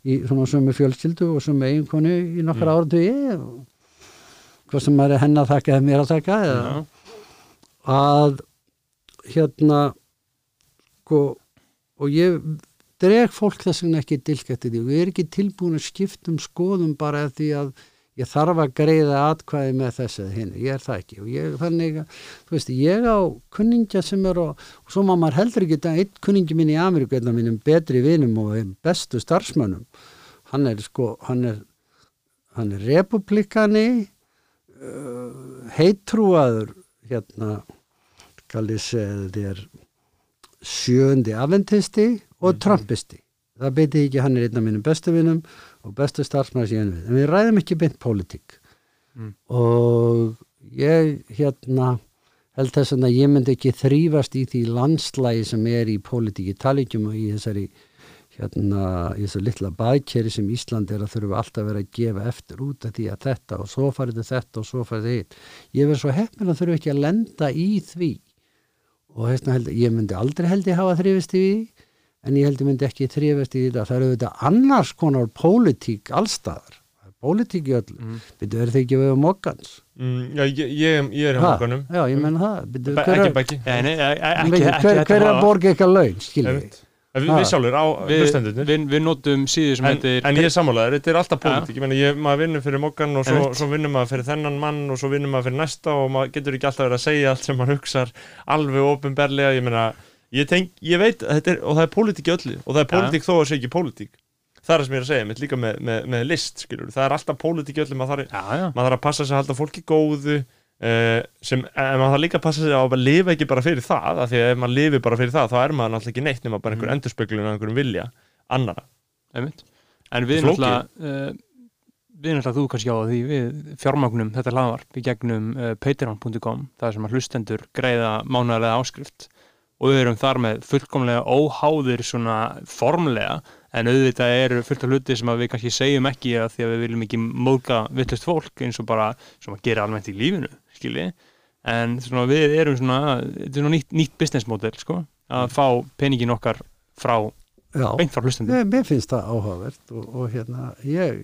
í svona sömu fjölskyldu og sömu eiginkonu í nokkar mm. áratugi og hvað sem er henn að þakka eða mér að þakka eða að hérna sko, og ég dreg fólk þess vegna ekki dilkætti því. Og ég er ekki tilbúin að skipta um skoðum bara því að ég þarf að greiða atkvæði með þess eða hinn, ég er það ekki. Og ég, þannig að, þú veist, ég á kunningja sem er og, og svo má maður heldur ekki þetta, einn kunningi minn í Ameríku einn af mínum betri vinum og bestu starfsmönnum, hann er sko, hann er hann er republikani uh, heitrúaður hérna kallið sér sjöndi aventisti og trumpisti. Það beiti ekki, hann er einn af mínum bestu vinum og bestu starfsmæður síðan við en við ræðum ekki beint pólitík. Mm. og ég hérna held þess að ég myndi ekki þrýfast í því landslægi sem er í pólitíki talingjum og í þessari hérna, í þessu litla baðkeri sem Ísland er að þurfa alltaf vera að gefa eftir út af því að þetta og svo farið þetta og svo farið hitt. Ég verð svo heppin að þurfa ekki að lenda í því. Og hérna held, ég myndi aldrei held ég hafa þrýfist í því en ég held ég myndi ekki þrýfist í þetta það eru þetta annars konar pólitík allstaðar, pólitík í öll Mhm. byrju, er þið ekki við um okkans mm, já, ég, ég, ég er Ha? mokkanum. Já, ég menna það. Byrju, Be- hver, ekki er- bekki Nei, nei, e- hver, þetta er að borga eitthvað laun skiljið við, Ha? við sjálfur á við, hlustendurnir. við, við notum síðu sem en, heitir en ég er sammálaður, þetta er alltaf pólitík. Ég meina, ég, maður vinnur fyrir mokkan og svo, svo vinnur maður fyrir þennan mann og svo vinnur maður fyrir næsta og maður getur ekki alltaf verið að segja allt sem maður hugsar alveg ofinberlega, ég meina ég, tenk, ég veit, er, og það er pólitík í öllu og það er Ja. pólitík þó að segja ekki pólitík. Það er það sem ég er að segja, mitt líka með, með, með list skilur, það er alltaf pólitík í öllu maður þarf, Já, já, maður þarf að passa sig að halda fólki góðu Uh, sem, en maður þarf líka að passa sig að lifa ekki bara fyrir það, af því að ef maður lifi bara fyrir það þá er maður náttúrulega ekki neitt nema bara einhver Mm. endurspeglun af einhverjum vilja annara einmitt. En við náttúrulega uh, við náttúrulega þú kannski á því við fjármagnum þetta hlaðvarp. Í gegnum uh, patreon.com það sem að hlustendur greiða mánaðarlega áskrift og við erum þar með fullkomlega óháðir svona formlega en auðvitað eru fullt af hluti sem við kannski segjum ekki að því að við viljum ekki móðga vittlust fólk eins og bara sem að gera almennt í lífinu skilji. En svona við erum svona er svona nýtt, nýtt business model sko að fá peningin okkar frá já, beint frá hlustendur mér, mér finnst það áhugavert og, og hérna, ég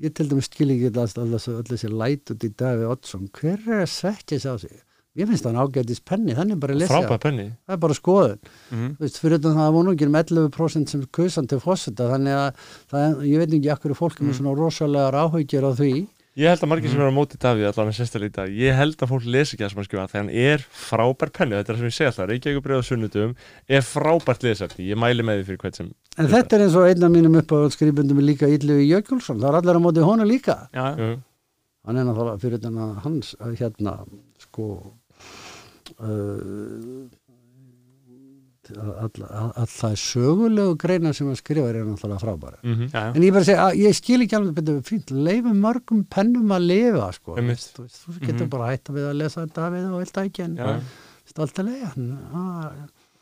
ég til dæmis skil ekki alltaf öll þessi læt út í Davi Oddsson. Hver er að setja þessi á sig ég finnst það ágætis penni, þannig bara að lesa. Það er bara skoðun. Mm Þú veist, fyrir þetta það voru nú ekki um 11% sem kusan til fósita þannig að það, ég veit ekki akkur fólk er með Mm. svona rosalega áhuggjur á því. Ég held að margir sem Mhm. eru á móti Davíð allan er sérstaklega í dag Ég held að fólk lesi ekki það sem hann skrifa þegar hann er frábær penni þetta er það sem ég segi alltaf, Reykjavík bregða sunnudum er frábært lesefni, ég mæli með því fyrir hvert sem en þetta er eins og einn af mínum upp á skrifundum er líka Yllu Jökulsson, það er allir á móti honu líka. Já, hann er náttúrulega fyrir þetta hans hérna sko all, það sögulegu greina sem hann skrifar er náttúrulega frábæra mhm, já, já. en ég bara segja, að ég skil ekki alveg betur fínt, leifum mörgum pennum að lifa sko, þú, veist, þú getur Mhm. bara hætta við að lesa Davíð og vilt ekki en Já. stolt að leiða ah,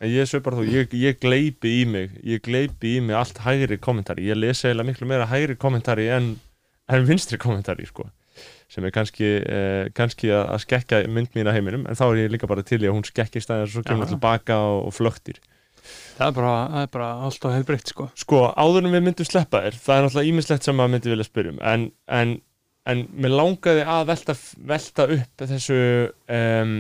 En ég svo bara þú, ég, ég gleipi í mig ég gleipi í mig allt hægri kommentari ég lesi eiginlega miklu meira hægri kommentari en, en vinstri kommentari sko. Sem er kannski, eh, kannski að, að skekka mynd mín að heiminum en þá er ég líka bara til í að hún skekki stæðar og svo kemur hún tilbaka og, og flöktir. Það er bara, það er bara alltaf heilbreytt sko. Sko, áður en við myndum sleppa þér það er náttúrulega ímislegt sem maður myndi vilja spyrjum en, en, en mér langaði að velta, velta upp þessu um,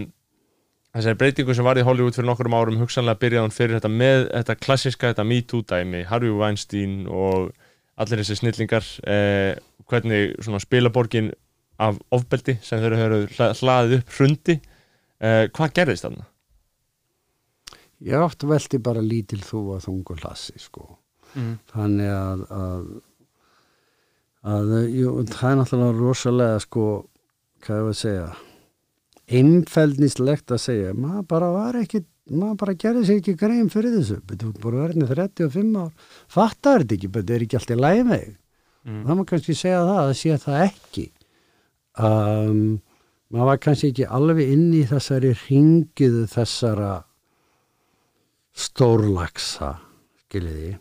þessari breytingu sem var í Hollywood fyrir nokkurum árum. Hugsanlega byrjaði hún fyrir þetta með þetta klassiska, þetta Me Too dæmi Harvey Weinstein og allir þessi snillingar eh, hvernig svona spilaborgin af ofbeldi sem þeir eru hla- hlaðið upp hrundi eh, hvað gerðist þarna? Ég oft velti bara lítil þú að þungu hlassi sko. Mhm. Þannig að, að, að jú, það er náttúrulega rosalega sko, hvað ég að segja, einfeldnislegt að segja, maður bara var ekki, maður bara gerði sér ekki grein fyrir þessu, betur þú bara verðin 35 ár, fattar þetta ekki, betur er ekki allt í lægi með. Mm. Það má kannski segja það, að sé það ekki. Um, maður var kannski ekki alveg inn í þessari ringiðu þessara stórlaksa, skiljiði.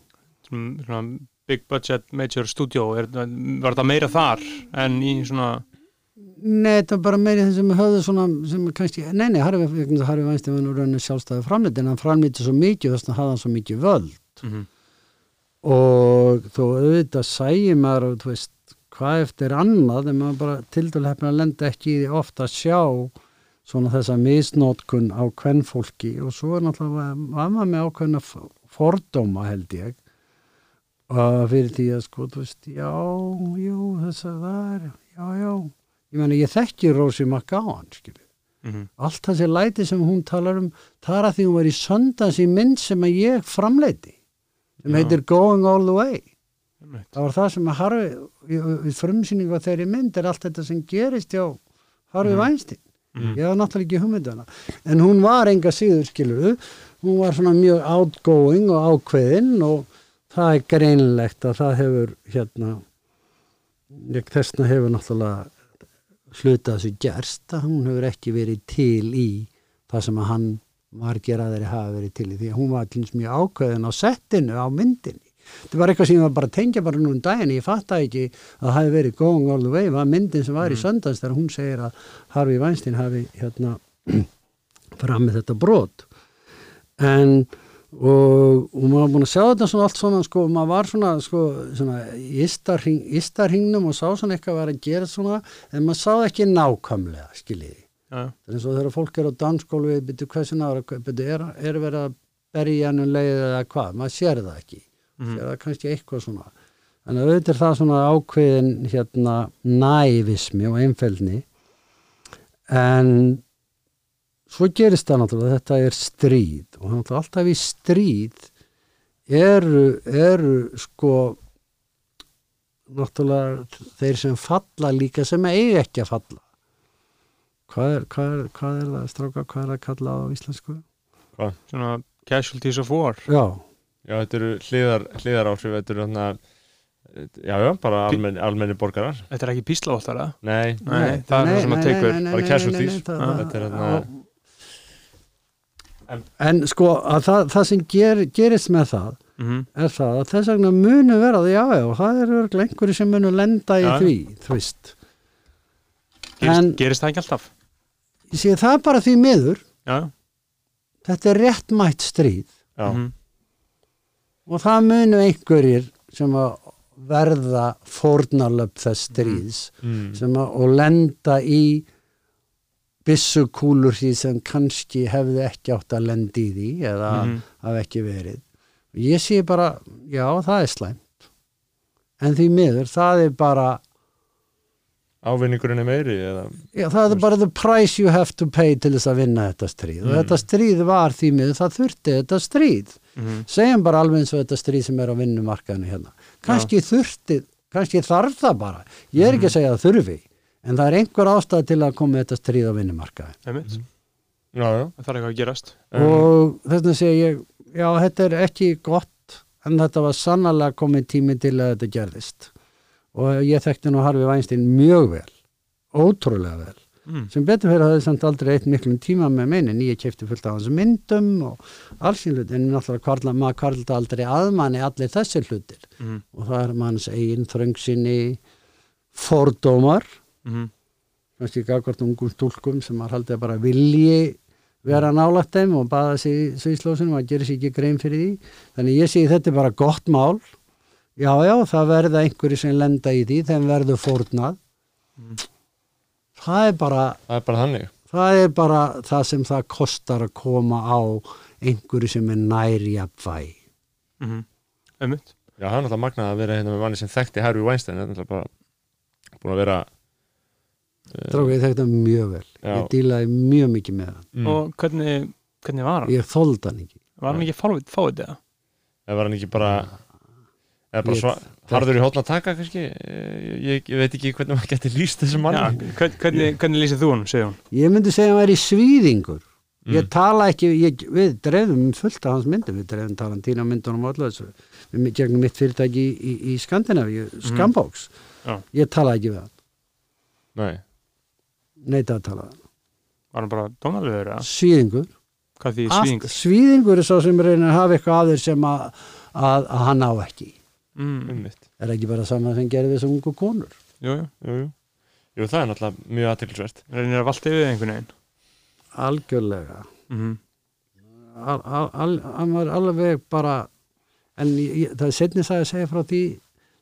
Svona- big budget major studio er, var þetta meira þar en í svona Nei, þetta var bara meiri þeim sem höfðu svona, sem kannski, nei, nei, Harfi, vegna þess að Harfi Vænstein var nú sjálfstæði framleitt en hann framleitti svo mikið, þess að hafði hann svo mikið völd mm og þó auðvitað sæði maður og þú veist, hvað eftir annað en maður bara til dælu lenda ekki ofta að sjá svona þessa misnótkun á kvennfólki og svo er náttúrulega var maður með ákveðna fordóma held ég og fyrir því að sko, þú veist, já, jú, þess að það er, já, já. Ég meina, ég þekki Rósi McGowan, skilju -hmm. allt þessi læti sem hún talar um það er að því hún var í söndans í mynd sem að ég framleiti sem Já. heitir Going All the Way. Það var það sem að Harfi frumsýningu á þeirri mynd er allt þetta sem gerist hjá Harfi Mhm. Weinstein. Mhm. ég var náttúrulega ekki hugmyndana en hún var enga síður skilur hún var svona mjög outgoing og ákveðin og það er greinlegt að það hefur hérna þessna hefur náttúrulega hluta þessu gerst að hún hefur ekki verið til í það sem að hann margir aðeiri hafa verið til í. Því að hún var dæmis mjög ákveðin á settinu á myndinni þetta var eitthvað sem ég var bara að tengja bara nú um daginn. Ég fatta ekki að það hafi verið going all the way. Var myndin sem var í söndans þegar hún segir að Harvey Weinstein hafi hérna fram með þetta brot. En og, og maður var búin að sjá þetta svona allt svona sko, maður var svona, sko, svona í ystarhing, ystarhingnum og sá svona eitthvað var að gera svona en maður sá það ekki nákvæmlega skiljiði. Er eins og þegar fólk er á dansskólu við byrju hversin ára, byrju er, er verið að berja hann um leið eða hvað, maður sér það ekki Sér það kannski eitthvað svona. En auðvitað er það svona ákveðin hérna nævismi og einfeldni. En svo gerist það náttúrulega þetta er stríð. Og náttúrulega alltaf í stríð eru, eru sko náttúrulega þeir sem falla líka sem eigi ekki að falla. Hvað er, hvað er, hvað er það stráka, hvað er það að kalla á íslensku? svona casualties of war? Já, Já, þetta eru hliðar, hliðar áhrif þetta eru þarna já, já, bara almenni, almenni borgarar Þetta er ekki píslavoltara Nei, Nei, það er það sem að tekur bara casualties. Þetta er þarna- en, en sko að það, það sem ger, gerist með það mm er það að þess vegna munu vera það, já, já, það eru örugglega einhverju sem munu lenda í Já. því, þú veist gerist, En- gerist það ekki alltaf? ég sé það bara því miður Já, þetta er réttmætt stríð já, Mhm. Og það munu einhverjir sem að verða fórnarlöp þess stríðs mm. sem að, og lenda í byssukúlur því sem kannski hefði ekki átt að lenda í því eða Mhm. hafi ekki verið ég sé bara, já það er slæmt en því miður það er bara ávinningurinn er meiri eða, já, það er bara the price you have to pay til þess að vinna þetta stríð og Mm. þetta stríð var því miður, það þurfti þetta stríð Mhm. segjum bara alveg eins og þetta stríð sem er á vinnumarkaðinu hérna. Kannski þurfti, kannski þarf það bara. Ég er ekki að segja að þurfi en það er einhver ástæð til að koma þetta stríð á vinnumarkaði Einmitt. já, já. Það þarf eitthvað að gerast. Um, og þess vegna segi ég já, þetta er ekki gott en þetta var sannarlega komið tími til að þetta gerðist. Og ég þekkti nú Harfi Weinstein mjög vel ótrúlega vel mm. sem betur fyrir að það samt aldrei eitt miklum tíma með meinin, ég kefti fullt af hans myndum og alls í hlut en náttúrulega kvarla, maður kvarlda aldrei aðmanni allir þessir hlutir. Mm. og það er manns eigin þröngsinni fordómar. Mm. kannski gagvart ungum stúlkum sem maður haldið bara vilji vera nálægt þeim og baða sig í sviðslósunum og gerir sér ekki grein fyrir því. Þannig ég segi þetta er bara gott mál. Já já það verða einhverju sem lenda í því þeim verður fórnað það er bara það er bara þannig. Það er bara það sem það kostar að koma á einhverju sem er næri jafnvæg mm -hmm. einmitt. Já, það er náttúrulega magnað að vera hérna með manni sem þekkti Harvey Weinstein, það er náttúrulega bara búin að vera Dráka, ég þekkti hann mjög vel. Já. ég dílaði mjög mikið með hann. Mm, og hvernig, hvernig var hann? ég þóldi hann ekki. Var hann ekki fáið, það? eða? Var hann ekki bara eða bara svo, harður í hótna taka kannski, ég, ég, ég veit ekki hvernig maður geti lýst þessu Já, manni hvern- hvernig, hvernig lýsir þú hann, segir hún? ég myndi segja hann væri svíðingur. Ég Mm. tala ekki, ég, við dreifum fullt af hans myndum, við dreifum Tarantína myndunum og allu þessu, við gegnum mitt fyrirtæki í, í, í Skandinavíu, Skambóks Já. ég tala ekki við hann. Nei, neita að tala við hann, Var hann bara dónalegur eða? svíðingur. Hvað því Allt, svíðingur? svíðingur er svo sem reynir að hafa eitthvað að þér sem að, að, að hann á ekki Mm, er ekki bara saman sem gerir sem ungu konur? Jú, jú, jú, jú. það er náttúrulega mjög aðtilsvert reynir að valta yfir einhvern veginn? Algjörlega. Mm al, al, al, hann var alveg bara en ég, ég- það er setni sagði að segja frá því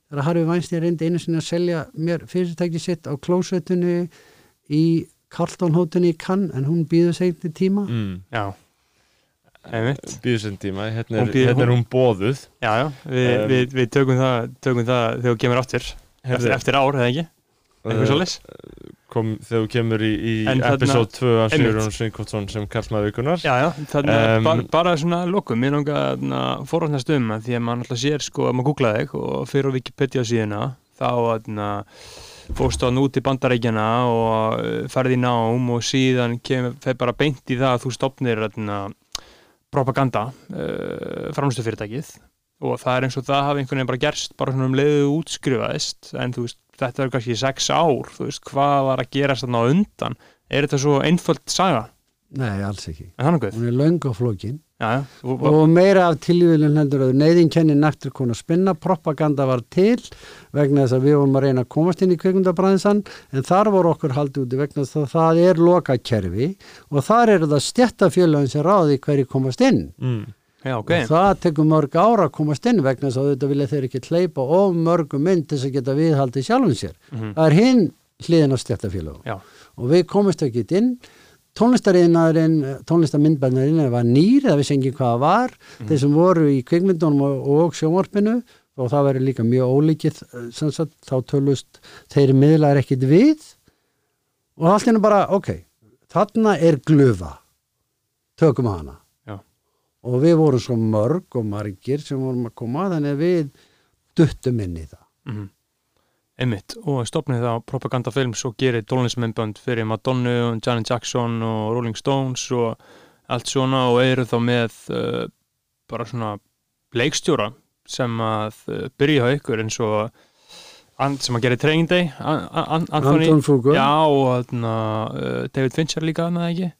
þegar Harfi Weinstein reyndi einu sinni að selja mér fyrirtæki sitt á klósetunni í Carlton hótunni í Cannes en hún býður sig til tíma. Mm. Já, býður sem tíma, hérna Hún er, býður- hérna er hún bóðuð Já, já, við, Um, við, við tökum, það, tökum það þegar þú kemur áttur eftir, eftir ár, eða ekki? Eitthvað Eh, svo kom, þegar þú kemur í, í episode 2 af Einmitt. Sigurðun Svinkvottsson sem Karlsmaður vikunar Já, já, þannig Um, um, bara, bara svona lokum, ég að forvarnast um að því að maður alltaf sér sko að maður googla þig og fyrir á Wikipedia síðuna þá að fórstu að núti bandarækjana og uh, ferði í nám og síðan kemur, fer bara beint í það að þú stopnir atna, propaganda uh, framlustu fyrirtækið og það er eins og það hafi einhvern veginn bara gerst bara svona um leiðu útskrifaðist. En þú veist, þetta er kannski sex ár þú veist, hvað var að gerast þarna á undan? Er þetta svo einföld saga? Nei, alls ekki. En þannig hún er löng og flókin Já, já, og, og meira af tilvílun heldur að neyðin kenni nættur konu að spinna. Propaganda var til vegna þess að við vorum að reyna að komast inn í kvikmyndabræðinsan en þar voru okkur haldið úti vegna þess að það er lokakerfi og þar eru það stjættafélagin sem ráði hverju komast inn. Mm. já, ok. Og það tekur mörg ára að komast inn vegna þess að þetta vilja þeir ekki hleypa of mörgum mynd þess að geta viðhaldið sjálfum sér. Mhm. það er hinn hliðin á stjættafélagum Já. og við komast ekki inn tónlistariðnaðurinn, tónlistamindbæðnaðurinn var nýr, það vissi engin hvað það var. Þeir sem voru í kvikmyndunum og, og sjónvarpinu og það verður líka mjög ólíkið sem sagt, þá tölust þeir miðlar ekkit við. Og allt hérna bara, ok þarna er glufa. Tökum hana. Já. og við vorum svo mörg og margir sem vorum að koma þannig að við duttum inn í það. Mm einmitt og stopnið þá Propaganda Films og gerir tónlismennbönd fyrir Madonna og Janet Jackson og Rolling Stones og allt svona og eru þá með uh, bara svona leikstjóra sem að uh, byrja á ykkur eins og sem að gera Training Day An An Anthony Anton Fugu. Já, og uh, David Fincher líka þarna ekki?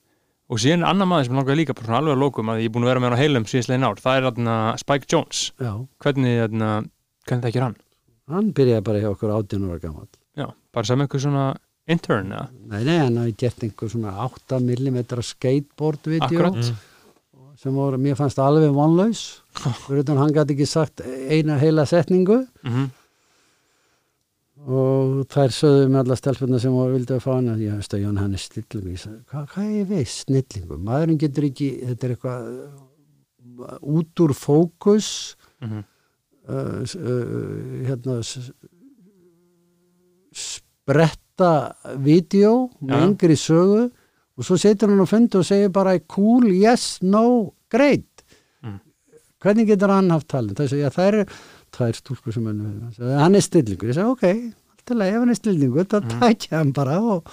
Og síðan er annar maður sem langar líka bara svona alveg að lókum að ég er búin að vera með hann á heilum síðastlegin ár, það er Spike Jones Já, hvernig, hvernig það ekki hann? Hann byrjaði bara hjá okkur 18 ára gammal Já, bara sem eitthvað svona intern eða? Nei, nei, hann hafi gert einhver svona 8 mm skateboard-vídeó Akkurat. Mm. sem voru, mér fannst alveg vonlaus utan hann gæti ekki sagt eina heila setningu Mm og þær sögðu með alla stelpunna sem voru vildi að fá hann ég veist að Jón hann er snillingu hvað, hvað er veist snillingu maðurinn getur ekki, þetta er eitthvað uh, út úr fókus -hmm. s- uh, hérna s- spretta vídeo með Já. yngri sögu og svo setur hann á fundi og segir bara cool, yes, no, great Mm. hvernig getur hann haft talent það er, það er tvær stúlkur sem hann hann er stillingur, ég segi ok alltaf leið, ef hann er stillingur, þá Mm. tækja hann bara og,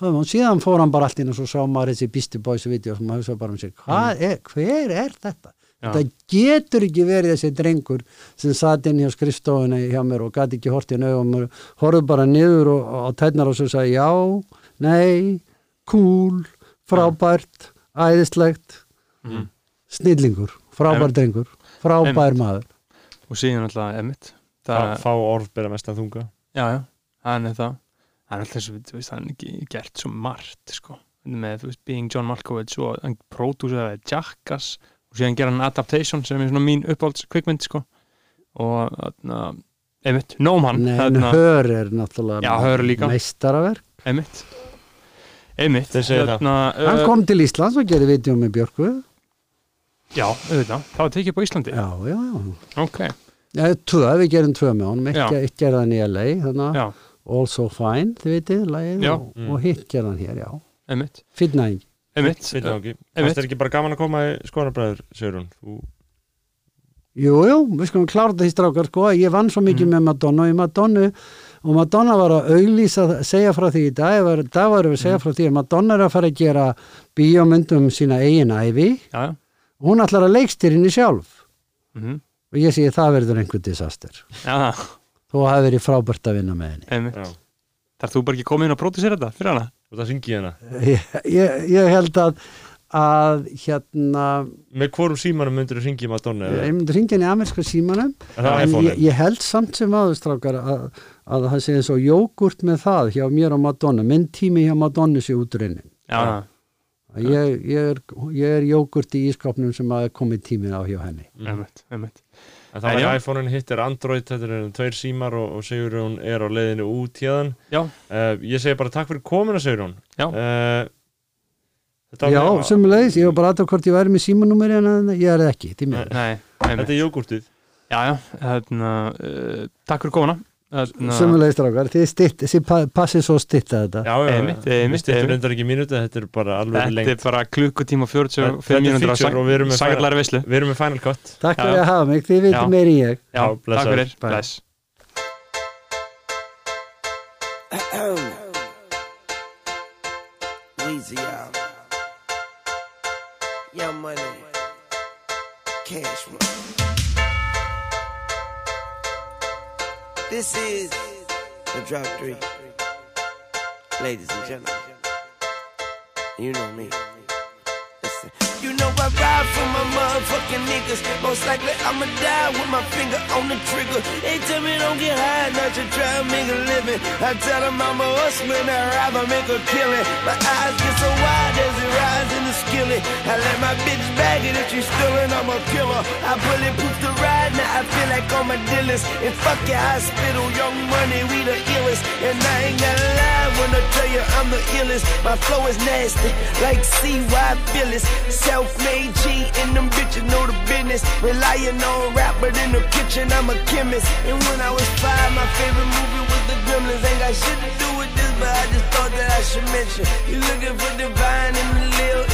og síðan fór hann bara allt inn og svo sá maður þessi Beastie Boys video sem maður hugsa bara um sig, hvað er, hver er þetta? Já. Þetta getur ekki verið þessi drengur sem satt inn hjá skrifstofunni hjá mér og gæti ekki hort í nögum og horfði bara niður og, og á tætnar og svo sagði já, nei, cool, frábært, æðislegt, Mm. snillingur, frábær drengur, frábær maður. og síðan alltaf Emmett. Það, fá orð bera mest að þunga. Já, já, hann er það. Hann er alltaf svo, þú veist, hann er ekki gert svo margt, sko, með, þú veist, Being John Malkovich og hann pródúsaði Jackass og síðan gera hann Adaptation sem er svona mín uppáhalds kvikmynd, sko. Og þarna einmitt, nóm hann Nei, en þarna, hör er náttúrulega meistaraverk. Einmitt. Einmitt þarna, hann uh, kom til Íslands og gerði vídeo með Björku já, auðvitað, það var tekið á Íslandi. Já, já, já ok, Já, tvö, við gerum tvö með honum, Já. ekki, ekki gerði hann í LA, þannig já, All So Fine, þið veitir, lagið, Já. og, Mm. og hitt gerði hann hér, já. einmitt. Finnæðing. Einmitt, það Einmitt. Fannst þér ekki bara gaman að koma í skoðanabræður, segir hún Þú Jú, jú, við skulum klára þetta í strákar, sko, ég vann svo mikið með Madonna og í Madonna, og Madonna var að auglýsa, segja frá því í dag, var, dag varum við að segja frá því að Madonna er að fara að gera bíómyndum sína eigin æfi, já, já og hún ætlar að leikstýrinni sjálf, mhm, og ég segi það verður einhver disaster, já, þó hafi verið frábært að vinna með henni. þarf þú bara ekki komið inn og pródusera þetta fyrir hana Og það syngi hérna Ég, ég, ég held að, að hérna, Með hvorum símanum myndir þú syngi í Madonna eða? ég myndi ringja henni í ameríska símanum, en ég, ég held samt sem aðurstrákar að, að það sé eins og jógurt með það hjá mér og Madonna. Minn tími hjá Madonna sé útrunnin já, Já. ég, ég, er, ég er jógurt í ískapnum sem að komið tímin á hjá henni. Einmitt, einmitt En það var já. iPhone-in, hitt er Android, þetta eru tveir símar og, og Sigurjón er á leiðinu út hérðan. já, Uh, ég segi bara takk fyrir komuna, Sigurjón. Já. Uh, þetta, Já, sömulegis, ég var bara aðtöf hvort ég væri með símanúmeri en ég er það ekki, því mér nei, þetta einmitt er jógurtið. já, já, þarna uh, takk fyrir komuna þarna, Sömulegis strákar, þið stitt, þið pa- passið svo að stitta þetta. Já, styrtum einmitt. reyndar ekki mínúti, þetta er bara alveg þetta lengt. er bara klukkutíma og 45 Þetta er mínútur feature og við erum með sagallari veislu. Við erum með Final Cut. Takk fyrir að hafa mig, þið veitum meir en ég. Já, Já, takk fyrir, bless This is the drop three. Ladies and gentlemen. You know me. Listen. You know I ride for my motherfucking niggas. Most likely I'ma die with my finger on the trigger. They tell me don't get high, not to try to make a living. I tell them I'm a hustler, I'd rather make a killing. My eyes get so wide as it rise in the skillet. I let my bitch bag it if she's stealing, I'm a killer. I bulletproof the now I feel like all my dealers. And fuck your hospital, young money, we the illest. And I ain't gonna lie when I tell you I'm the illest. My flow is nasty, like CY Phyllis. Self-made G, and them bitches know the business. Relying on rap, but in the kitchen I'm a chemist. And when I was five, my favorite movie was The Gremlins. Ain't got shit to do with this, but I just thought that I should mention. You looking for divine and a little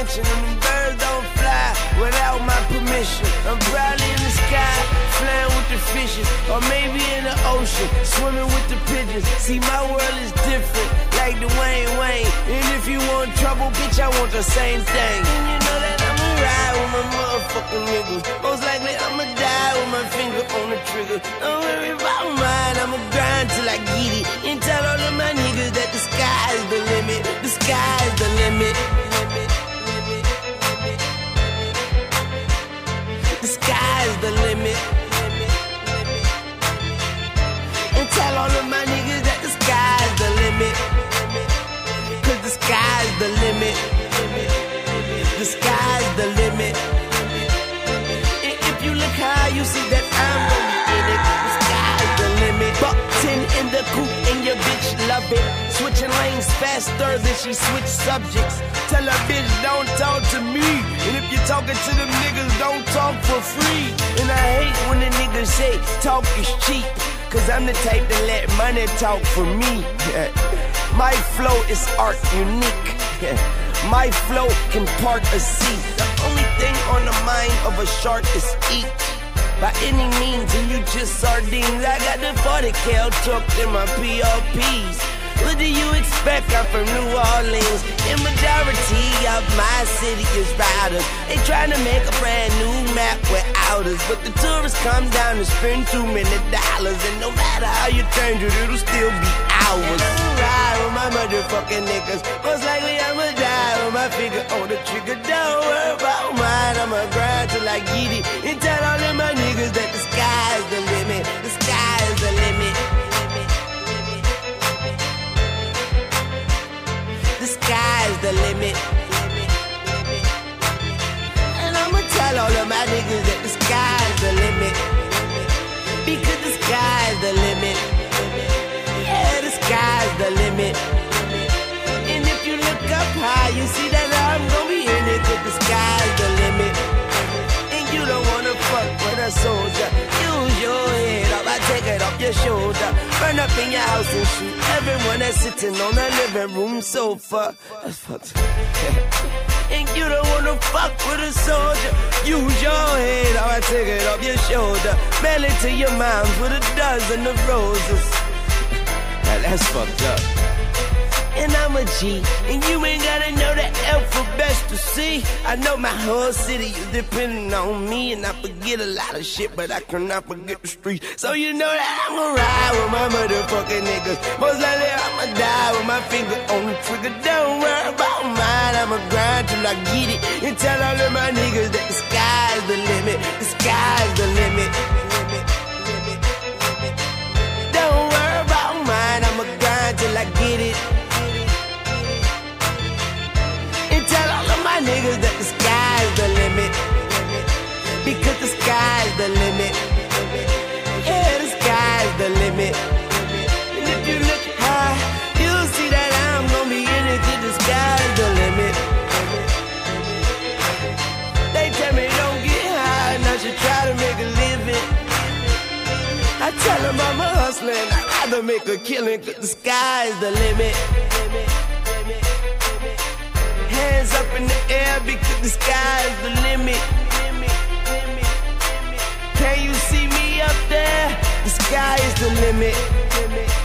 intervention, and the birds don't fly without my permission. I'm probably in the sky, flying with the fishes, or maybe in the ocean, swimming with the pigeons. See, my world is different, like Dwayne Wayne. And if you want trouble, bitch, I want the same thing. And you know that I'ma ride with my motherfucking niggas. Most likely I'ma die with my finger on the trigger. Don't worry about mine, I'ma grind till I get it. And tell all of my niggas that the sky is the limit. The sky is the limit, The sky is the limit. And tell all of my niggas that the sky is the limit. Cause the sky is the limit. The sky is the limit. And if you look high, you see that I'm gonna in it. The sky is the limit. Buck 10 in the coupe and your bitch love it. Switching lanes faster than she switch subjects. Tell her bitch don't talk to me. And if you're talking to them niggas, don't talk for free. And I hate when the niggas say talk is cheap. Cause I'm the type to let money talk for me. My flow is art unique. My flow can part a sea. The only thing on the mind of a shark is eat. By any means, and you just sardines. I got the 40 cal tucked in my PRPs. What do you expect? I'm from New Orleans. The majority of my city is riders. They trying to make a brand new map without us. But the tourists come down and spend too many dollars. And no matter how you change it, it'll still be ours. I'ma ride with my motherfucking niggas. Most likely I'ma die with my finger on the trigger. Don't worry about mine. I'ma grind till I get it. And tell all of my niggas that the sky's the limit. The sky's the limit. Sky's the limit. And I'ma tell all of my niggas that the sky's the limit. Because the sky's the limit. Yeah, the sky's the limit. And if you look up high, you see that I'm gonna be in it. Cause the sky's a soldier. Use your head up, I take it off your shoulder. Burn up in your house and shoot everyone that's sitting on the living room sofa. That's fucked. And you don't wanna fuck with a soldier. Use your head, or I take it off your shoulder. Mail it to your moms with a dozen of roses. Now that's fucked up. And I'm a G, and you ain't gotta know the alphabet to see. I know my whole city is depending on me, and I forget a lot of shit, but I cannot forget the street. So you know that I'ma ride with my motherfucking niggas. Most likely I'ma die with my finger on the trigger. Don't worry about mine, I'ma grind till I get it. And tell all of my niggas that the sky's the limit, the sky's the limit. Don't worry about mine, I'ma I get it. Niggas that the sky's the limit. Because the sky's the limit. Yeah, the sky's the limit. And if you look high, you'll see that I'm gonna be in it till the sky's the limit. They tell me don't get high, and I should try to make a living. I tell them I'm a hustler and I'd rather make a killing cause the sky's the limit. Hands up in the air because the sky's the limit. Can you see me up there? The sky is the limit.